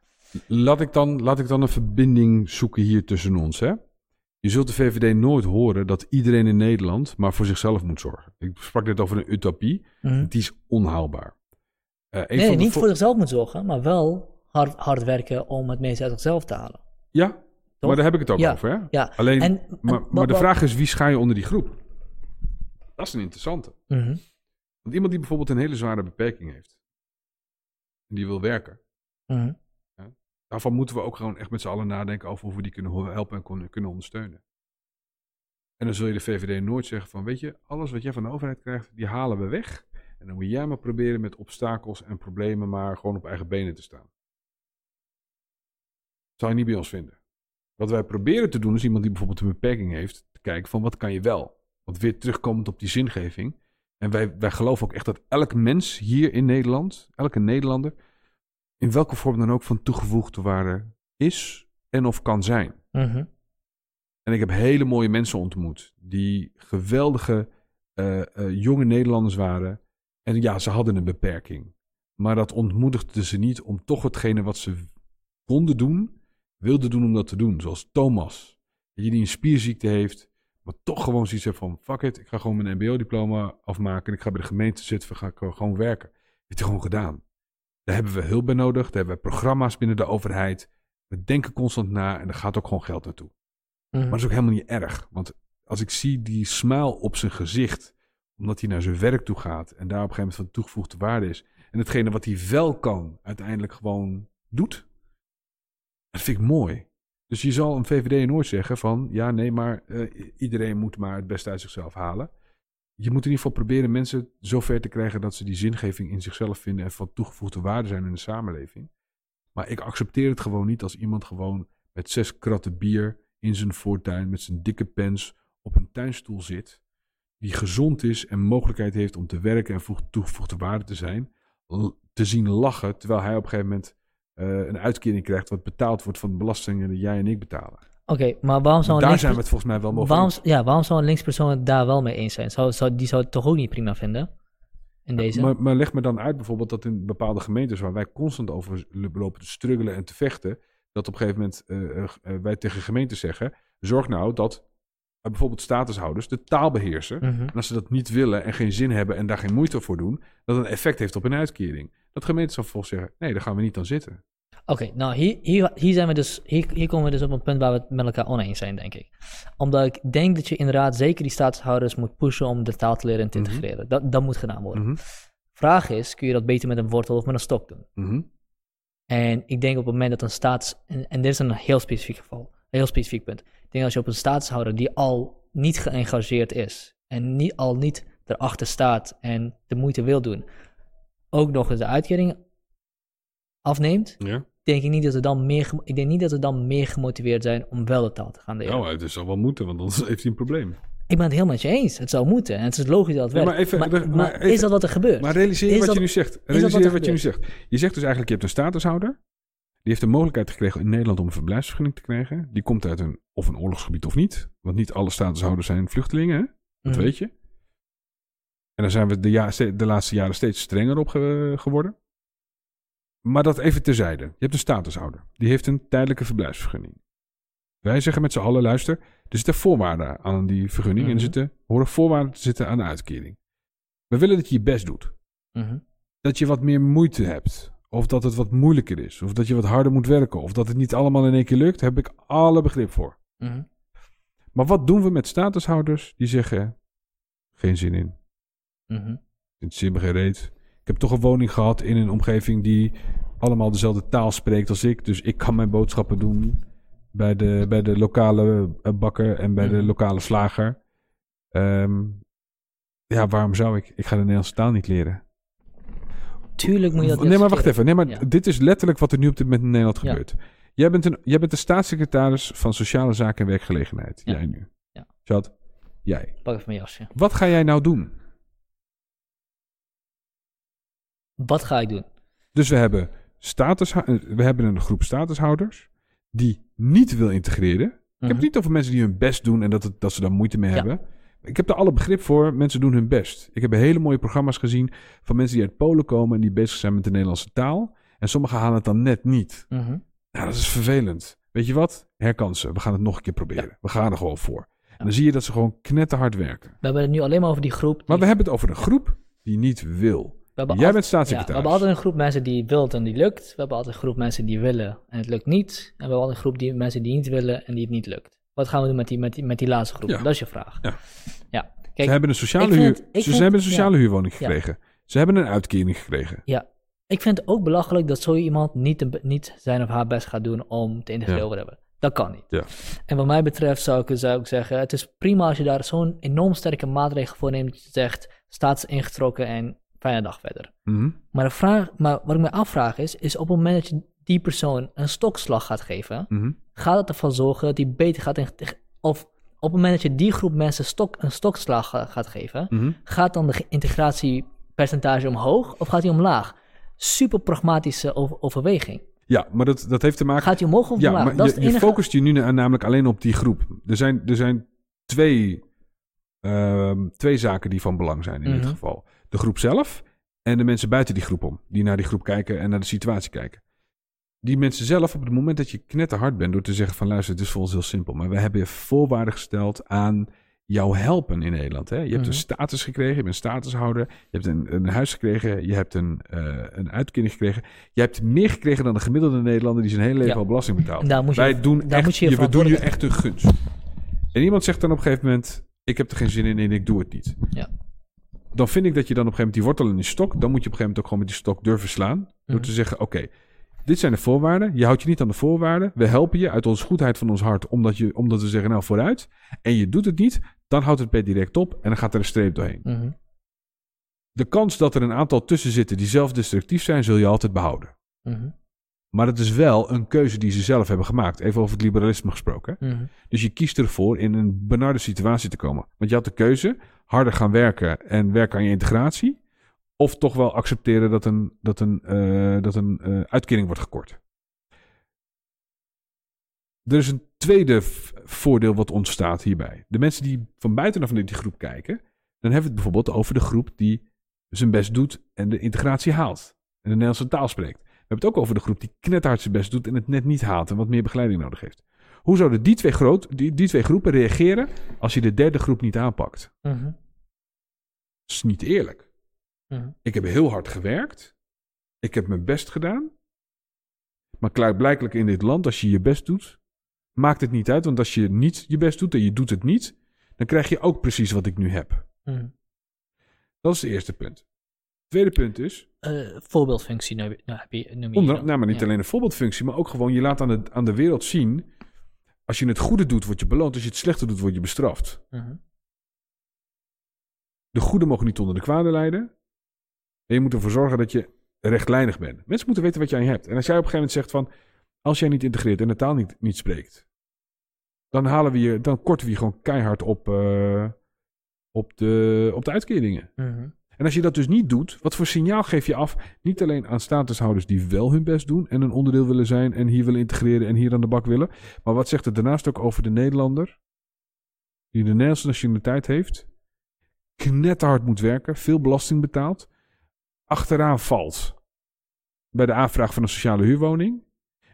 Laat ik, dan, laat ik dan een verbinding zoeken hier tussen ons. Hè? Je zult de VVD nooit horen dat iedereen in Nederland maar voor zichzelf moet zorgen. Ik sprak net over een utopie. Mhm. Die is onhaalbaar. Eh, Nee, niet vo- voor zichzelf moet zorgen, maar wel hard, hard werken om het meeste uit zichzelf te halen. Ja, Toch? maar daar heb ik het ook Ja. over. Hè? Ja, Alleen, en, maar, de wat- vraag is, wie schaar je onder die groep? Dat is een interessante. Mhm. Want iemand die bijvoorbeeld een hele zware beperking heeft. En die wil werken. Mhm. Daarvan moeten we ook gewoon echt met z'n allen nadenken over hoe we die kunnen helpen en kunnen ondersteunen. En dan zul je de VVD nooit zeggen van, weet je, alles wat jij van de overheid krijgt, die halen we weg. En dan moet jij maar proberen met obstakels en problemen maar gewoon op eigen benen te staan. Zou je niet bij ons vinden. Wat wij proberen te doen is iemand die bijvoorbeeld een beperking heeft, te kijken van wat kan je wel. Want weer terugkomend op die zingeving. En wij, wij geloven ook echt dat elk mens hier in Nederland, elke Nederlander, in welke vorm dan ook van toegevoegde waarde is en of kan zijn. Mhm. En ik heb hele mooie mensen ontmoet die geweldige eh, eh, jonge Nederlanders waren. En ja, ze hadden een beperking. Maar dat ontmoedigde ze niet om toch hetgene wat ze konden doen, wilden doen om dat te doen. Zoals Thomas, die een spierziekte heeft, maar toch gewoon zoiets heeft van, fuck it, ik ga gewoon mijn mbo-diploma afmaken en ik ga bij de gemeente zitten, ga ik gewoon werken. Heeft hij gewoon gedaan. Daar hebben we hulp bij nodig, daar hebben we programma's binnen de overheid. We denken constant na en er gaat ook gewoon geld naartoe. Mhm. Maar dat is ook helemaal niet erg. Want als ik zie die smile op zijn gezicht, omdat hij naar zijn werk toe gaat en daar op een gegeven moment van toegevoegde waarde is. En hetgene wat hij wel kan, uiteindelijk gewoon doet. Dat vind ik mooi. Dus je zal een VVD nooit zeggen van, ja nee, maar eh, iedereen moet maar het beste uit zichzelf halen. Je moet in ieder geval proberen mensen zover te krijgen dat ze die zingeving in zichzelf vinden en van toegevoegde waarde zijn in de samenleving. Maar ik accepteer het gewoon niet als iemand gewoon met zes kratten bier in zijn voortuin met zijn dikke pens op een tuinstoel zit. Die gezond is en mogelijkheid heeft om te werken en voeg- toegevoegde waarde te zijn. Te zien lachen terwijl hij op een gegeven moment eh, een uitkering krijgt wat betaald wordt van de belastingen die jij en ik betalen. Oké, maar waarom zou een Daar zijn we het volgens mij wel over waarom, ja, waarom zou een linkspersoon het daar wel mee eens zijn? Zou, zou, die zou het toch ook niet prima vinden? In deze? Maar, maar leg me dan uit bijvoorbeeld dat in bepaalde gemeentes waar wij constant over lopen te struggelen en te vechten, dat op een gegeven moment eh, eh, wij tegen gemeentes zeggen, zorg nou dat bijvoorbeeld statushouders de taal beheersen. Mhm. En als ze dat niet willen en geen zin hebben en daar geen moeite voor doen, dat een effect heeft op een uitkering. Dat gemeentes dan vervolgens zeggen, nee, daar gaan we niet aan zitten. Oké, nou hier, hier, hier, zijn we dus, hier, hier komen we dus op een punt waar we het met elkaar oneens zijn, denk ik. Omdat ik denk dat je inderdaad zeker die statushouders moet pushen om de taal te leren en te Mhm. integreren. Dat, dat moet gedaan worden. Mhm. Vraag is, kun je dat beter met een wortel of met een stok doen? Mhm. En ik denk op het moment dat een staats... En, en dit is een heel specifiek geval. Een heel specifiek punt. Ik denk als je op een staatshouder die al niet geëngageerd is... en niet, al niet erachter staat en de moeite wil doen... ook nog eens de uitkering afneemt... Ja. denk ik niet dat ze dan meer, ik denk niet dat ze dan meer gemotiveerd zijn om wel de taal te gaan leren. Nou, het zal wel moeten, want anders heeft hij een probleem. Ik ben het helemaal met je eens. Het zou moeten. En het is logisch dat het Ja, werkt. maar even- maar, maar maar even- is dat wat er gebeurt? Maar realiseer je wat dat- je nu zegt. wat Realiseer er wat je nu zegt. Je zegt dus eigenlijk, je hebt een statushouder. Die heeft de mogelijkheid gekregen in Nederland om een verblijfsvergunning te krijgen. Die komt uit een, of een oorlogsgebied of niet. Want niet alle statushouders zijn vluchtelingen, hè? dat Mhm. weet je. En daar zijn we de, ja, de laatste jaren steeds strenger op ge- geworden. Maar dat even terzijde. Je hebt een statushouder. Die heeft een tijdelijke verblijfsvergunning. Wij zeggen met z'n allen, luister, er zitten voorwaarden aan die vergunning. En er Mhm. zitten, horen voorwaarden te zitten aan de uitkering. We willen dat je je best doet Mhm. dat je wat meer moeite hebt. Of dat het wat moeilijker is. Of dat je wat harder moet werken. Of dat het niet allemaal in één keer lukt. Heb ik alle begrip voor. Mhm. Maar wat doen we met statushouders die zeggen: geen zin in. Me geen reet. Ik heb toch een woning gehad in een omgeving die allemaal dezelfde taal spreekt als ik. Dus ik kan mijn boodschappen doen bij de, bij de lokale eh, bakker en bij de Mhm. lokale slager. Ehm, ja, waarom zou ik? Ik ga de Nederlandse taal niet leren. Tuurlijk moet je dat Nee, maar wacht even. Nee, maar Ja. dit is letterlijk wat er nu op dit moment in Nederland Ja. gebeurt. Jij, bent een, jij bent de staatssecretaris van Sociale Zaken en Werkgelegenheid. Ja. Jij nu. Ja. Chad, jij. Pak even mijn jasje. Wat ga jij nou doen? Wat ga ik doen? Dus we hebben, status, we hebben een groep statushouders die niet wil integreren. Ik heb Mhm. het niet over mensen die hun best doen en dat, het, dat ze daar moeite mee Ja. hebben. Ik heb er alle begrip voor. Mensen doen hun best. Ik heb hele mooie programma's gezien van mensen die uit Polen komen en die bezig zijn met de Nederlandse taal. En sommigen halen het dan net niet. Mhm. Nou, dat is vervelend. Weet je wat? Herkansen. We gaan het nog een keer proberen. We gaan er gewoon voor. En dan zie je dat ze gewoon knetterhard werken. We hebben het nu alleen maar over die groep. die- Maar we hebben het over een groep die niet wil. We hebben Jij bent Ja, we staatssecretaris. hebben altijd een groep mensen die wilt en die lukt. We hebben altijd een groep mensen die willen en het lukt niet. En we hebben altijd een groep die, mensen die niet willen en die het niet lukt. Wat gaan we doen met die, met die, met die laatste groep? Ja. Dat is je vraag. Ja. Ja. ze hebben een sociale, vind- huur, ze hebben een sociale ja. huurwoning Ja. gekregen. Ze hebben een uitkering gekregen. ik vind het ook belachelijk dat zo iemand niet, de- niet zijn of haar best gaat doen om te integreren Ja. whatever. Dat kan niet. Ja. En wat mij betreft zou ik, zou ik zeggen, het is prima als je daar zo'n enorm sterke maatregel voor neemt. Dat je zegt, staat is ingetrokken en fijne dag verder. Mhm. Maar, de vraag, maar wat ik me afvraag is, is op het moment dat je die persoon een stokslag gaat geven, Mhm. gaat het ervan zorgen dat die beter gaat... in- of op het moment dat je die groep mensen stok, een stokslag ga- gaat geven, Mhm. gaat dan de ge- integratiepercentage omhoog of gaat die omlaag? Super pragmatische over- overweging. Ja, maar dat, dat heeft te maken... Gaat die omhoog of Ja, omlaag? maar dat je, is je focust je nu na- namelijk alleen op die groep. Er zijn, er zijn twee, ehm, twee zaken die van belang zijn in dit geval. De groep zelf en de mensen buiten die groep om. Die naar die groep kijken en naar de situatie kijken. Die mensen zelf, op het moment dat je knetterhard bent door te zeggen van luister, het is voor ons heel simpel. Maar we hebben voorwaarden gesteld aan jouw helpen in Nederland. Hè? Je hebt Mhm. een status gekregen, je bent statushouder. Je hebt een, een huis gekregen, je hebt een, eh, een uitkering gekregen. Je hebt meer gekregen dan de gemiddelde Nederlander die zijn hele leven Ja. al belasting betaalt. En daar moet je, Wij doen daar echt, moet je je je, we doen je echt een gunst. En iemand zegt dan op een gegeven moment: Ik heb er geen zin in en ik doe het niet. Ja. Dan vind ik dat je dan op een gegeven moment die wortel in die stok, dan moet je op een gegeven moment ook gewoon met die stok durven slaan. Door te zeggen: Oké, dit zijn de voorwaarden. Je houdt je niet aan de voorwaarden. We helpen je uit onze goedheid van ons hart, omdat, je, omdat we zeggen: Nou, vooruit. En je doet het niet, dan houdt het per direct op en dan gaat er een streep doorheen. Mhm. De kans dat er een aantal tussen zitten die zelfdestructief zijn, zul je altijd behouden. Mhm. Maar het is wel een keuze die ze zelf hebben gemaakt. Even over het liberalisme gesproken. Mhm. Dus je kiest ervoor in een benarde situatie te komen. Want je had de keuze harder gaan werken en werken aan je integratie. Of toch wel accepteren dat een, dat een, eh, dat een eh, uitkering wordt gekort. Er is een tweede voordeel wat ontstaat hierbij. De mensen die van buitenaf naar die groep kijken, dan hebben we het bijvoorbeeld over de groep die zijn best doet en de integratie haalt. En de Nederlandse taal spreekt. We hebben het ook over de groep die knetterhard zijn best doet en het net niet haalt en wat meer begeleiding nodig heeft. Hoe zouden die twee, groot, die, die twee groepen reageren als je de derde groep niet aanpakt? Mhm. Dat is niet eerlijk. Mhm. Ik heb heel hard gewerkt. Ik heb mijn best gedaan. Maar klaarblijkelijk in dit land, als je je best doet, maakt het niet uit. Want als je niet je best doet en je doet het niet, dan krijg je ook precies wat ik nu heb. Mhm. Dat is het eerste punt. Het tweede punt is, Eh, voorbeeldfunctie nou, heb je, noem je onder, hier nou maar niet Ja. alleen een voorbeeldfunctie, maar ook gewoon je laat aan de, aan de wereld zien. Als je het goede doet, word je beloond. Als je het slechte doet, word je bestraft. Mhm. De goede mogen niet onder de kwade lijden. En je moet ervoor zorgen dat je rechtlijnig bent. Mensen moeten weten wat jij hebt. En als jij op een gegeven moment zegt van... als jij niet integreert en de taal niet, niet spreekt... dan halen we je... dan korten we je gewoon keihard op, eh, op, de, op de uitkeringen. Mhm. En als je dat dus niet doet, wat voor signaal geef je af? Niet alleen aan statushouders die wel hun best doen en een onderdeel willen zijn en hier willen integreren en hier aan de bak willen. Maar wat zegt het daarnaast ook over de Nederlander die de Nederlandse nationaliteit heeft, knetterhard moet werken, veel belasting betaalt, achteraan valt bij de aanvraag van een sociale huurwoning.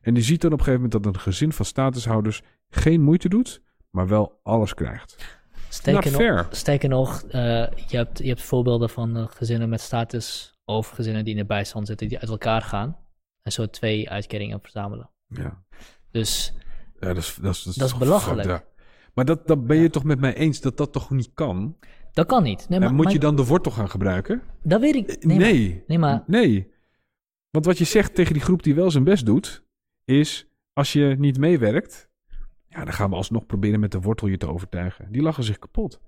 En die ziet dan op een gegeven moment dat een gezin van statushouders geen moeite doet, maar wel alles krijgt. Sterker Not nog, fair. sterker nog eh, je, hebt, je hebt voorbeelden van eh, gezinnen met status of gezinnen die in de bijstand zitten die uit elkaar gaan en zo twee uitkeringen verzamelen. Ja. Dus Ja, dat is, dat is, Dat is belachelijk. Maar dat, dat ben je toch met mij eens dat dat toch niet kan? dat kan niet. Nee, maar, en moet maar- je dan de wortel gaan gebruiken? Dat weet ik. Nee. Nee, maar- nee, maar Nee. Want wat je zegt tegen die groep die wel zijn best doet, is als je niet meewerkt, ja, dan gaan we alsnog proberen met de wortel je te overtuigen. Die lachen zich kapot.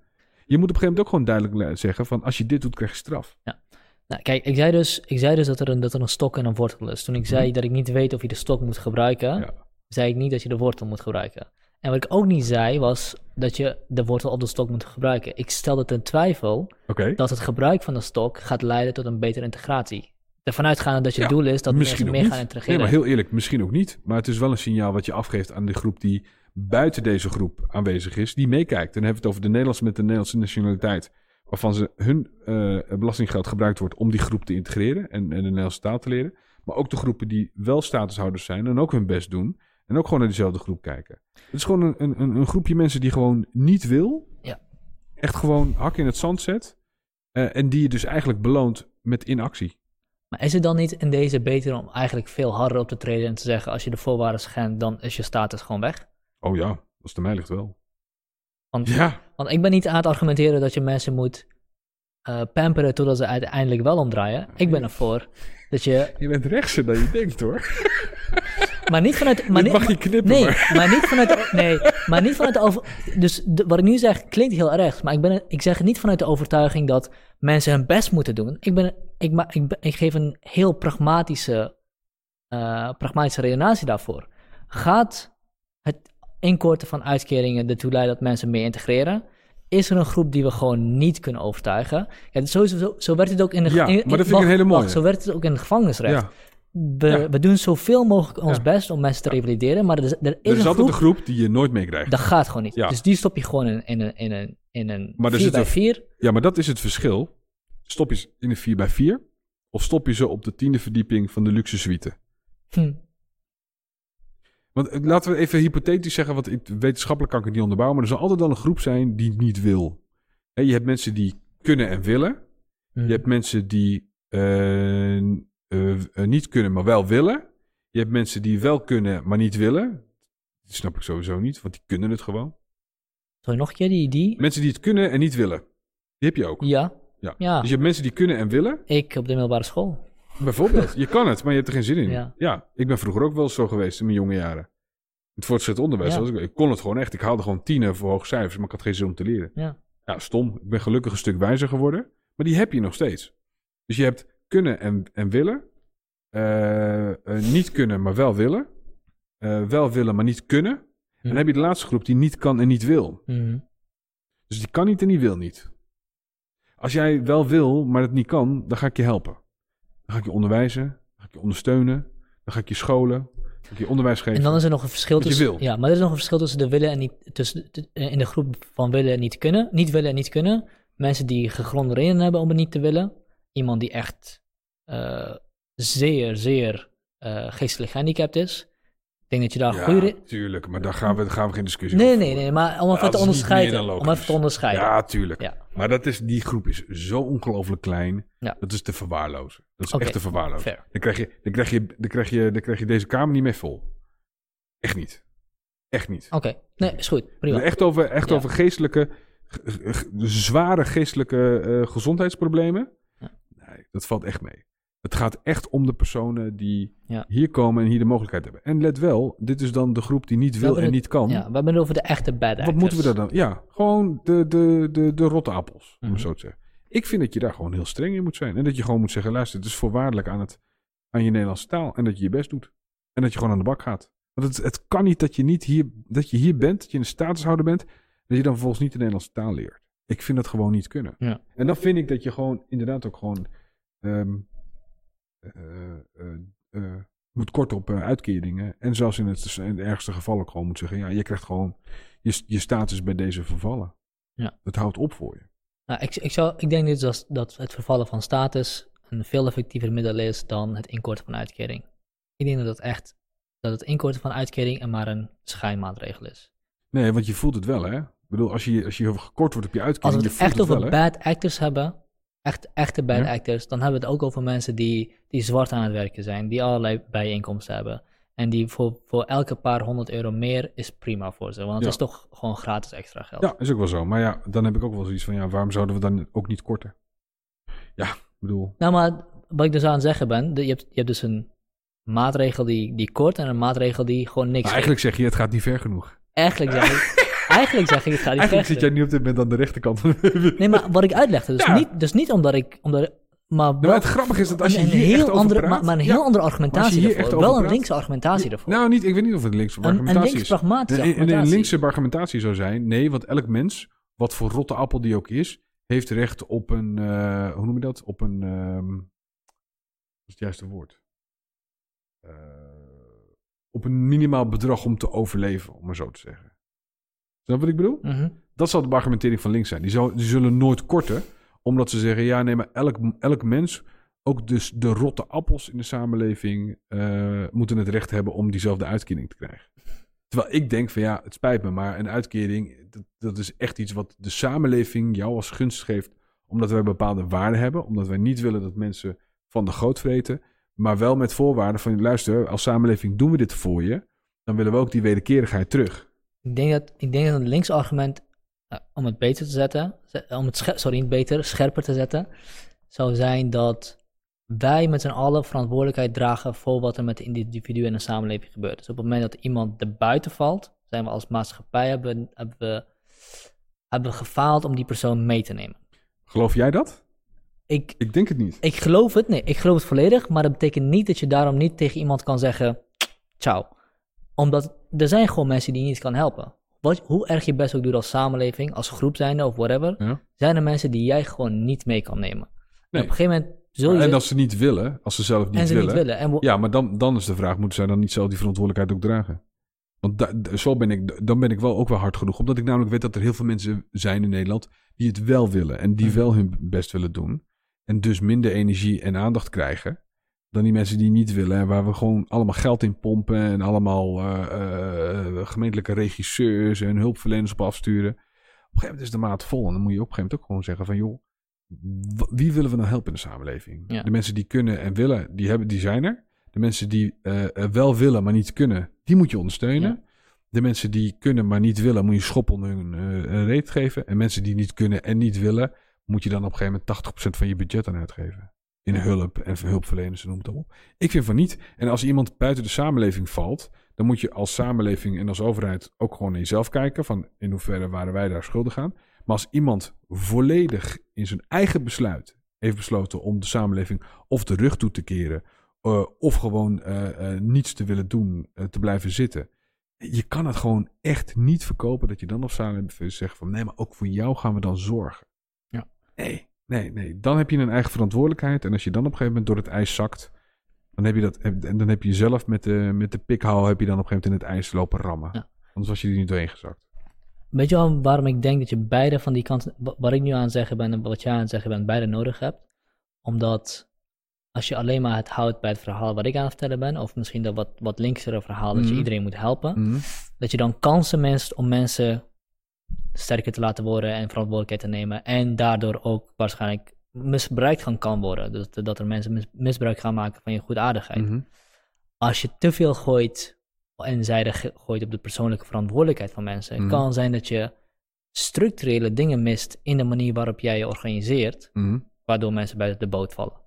Je moet op een gegeven moment ook gewoon duidelijk le- zeggen van als je dit doet, krijg je straf. Nou, kijk, ik zei dus, ik zei dus dat, er een, dat er een stok en een wortel is. Toen ik zei Mhm. dat ik niet weet of je de stok moet gebruiken, Ja. zei ik niet dat je de wortel moet gebruiken. En wat ik ook niet zei, was dat je de wortel op de stok moet gebruiken. Ik stelde ten twijfel dat het gebruik van de stok gaat leiden tot een betere integratie. Ervan uitgaande dat je Ja, doel is dat mensen meer niet. gaan Nee, integreren. maar heel eerlijk, misschien ook niet. Maar het is wel een signaal wat je afgeeft aan de groep die buiten deze groep aanwezig is, die meekijkt. En dan hebben we het over de Nederlanders met de Nederlandse nationaliteit. Waarvan ze hun eh, belastinggeld gebruikt wordt om die groep te integreren en, en de Nederlandse taal te leren. Maar ook de groepen die wel statushouders zijn en ook hun best doen. En ook gewoon naar dezelfde groep kijken. Het is gewoon een, een, een groepje mensen die gewoon niet wil. Ja. Echt gewoon hak in het zand zet. eh, en die je dus eigenlijk beloont met inactie. Maar is het dan niet in deze beter om eigenlijk veel harder op te treden en te zeggen: als je de voorwaarden schendt, dan is je status gewoon weg? Oh ja, als het aan mij ligt wel. Want, Ja, want ik ben niet aan het argumenteren dat je mensen moet eh, pamperen totdat ze uiteindelijk wel omdraaien. Ik ben ervoor dat je. je bent rechtser dan je denkt hoor. Maar niet vanuit. Maar Dit niet, mag je knippen, Nee, maar- maar niet vanuit. Nee, maar niet vanuit de over. Dus de- wat ik nu zeg klinkt heel erg. Maar ik, ben, ik zeg het niet vanuit de overtuiging dat mensen hun best moeten doen. Ik, ben, ik, ma- ik geef een heel pragmatische, eh, pragmatische redenatie daarvoor. Gaat het inkorten van uitkeringen ertoe leiden dat mensen meer integreren? Is er een groep die we gewoon niet kunnen overtuigen? Ja, zo, zo, zo werd het ook in de Ja, in- in- maar dat vind ik een hele mooie. wacht, zo werd het ook in het gevangenisrecht. Ja. We, Ja. we doen zoveel mogelijk ons Ja. best om mensen te revalideren, maar er is, er is Er is een altijd groep, een groep die je nooit meekrijgt. dat gaat gewoon niet. Ja. Dus die stop je gewoon in, in een, in een, in een Maar 4 zit bij een- 4. Ja, maar dat is het verschil. Stop je ze in een 4 bij 4 of stop je ze op de tiende verdieping van de luxe suite? Hm. Want eh, laten we even hypothetisch zeggen, want ik, wetenschappelijk kan ik het niet onderbouwen, maar er zal altijd wel een groep zijn die niet wil. Je hebt mensen die kunnen en willen. Hm. Je hebt mensen die eh, eh, niet kunnen, maar wel willen. Je hebt mensen die wel kunnen, maar niet willen. Dat snap ik sowieso niet, want die kunnen het gewoon. Sorry, nog een keer die, die? Mensen die het kunnen en niet willen. Die heb je ook. Ja. Ja. Ja, Dus je hebt mensen die kunnen en willen. ik op de middelbare school. Bijvoorbeeld. Je kan het, maar je hebt er geen zin in. Ja. Ja. ik ben vroeger ook wel zo geweest in mijn jonge jaren. Het voortgezet onderwijs. Ja. ik, ik kon het gewoon echt. Ik haalde gewoon tienen voor hoge cijfers, maar ik had geen zin om te leren. Ja. Ja, stom. Ik ben gelukkig een stuk wijzer geworden. Maar die heb je nog steeds. Dus je hebt kunnen en, en willen. Eh, eh, niet kunnen, maar wel willen. Eh, wel willen, maar niet kunnen. En dan heb je de laatste groep die niet kan en niet wil. Hm. Dus die kan niet en die wil niet. Als jij wel wil, maar het niet kan, dan ga ik je helpen. Dan ga ik je onderwijzen, dan ga ik je ondersteunen, dan ga ik je scholen, dan ga ik je onderwijs geven. En dan is er nog een verschil tussen. wil. Ja, maar er is nog een verschil tussen de willen en niet. Tussen, de- in de groep van willen en niet kunnen. Niet willen en niet kunnen. Mensen die gegronde redenen hebben om het niet te willen. Iemand die echt eh, zeer, zeer eh, geestelijk gehandicapt is. Ik denk dat je daar ja, goede. tuurlijk, maar daar gaan we, daar gaan we geen discussie Nee, over nee, voeren. nee, maar om even te onderscheiden. Om even te onderscheiden. Ja, tuurlijk. Ja. Maar dat is, die groep is zo ongelooflijk klein. Ja. Dat is te verwaarlozen. Dat is echt te verwaarlozen. Dan krijg, je, dan, krijg je, dan, krijg je, dan krijg je deze kamer niet mee vol. Echt niet. Echt niet. Oké, nee, is goed. Prima. Echt over, echt Ja. over geestelijke, zware geestelijke eh, gezondheidsproblemen. Ja. Nee, dat valt echt mee. Het gaat echt om de personen die Ja. hier komen en hier de mogelijkheid hebben. En let wel, dit is dan de groep die niet wil en niet kan. Ja, we hebben het over de echte bad actors. Wat moeten we daar dan? Ja, gewoon de, de, de, de rotte appels, om Mhm. het zo te zeggen. Ik vind dat je daar gewoon heel streng in moet zijn. En dat je gewoon moet zeggen, luister, het is voorwaardelijk aan, het, aan je Nederlandse taal. En dat je je best doet. En dat je gewoon aan de bak gaat. Want het, het kan niet dat je, niet hier, dat je hier bent, dat je een statushouder bent, dat je dan vervolgens niet de Nederlandse taal leert. Ik vind dat gewoon niet kunnen. Ja. En dan vind ik dat je gewoon inderdaad ook gewoon ehm, eh, eh, eh, moet korten op uitkeringen. En zelfs in het, in het ergste geval ook gewoon moet zeggen, ja, je krijgt gewoon je, je status bij deze vervallen. Ja. Het houdt op voor je. Nou, ik, ik, zou, ik denk dus dat, dat het vervallen van status een veel effectiever middel is dan het inkorten van uitkering. Ik denk dat het echt dat het inkorten van uitkering en maar een schijnmaatregel is. Nee, want je voelt het wel, hè? Ik bedoel, als je, als je gekort wordt op je Als uitkering, we je het echt over wel, bad actors hebben, echt, echte bad Ja. actors, dan hebben we het ook over mensen die, die zwart aan het werken zijn, die allerlei bijeenkomsten hebben. En die voor, voor elke paar honderd euro meer is prima voor ze. Want het Ja. is toch gewoon gratis extra geld. Ja, is ook wel zo. Maar ja, dan heb ik ook wel zoiets van, ja, waarom zouden we dan ook niet korten? Ja, ik bedoel, Nou, maar wat ik dus aan het zeggen ben, je hebt, je hebt dus een maatregel die, die kort en een maatregel die gewoon niks maar eigenlijk zeg je, het gaat niet ver genoeg. Eigenlijk zeg ik, eigenlijk zeg ik het gaat niet Eigenlijk vechten. zit jij nu op dit moment aan de rechterkant. Nee, maar wat ik uitlegde, dus, Ja. niet, dus niet omdat ik... Omdat, maar, maar wel- het grappige is dat als je een hier heel andere, praat- maar, maar een Ja. heel andere Maar argumentatie ervoor. Wel een linkse argumentatie ervoor. Nou, niet, ik weet niet of het een linkse een, een argumentatie links is. pragmatische Een, een, een linkse argumentatie zou zijn, nee, want elk mens, wat voor rotte appel die ook is, heeft recht op een, eh, hoe noem je dat? Op een, ehm, wat is het juiste woord? Eh, op een minimaal bedrag om te overleven, om maar zo te zeggen. Snap wat ik bedoel? Mhm. Dat zal de argumentering van links zijn. Die, zou, die zullen nooit korten, omdat ze zeggen: ja, nee, maar elk, elk mens, ook dus de rotte appels in de samenleving, eh, moeten het recht hebben om diezelfde uitkering te krijgen. Terwijl ik denk van ja, het spijt me, maar een uitkering, dat, dat is echt iets wat de samenleving jou als gunst geeft, omdat wij bepaalde waarden hebben, omdat wij niet willen dat mensen van de goot vreten, maar wel met voorwaarden van luister, als samenleving doen we dit voor je, dan willen we ook die wederkerigheid terug. Ik denk dat, ik denk dat een links argument, eh, om het beter te zetten, ze- om het sorry, niet beter, scherper te zetten, zou zijn dat wij met z'n allen verantwoordelijkheid dragen voor wat er met de individu in de samenleving gebeurt. Dus op het moment dat iemand er buiten valt, zijn we als maatschappij hebben, hebben, we, hebben we gefaald om die persoon mee te nemen. Geloof jij dat? Ik, Ik denk het niet. ik geloof het, nee, ik geloof het volledig, maar dat betekent niet dat je daarom niet tegen iemand kan zeggen, ciao. Omdat er zijn gewoon mensen die je niet kan helpen. Wat, hoe erg je best ook doet als samenleving, als groep zijnde of whatever, Ja. zijn er mensen die jij gewoon niet mee kan nemen. En Nee. op een gegeven moment zul je... En als ze niet willen, als ze zelf niet en ze willen, niet willen. En Ja, maar dan, dan is de vraag, moeten zij dan niet zelf die verantwoordelijkheid ook dragen? Want da- zo ben ik, dan ben ik wel ook wel hard genoeg. Omdat ik namelijk weet dat er heel veel mensen zijn in Nederland die het wel willen. En die wel hun best willen doen. En dus minder energie en aandacht krijgen. Dan die mensen die niet willen. En waar we gewoon allemaal geld in pompen. En allemaal eh, eh, gemeentelijke regisseurs en hulpverleners op afsturen. Op een gegeven moment is de maat vol. En dan moet je op een gegeven moment ook gewoon zeggen van joh. Wie willen we nou helpen in de samenleving? Ja. De mensen die kunnen en willen, die, hebben, die zijn er. De mensen die eh, eh, wel willen, maar niet kunnen, die moet je ondersteunen. Ja. De mensen die kunnen, maar niet willen, moet je schop onder hun eh, reet geven. En mensen die niet kunnen en niet willen, moet je dan op een gegeven moment 80% van je budget aan uitgeven. In hulp en hulpverleners en noem het op. Ik vind van niet. En als iemand buiten de samenleving valt, dan moet je als samenleving en als overheid ook gewoon naar jezelf kijken. Van in hoeverre waren wij daar schuldig aan. Maar als iemand volledig in zijn eigen besluit heeft besloten om de samenleving of de rug toe te keren. eh, of gewoon eh, eh, niets te willen doen, te blijven zitten. Je kan het gewoon echt niet verkopen dat je dan op samenleving zegt van nee, maar ook voor jou gaan we dan zorgen. Ja. Nee, nee, nee. Dan heb je een eigen verantwoordelijkheid. En als je dan op een gegeven moment door het ijs zakt, dan heb je dat. En dan heb je zelf met de, met de pikhouw heb je dan op een gegeven moment in het ijs lopen rammen. Ja. Anders was je er niet doorheen gezakt. Weet je wel waarom ik denk dat je beide van die kanten, wa- wat ik nu aan het zeggen ben en wat jij aan het zeggen bent, beide nodig hebt? Omdat als je alleen maar het houdt bij het verhaal wat ik aan het vertellen ben, of misschien dat wat, wat linksere verhaal dat je Mhm. iedereen moet helpen, Mhm. dat je dan kansen mist om mensen sterker te laten worden en verantwoordelijkheid te nemen. En daardoor ook waarschijnlijk misbruikt gaan kan worden. Dus dat er mensen mis- misbruik gaan maken van je goedaardigheid. Mhm. Als je te veel gooit en zijde gooit op de persoonlijke verantwoordelijkheid van mensen, Mhm. kan zijn dat je structurele dingen mist in de manier waarop jij je organiseert, Mhm. waardoor mensen buiten de boot vallen.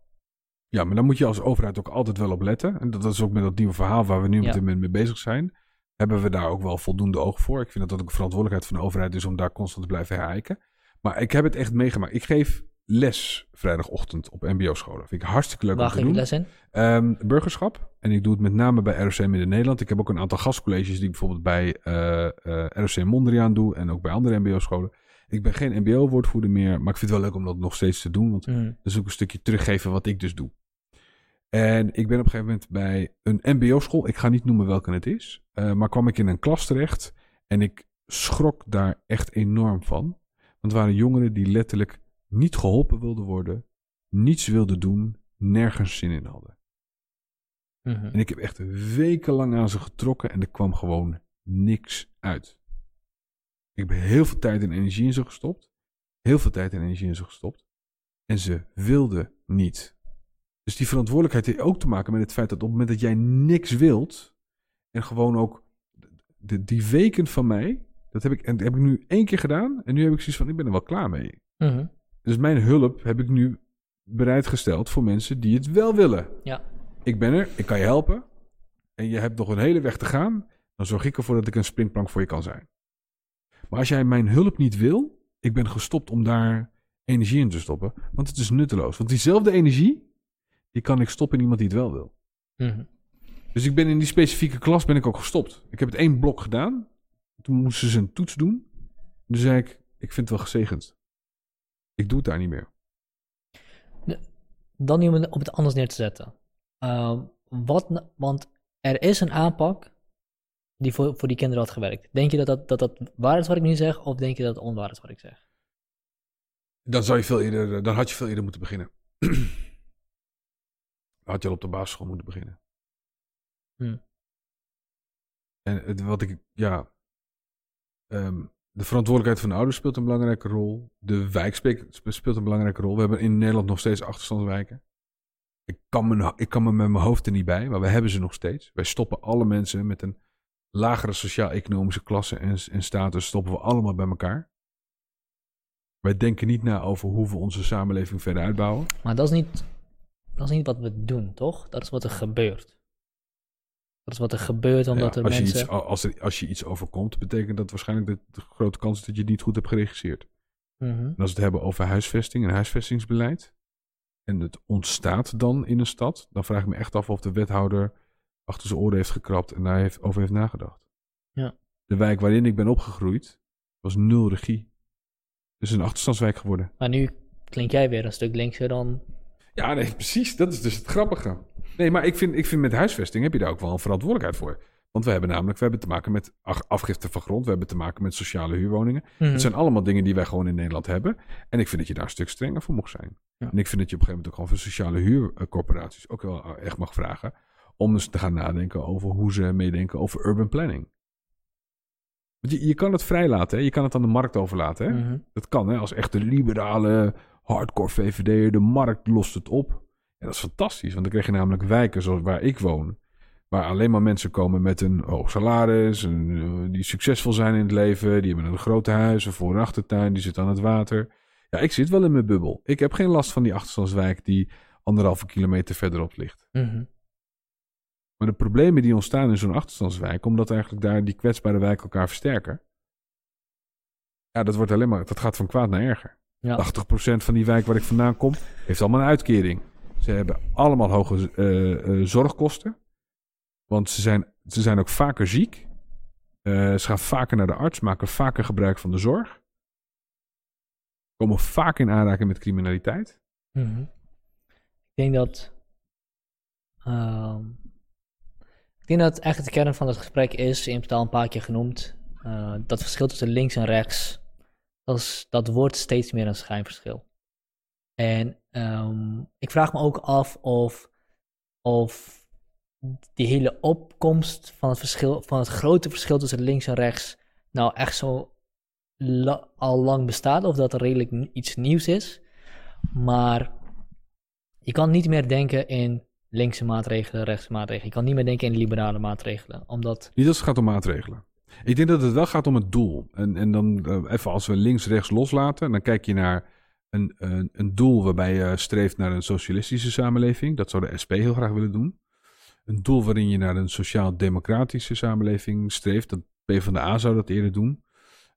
Ja, maar dan moet je als overheid ook altijd wel op letten. En dat is ook met dat nieuwe verhaal waar we nu Ja. met mee bezig zijn. Hebben we daar ook wel voldoende oog voor. Ik vind dat dat ook een verantwoordelijkheid van de overheid is om daar constant te blijven herijken. Maar ik heb het echt meegemaakt. Ik geef les vrijdagochtend op mbo-scholen. Vind ik hartstikke leuk Waar om te doen. les in? Ehm, burgerschap. En ik doe het met name bij ROC Midden-Nederland. Ik heb ook een aantal gastcolleges die ik bijvoorbeeld bij eh, eh, ROC Mondriaan doe. En ook bij andere mbo-scholen. Ik ben geen mbo-woordvoerder meer. Maar ik vind het wel leuk om dat nog steeds te doen. Want Mhm. dat is ook een stukje teruggeven wat ik dus doe. En ik ben op een gegeven moment bij een mbo-school. Ik ga niet noemen welke het is. eh, maar kwam ik in een klas terecht. En ik schrok daar echt enorm van. Want het waren jongeren die letterlijk niet geholpen wilden worden. Niets wilden doen. Nergens zin in hadden. Mhm. En ik heb echt wekenlang aan ze getrokken. En er kwam gewoon niks uit. Ik heb heel veel tijd en energie in ze gestopt. Heel veel tijd en energie in ze gestopt. En ze wilden niet. Dus die verantwoordelijkheid heeft ook te maken met het feit dat op het moment dat jij niks wilt. En gewoon ook de, die weken van mij. Dat heb ik, en dat heb ik nu één keer gedaan. En nu heb ik zoiets van: ik ben er wel klaar mee. Mhm. Dus mijn hulp heb ik nu bereidgesteld voor mensen die het wel willen. Ja. Ik ben er, ik kan je helpen. En je hebt nog een hele weg te gaan. Dan zorg ik ervoor dat ik een springplank voor je kan zijn. Maar als jij mijn hulp niet wil, ik ben gestopt om daar energie in te stoppen. Want het is nutteloos. Want diezelfde energie, die kan ik stoppen in iemand die het wel wil. Mhm. Dus ik ben in die specifieke klas ben ik ook gestopt. Ik heb het één blok gedaan. Toen moesten ze een toets doen. Toen zei ik, ik vind het wel gezegend. Ik doe het daar niet meer. Dan om het- het anders neer te zetten. Ehm, wat, want er is een aanpak die voor, voor die kinderen had gewerkt. Denk je dat dat, dat dat waar is wat ik nu zeg, of denk je dat het onwaar is wat ik zeg? Dan, zou je veel eerder, dan had je veel eerder moeten beginnen. had je al op de basisschool moeten beginnen. Hmm. En het, wat ik, ja. ehm, de verantwoordelijkheid van de ouders speelt een belangrijke rol. De wijk spe- spe- speelt een belangrijke rol. We hebben in Nederland nog steeds achterstandswijken. Ik kan, me, ik kan me met mijn hoofd er niet bij, maar we hebben ze nog steeds. Wij stoppen alle mensen met een lagere sociaal-economische klasse en, en status stoppen we allemaal bij elkaar. Wij denken niet na over hoe we onze samenleving verder uitbouwen. Maar dat is niet, dat is niet wat we doen, toch? Dat is wat er gebeurt. Dat is wat er gebeurt omdat Ja, er als, je mensen... iets, als, er, als je iets overkomt, betekent dat waarschijnlijk de, de grote kans is dat je het niet goed hebt geregisseerd. Mhm. En als we het hebben over huisvesting en huisvestingsbeleid. En het ontstaat dan in een stad. Dan vraag ik me echt af of de wethouder achter zijn oren heeft gekrapt en daar heeft, over heeft nagedacht. Ja. De wijk waarin ik ben opgegroeid was nul regie. Het is een achterstandswijk geworden. Maar nu klink jij weer een stuk linkser dan... Ja, nee, precies. Dat is dus het grappige. Nee, maar ik vind, ik vind met huisvesting heb je daar ook wel een verantwoordelijkheid voor. Want we hebben namelijk we hebben te maken met afgifte van grond. We hebben te maken met sociale huurwoningen. Mhm. Het zijn allemaal dingen die wij gewoon in Nederland hebben. En ik vind dat je daar een stuk strenger voor mag zijn. Ja. En ik vind dat je op een gegeven moment ook gewoon van sociale huurcorporaties ook wel echt mag vragen. Om dus te gaan nadenken over hoe ze meedenken over urban planning. Want je, je kan het vrijlaten, hè? je kan het aan de markt overlaten. Hè? Mhm. Dat kan, hè? als echte liberale, hardcore VVD'er, de markt lost het op. Ja, dat is fantastisch, want dan krijg je namelijk wijken zoals waar ik woon. Waar alleen maar mensen komen met een hoog salaris, een, eh, die succesvol zijn in het leven, die hebben een grote huis, een voor- en achtertuin, die zitten aan het water. Ja, ik zit wel in mijn bubbel. Ik heb geen last van die achterstandswijk die anderhalve kilometer verderop ligt. Mhm. Maar de problemen die ontstaan in zo'n achterstandswijk, omdat eigenlijk daar die kwetsbare wijken elkaar versterken. Ja, dat wordt alleen maar, dat gaat van kwaad naar erger. Ja. 80% van die wijk waar ik vandaan kom, heeft allemaal een uitkering. Ze hebben allemaal hoge eh, eh, zorgkosten. Want ze zijn, ze zijn ook vaker ziek. Eh, ze gaan vaker naar de arts, maken vaker gebruik van de zorg. Komen vaak in aanraking met criminaliteit. Mhm. Ik denk dat. ehm, ik denk dat echt de kern van het gesprek is, in totaal een paar keer genoemd, dat verschil tussen links en rechts, dat, dat wordt steeds meer een schijnverschil. En ehm, ik vraag me ook af of, of die hele opkomst van het, verschil, van het grote verschil tussen links en rechts nou echt zo al lang bestaat, of dat er redelijk iets nieuws is. Maar je kan niet meer denken in linkse maatregelen, rechtse maatregelen. Je kan niet meer denken in liberale maatregelen. Omdat, Niet als het gaat om maatregelen. Ik denk dat het wel gaat om het doel. En, en dan eh, even als we links-rechts loslaten, dan kijk je naar een, een, een doel waarbij je streeft naar een socialistische samenleving. Dat zou de SP heel graag willen doen. Een doel waarin je naar een sociaal-democratische samenleving streeft. Dat PvdA zou dat eerder doen.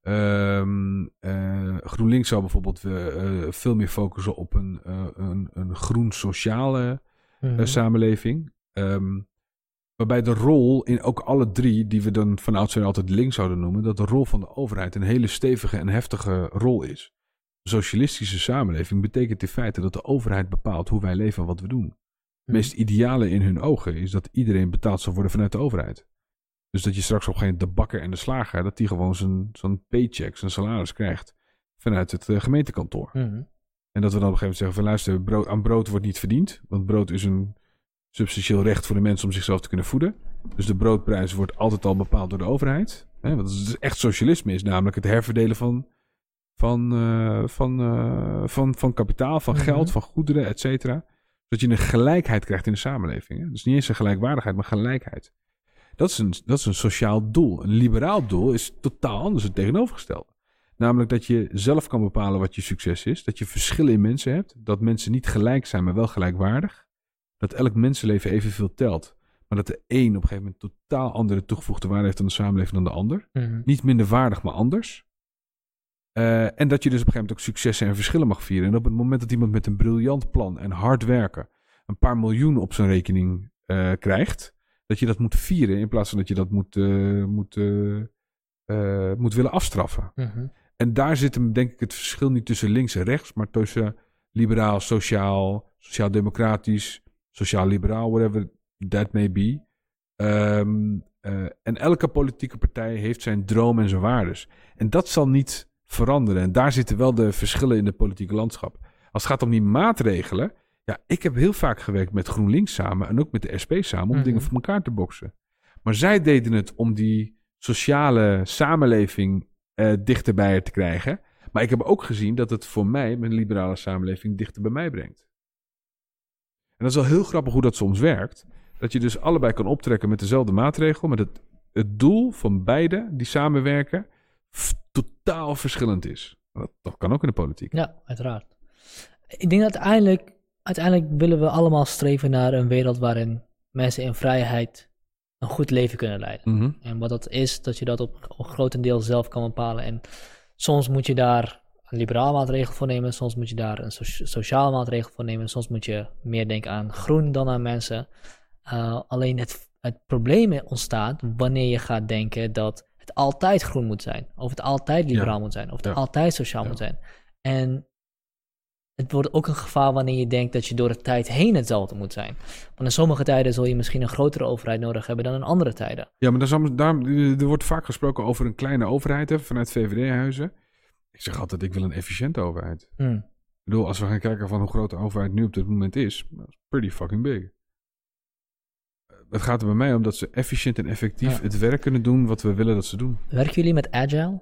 Ehm, eh, GroenLinks zou bijvoorbeeld eh, veel meer focussen op een, een, een groen-sociale Mhm. samenleving. Ehm, waarbij de rol in ook alle drie, die we dan van oudsher altijd links zouden noemen, dat de rol van de overheid een hele stevige en heftige rol is. Een socialistische samenleving betekent in feite dat de overheid bepaalt hoe wij leven en wat we doen. Het meest ideale in hun ogen is dat iedereen betaald zal worden vanuit de overheid. Dus dat je straks op geen de bakker en de slager, dat die gewoon zijn, zijn paycheck, zijn salaris krijgt vanuit het eh, gemeentekantoor. Mhm. En dat we dan op een gegeven moment zeggen van luister, brood, aan brood wordt niet verdiend. Want brood is een substantieel recht voor de mensen om zichzelf te kunnen voeden. Dus de broodprijs wordt altijd al bepaald door de overheid. Hè, want het is echt socialisme is namelijk het herverdelen van, van, eh, van, eh, van, van kapitaal, van Mhm. geld, van goederen, et cetera. Zodat je een gelijkheid krijgt in de samenleving. Hè. Dus niet eens een gelijkwaardigheid, maar gelijkheid. Dat is, een, dat is een sociaal doel. Een liberaal doel is totaal anders, het tegenovergestelde. Namelijk dat je zelf kan bepalen wat je succes is. Dat je verschillen in mensen hebt. Dat mensen niet gelijk zijn, maar wel gelijkwaardig. Dat elk mensenleven evenveel telt. Maar dat de een op een gegeven moment totaal andere toegevoegde waarde heeft aan de samenleving dan de ander. Mhm. Niet minder waardig, maar anders. Eh, en dat je dus op een gegeven moment ook successen en verschillen mag vieren. En op het moment dat iemand met een briljant plan en hard werken een paar miljoen op zijn rekening eh, krijgt, dat je dat moet vieren in plaats van dat je dat moet, eh, moet, moet willen afstraffen. Mhm. En daar zit hem denk ik het verschil niet tussen links en rechts, maar tussen liberaal, sociaal, sociaal-democratisch, sociaal-liberaal, whatever that may be. Ehm, eh, en elke politieke partij heeft zijn droom en zijn waardes. En dat zal niet veranderen. En daar zitten wel de verschillen in het politieke landschap. Als het gaat om die maatregelen. Ja, ik heb heel vaak gewerkt met GroenLinks samen en ook met de SP samen om Mhm. dingen voor elkaar te boksen. Maar zij deden het om die sociale samenleving eh, dichter bij je te krijgen. Maar ik heb ook gezien dat het voor mij, mijn liberale samenleving, dichter bij mij brengt. En dat is wel heel grappig hoe dat soms werkt. Dat je dus allebei kan optrekken met dezelfde maatregel, maar dat het doel van beide die samenwerken totaal verschillend is. Dat, dat kan ook in de politiek. Ja, uiteraard. Ik denk dat uiteindelijk, uiteindelijk willen we allemaal streven naar een wereld waarin mensen in vrijheid een goed leven kunnen leiden. Mhm. En wat dat is, dat je dat op, op grotendeel zelf kan bepalen. En soms moet je daar een liberaal maatregel voor nemen, soms moet je daar een soci- sociaal maatregel voor nemen, soms moet je meer denken aan groen dan aan mensen. Uh, alleen het, het probleem ontstaat wanneer je gaat denken dat het altijd groen moet zijn, of het altijd liberaal Ja. moet zijn, of het Ja. altijd sociaal Ja. moet zijn. En het wordt ook een gevaar wanneer je denkt dat je door de tijd heen hetzelfde moet zijn. Want in sommige tijden zul je misschien een grotere overheid nodig hebben dan in andere tijden. Ja, maar daar, er wordt vaak gesproken over een kleine overheid hè, vanuit VVD-huizen. Ik zeg altijd, ik wil een efficiënte overheid. Hmm. Ik bedoel, als we gaan kijken van hoe groot de overheid nu op dit moment is, is pretty fucking big. Eh, Het gaat er bij mij om dat ze efficiënt en effectief Ja. het werk kunnen doen wat we willen dat ze doen. Werken jullie met agile?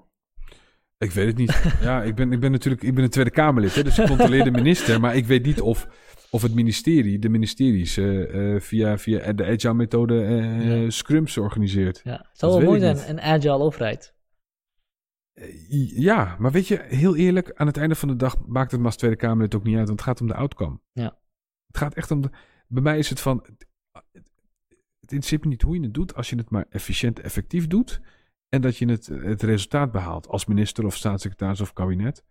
Ik weet het niet. ja, ik ben, ik ben natuurlijk ik ben een Tweede Kamerlid, hè, dus ik controleer de minister. Maar ik weet niet of, of het ministerie, de ministeries, eh, eh, via, via de agile-methode eh, Ja. scrums organiseert. Ja, het zou wel mooi zijn, een agile overheid. Eh, Ja, maar weet je, heel eerlijk, aan het einde van de dag maakt het me als Tweede Kamerlid ook niet uit, want het gaat om de outcome. Ja. Het gaat echt om de. Bij mij is het van. Het, het interesseert me niet hoe je het doet, als je het maar efficiënt, effectief doet. En dat je het, het resultaat behaalt als minister of staatssecretaris of kabinet.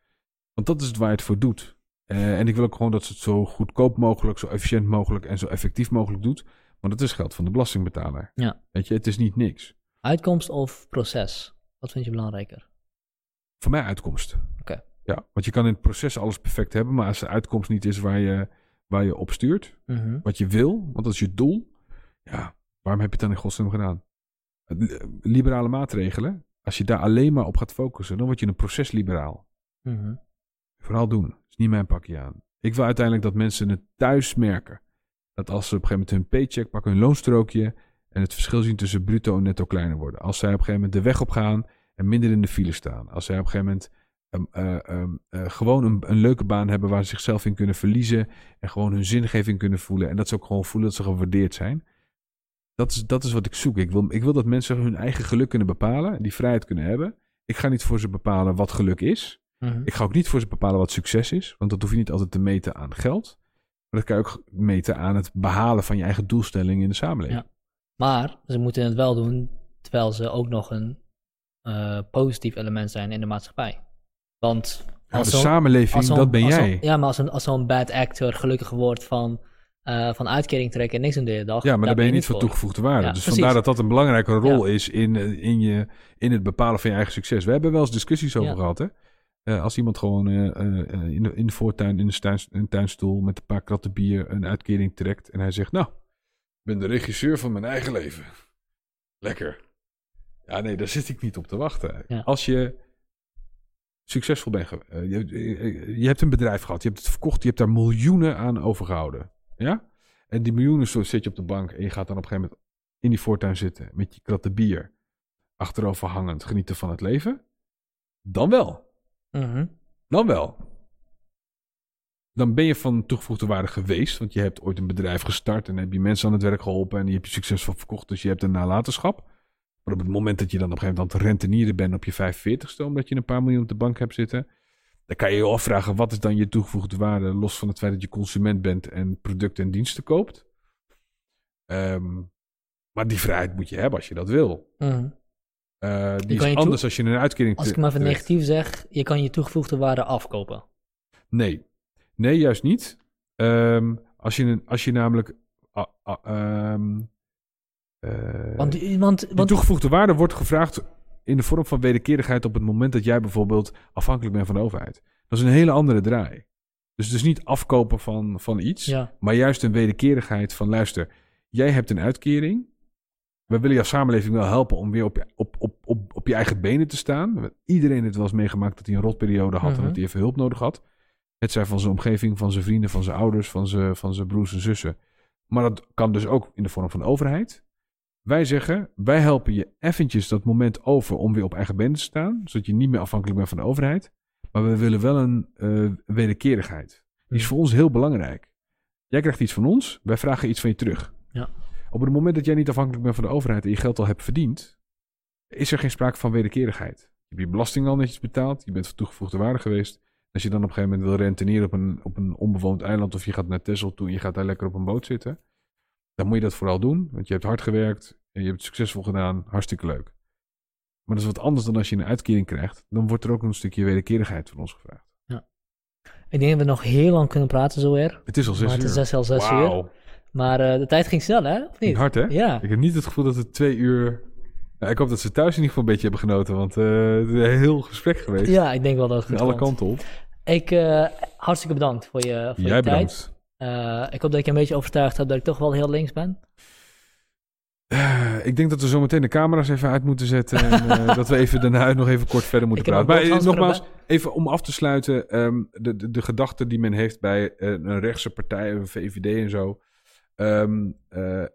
Want dat is het waar je het voor doet. Eh, en ik wil ook gewoon dat ze het zo goedkoop mogelijk, zo efficiënt mogelijk en zo effectief mogelijk doet. Want het is geld van de belastingbetaler. Ja. Weet je, het is niet niks. Uitkomst of proces? Wat vind je belangrijker? Voor mij uitkomst. Oké. Ja, want je kan in het proces alles perfect hebben, maar als de uitkomst niet is waar je, waar je op stuurt, Mhm. wat je wil, want dat is je doel, ja, waarom heb je het dan in godsnaam gedaan? Eh, Liberale maatregelen, als je daar alleen maar op gaat focussen, dan word je een procesliberaal. Mhm. Vooral doen, is niet mijn pakje aan. Ik wil uiteindelijk dat mensen het thuis merken. Dat als ze op een gegeven moment hun paycheck pakken, hun loonstrookje, en het verschil zien tussen bruto en netto kleiner worden. Als zij op een gegeven moment de weg op gaan en minder in de file staan. Als zij op een gegeven moment um, uh, um, uh, gewoon een, een, leuke baan hebben waar ze zichzelf in kunnen verliezen. En gewoon hun zingeving kunnen voelen. En dat ze ook gewoon voelen dat ze gewaardeerd zijn. Dat is, dat is wat ik zoek. Ik wil, ik wil dat mensen hun eigen geluk kunnen bepalen. Die vrijheid kunnen hebben. Ik ga niet voor ze bepalen wat geluk is. Mhm. Ik ga ook niet voor ze bepalen wat succes is. Want dat hoef je niet altijd te meten aan geld. Maar dat kan je ook meten aan het behalen van je eigen doelstelling in de samenleving. Ja. Maar ze moeten het wel doen terwijl ze ook nog een uh, positief element zijn in de maatschappij. Want ja, de samenleving, dat ben jij. ja, maar als, een, als zo'n bad actor gelukkig wordt van, uh, van uitkering trekken en niks doen de hele dag. Ja, maar daar ben je niet voor van toegevoegde waarde. Ja, dus precies. vandaar dat dat een belangrijke rol ja. is in, in, je, in het bepalen van je eigen succes. We hebben wel eens discussies over gehad, hè. Uh, als iemand gewoon uh, in, de, in de voortuin, in de, tuin, in de tuinstoel met een paar kratten bier een uitkering trekt en hij zegt, nou, ik ben de regisseur van mijn eigen leven. Lekker. Ja, nee, daar zit ik niet op te wachten. Ja. Als je succesvol bent, uh, je, je, hebt een bedrijf gehad, je hebt het verkocht, je hebt daar miljoenen aan overgehouden. Ja? En die miljoenen zit je op de bank en je gaat dan op een gegeven moment in die voortuin zitten met je kratten bier, achterover hangend, genieten van het leven. Dan wel. -hmm. Dan wel. Dan ben je van toegevoegde waarde geweest. Want je hebt ooit een bedrijf gestart en heb je mensen aan het werk geholpen en die heb je succesvol verkocht. Dus je hebt een nalatenschap. Maar op het moment dat je dan op een gegeven moment aan het rentenieren bent op je 45ste, omdat je een paar miljoen op de bank hebt zitten, dan kan je je afvragen, wat is dan je toegevoegde waarde, los van het feit dat je consument bent en producten en diensten koopt. Um, maar die vrijheid moet je hebben als je dat wil. Mm -hmm. Uh, die is anders als je een uitkering Als ik maar even negatief zeg, je kan je toegevoegde waarde afkopen. Nee. Nee, juist niet. Um, als, je, als je namelijk... Uh, um, uh, want, die, want, die want, toegevoegde waarde wordt gevraagd in de vorm van wederkerigheid op het moment dat jij bijvoorbeeld afhankelijk bent van de overheid. Dat is een hele andere draai. Dus dus niet afkopen van, van iets, ja. maar juist een wederkerigheid van luister, jij hebt een uitkering we willen jouw samenleving wel helpen om weer op je, op, op, op, op je eigen benen te staan. Iedereen heeft wel eens meegemaakt dat hij een rotperiode had en Mhm. dat hij even hulp nodig had. Het zij van zijn omgeving, van zijn vrienden, van zijn ouders, van zijn, van zijn broers en zussen. Maar dat kan dus ook in de vorm van de overheid. Wij zeggen, wij helpen je eventjes dat moment over om weer op eigen benen te staan. Zodat je niet meer afhankelijk bent van de overheid. Maar we willen wel een eh, wederkerigheid. Die is voor ons heel belangrijk. Jij krijgt iets van ons, wij vragen iets van je terug. Ja. Op het moment dat jij niet afhankelijk bent van de overheid en je geld al hebt verdiend, is er geen sprake van wederkerigheid. Je hebt je belasting al netjes betaald, je bent van toegevoegde waarde geweest. Als je dan op een gegeven moment wil rentenieren op een, op een onbewoond eiland of je gaat naar Texel toe en je gaat daar lekker op een boot zitten, dan moet je dat vooral doen, want je hebt hard gewerkt en je hebt het succesvol gedaan, hartstikke leuk. Maar dat is wat anders dan als je een uitkering krijgt. Dan wordt er ook een stukje wederkerigheid van ons gevraagd. Ik denk dat we nog heel lang kunnen praten zo weer. Het is al zes maar het uur. is zes al zes uur. Wauw. Maar eh, de tijd ging snel, hè? Of niet? Hard hè? Ja. Ik heb niet het gevoel dat het twee uur... Ja, ik hoop dat ze thuis in ieder geval een beetje hebben genoten, want eh, het is een heel gesprek geweest. ja, ik denk wel dat het goed alle kanten op. Ik, eh, hartstikke bedankt voor je, voor Jij je tijd. bedankt. Eh, ik hoop dat ik je een beetje overtuigd heb dat ik toch wel heel links ben. Eh, ik denk dat we zo meteen de camera's even uit moeten zetten. En eh, dat we even daarna nog even kort verder moeten Ik praten. Maar eh, nogmaals, even om af te sluiten. ehm, de, de, de gedachte die men heeft bij een rechtse partij, een VVD en zo. Ehm, eh, eh,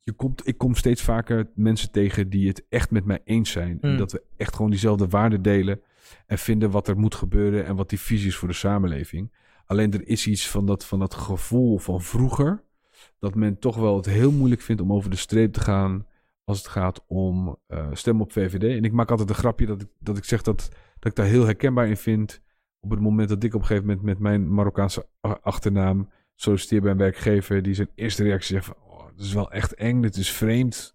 je komt, ik kom steeds vaker mensen tegen die het echt met mij eens zijn. En Mm. dat we echt gewoon diezelfde waarden delen. En vinden wat er moet gebeuren en wat die visie is voor de samenleving. Alleen er is iets van dat, van dat gevoel van vroeger. Dat men toch wel het heel moeilijk vindt om over de streep te gaan. Als het gaat om eh stemmen op VVD. En ik maak altijd een grapje dat ik, dat ik zeg dat, dat ik daar heel herkenbaar in vind. Op het moment dat ik op een gegeven moment met mijn Marokkaanse achternaam solliciteer bij een werkgever. Die zijn eerste reactie zegt van, oh, dit is wel echt eng, dit is vreemd.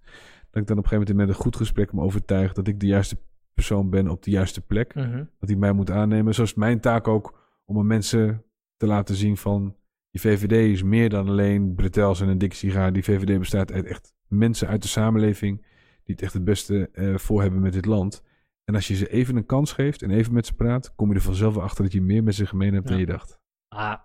Dat ik dan op een gegeven moment met een goed gesprek me overtuig dat ik de juiste persoon ben op de juiste plek Mhm. dat hij mij moet aannemen. Zo is het mijn taak ook om aan mensen te laten zien van... die VVD is meer dan alleen bretels en een dikke sigaar. Die VVD bestaat uit echt mensen uit de samenleving... die het echt het beste eh, voor hebben met dit land. En als je ze even een kans geeft en even met ze praat... kom je er vanzelf achter dat je meer met ze gemeen hebt dan je dacht. Ah,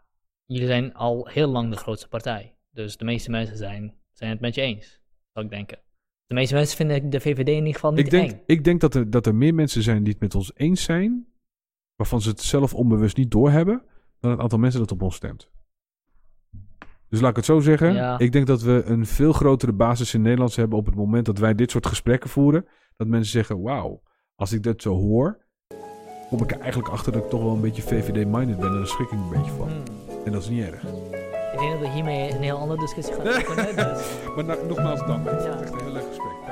jullie zijn al heel lang de grootste partij. Dus de meeste mensen zijn, zijn het met je eens, zou ik denken. De meeste mensen vinden de VVD in ieder geval niet Ik denk, eng. ik denk dat, er, dat er meer mensen zijn die het met ons eens zijn... waarvan ze het zelf onbewust niet doorhebben... dan het aantal mensen dat op ons stemt. Dus laat ik het zo zeggen. Ja. Ik denk dat we een veel grotere basis in Nederland hebben... op het moment dat wij dit soort gesprekken voeren. Dat mensen zeggen, wauw, als ik dat zo hoor... kom ik er eigenlijk achter dat ik toch wel een beetje VVD-minded ben... en daar schrik ik een beetje van. Hmm. En dat is niet erg. Ik denk dat we hiermee een heel andere discussie gaan openen. dus Maar nou, nogmaals dank. Ja. Echt een heel leuk gesprek.